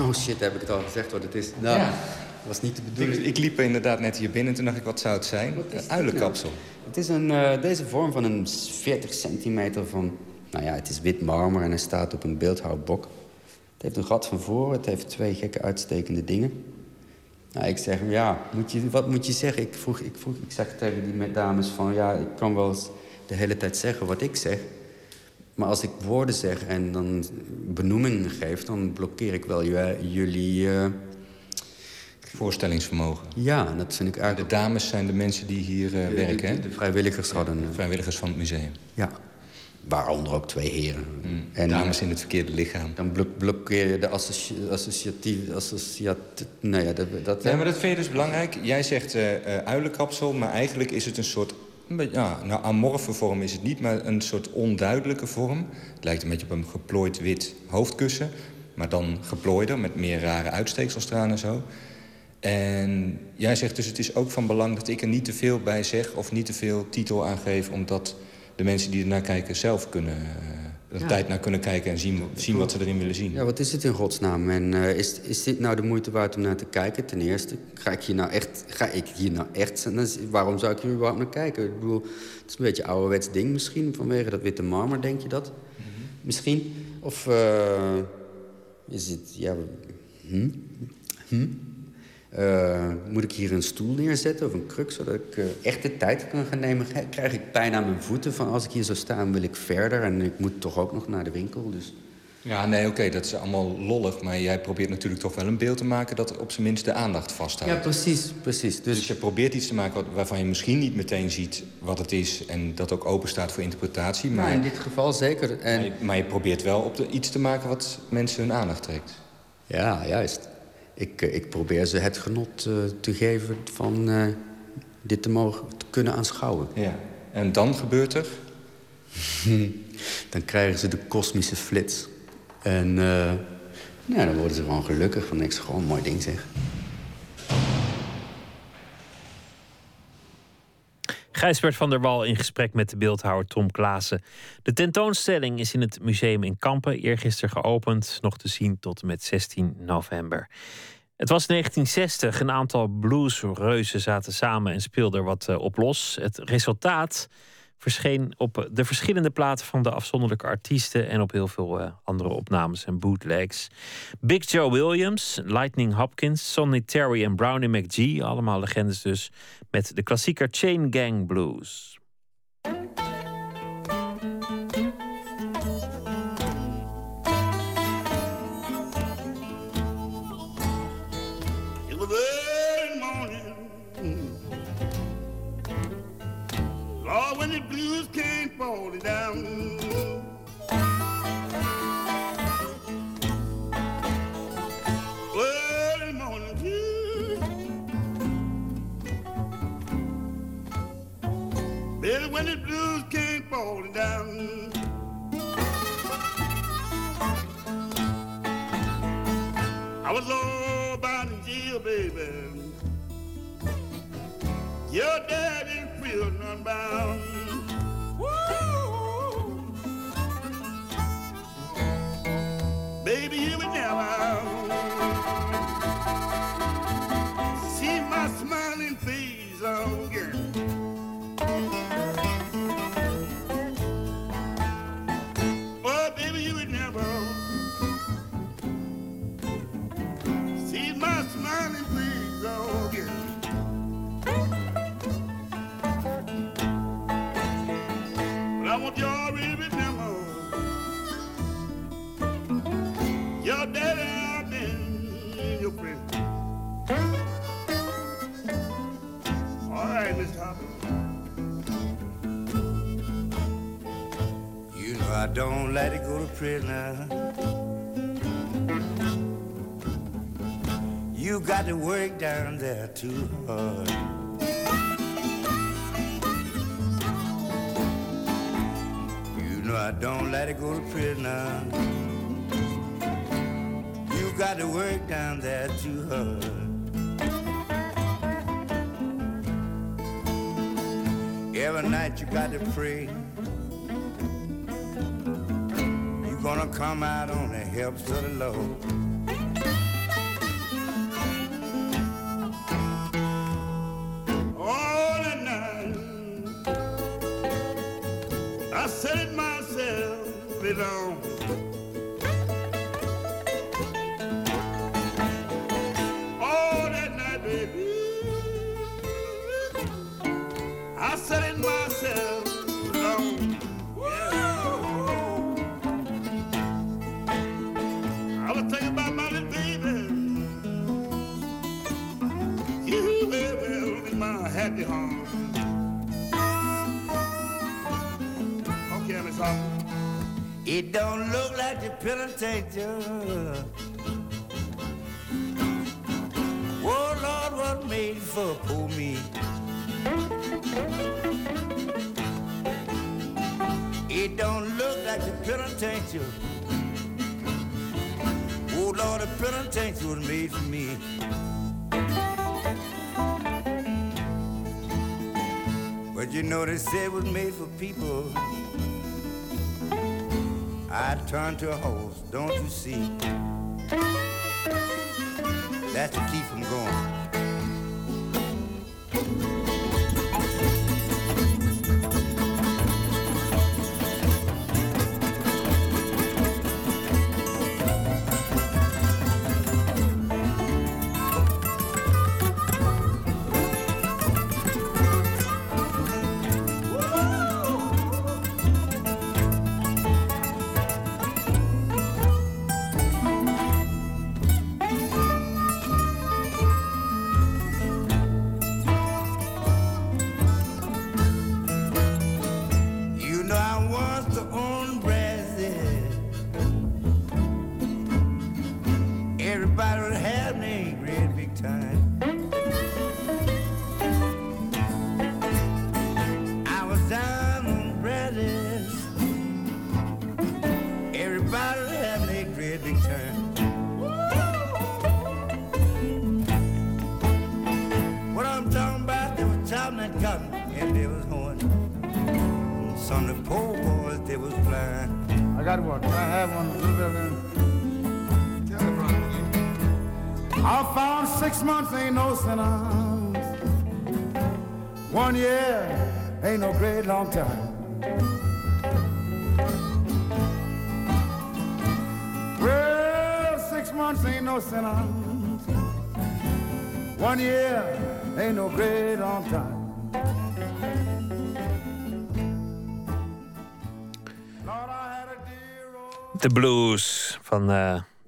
Oh shit, heb ik het al gezegd wat het is? Nou, Ja. Dat was niet de Ik, bedoeling. ik liep inderdaad net hier binnen en toen dacht ik, wat zou het zijn? Een uilenkapsel. Het is een, eh, deze vorm van een 40 centimeter van... Nou ja, het is wit marmer en hij staat op een beeldhouwbok. Het heeft een gat van voren, het heeft twee gekke uitstekende dingen. Nou, ik zeg ja, moet je, wat moet je zeggen? Ik, vroeg, ik, vroeg, ik zeg tegen die dames van... ja, ik kan wel eens de hele tijd zeggen wat ik zeg... Maar als ik woorden zeg en dan benoemingen geef... dan blokkeer ik wel ju- jullie... eh, Voorstellingsvermogen. Ja, dat vind ik eigenlijk... De dames zijn de mensen die hier eh, De- werken, hè? de- de vrijwilligers hadden... eh, Vrijwilligers van het museum. Ja, waaronder ook twee heren. En dames in het verkeerde lichaam. Dan blok- blokkeer je de associ- associatieve... Associat, nou ja, dat... dat Ja, maar dat vind je dus belangrijk. Jij zegt eh, uilenkapsel, maar eigenlijk is het een soort... Ja, nou, amorfe vorm is het niet, maar een soort onduidelijke vorm. Het lijkt een beetje op een geplooid wit hoofdkussen. Maar dan geplooider, met meer rare uitsteeksels eraan en zo. En jij zegt dus het is ook van belang dat ik er niet te veel bij zeg... of niet te veel titel aan geef, omdat de mensen die ernaar kijken zelf kunnen... eh, er Ja. tijd naar kunnen kijken en zien, zien wat ze erin willen zien. Ja, wat is het in godsnaam? En eh, is, is dit nou de moeite waard om naar te kijken? Ten eerste, ga ik hier nou echt... Ga ik hier nou echt waarom zou ik hier überhaupt naar kijken? Ik bedoel, het is een beetje een ouderwets ding misschien... vanwege dat witte marmer, denk je dat? Misschien. Of eh, is het... Ja, hm? Hm? Eh, moet ik hier een stoel neerzetten of een kruk... zodat ik eh, echt de tijd kan gaan nemen? Krijg ik pijn aan mijn voeten van als ik hier zo sta... wil ik verder en ik moet toch ook nog naar de winkel, dus... Ja, nee, oké, dat is allemaal lollig. Maar jij probeert natuurlijk toch wel een beeld te maken... dat op zijn minst de aandacht vasthoudt. Ja, precies. precies. Dus, Dus, je probeert iets te maken wat, waarvan je misschien niet meteen ziet wat het is... en dat ook open staat voor interpretatie. Maar, nou, in dit geval zeker. En, maar, je, maar je probeert wel op de, iets te maken wat mensen hun aandacht trekt. Ja, juist. Ik, eh, ik probeer ze het genot eh, te geven van eh, dit te mogen te kunnen aanschouwen. Ja. En dan gebeurt er? dan krijgen ze de kosmische flits. En nou, dan worden ze gewoon gelukkig. Van niks, gewoon een mooi ding zeg. Gijsbert van der Wal in gesprek met de beeldhouwer Tom Klaassen. De tentoonstelling is in het museum in Kampen eergisteren geopend. Nog te zien tot en met 16 november. Het was 1960. Een aantal bluesreuzen zaten samen en speelden er wat eh, op los. Het resultaat verscheen op de verschillende platen van de afzonderlijke artiesten en op heel veel eh, andere opnames en bootlegs. Big Joe Williams, Lightning Hopkins, Sonny Terry en Brownie McGee, allemaal legendes dus, met de klassieker Chain Gang Blues. Your daddy free unbound. Woo! Baby, you would never see my smiling face again. Don't let it go to prison. You got to work down there too hard. You know I don't let it go to prison. You got to work down there too hard. Every night you got to pray. Gonna come out on the helps of the Lord. It don't look like the penitentiary. Oh Lord, what made for poor me? It don't look like the penitentiary. Oh Lord, the penitentiary was made for me. But you know they say it was made for people. I turn to a horse, don't you see? That's to keep from going.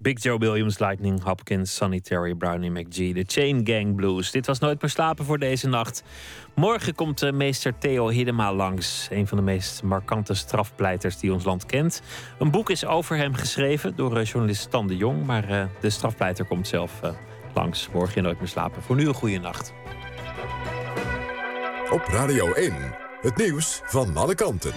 Big Joe Williams, Lightning Hopkins, Sonny Terry, Brownie McGee. De Chain Gang Blues. Dit was Nooit meer slapen voor deze nacht. Morgen komt eh, meester Theo Hiddema langs. Een van de meest markante strafpleiters die ons land kent. Een boek is over hem geschreven door eh, journalist Stan de Jong. Maar eh, de strafpleiter komt zelf langs. Morgen in Nooit meer slapen. Voor nu een goede nacht. Op Radio 1, het nieuws van alle kanten.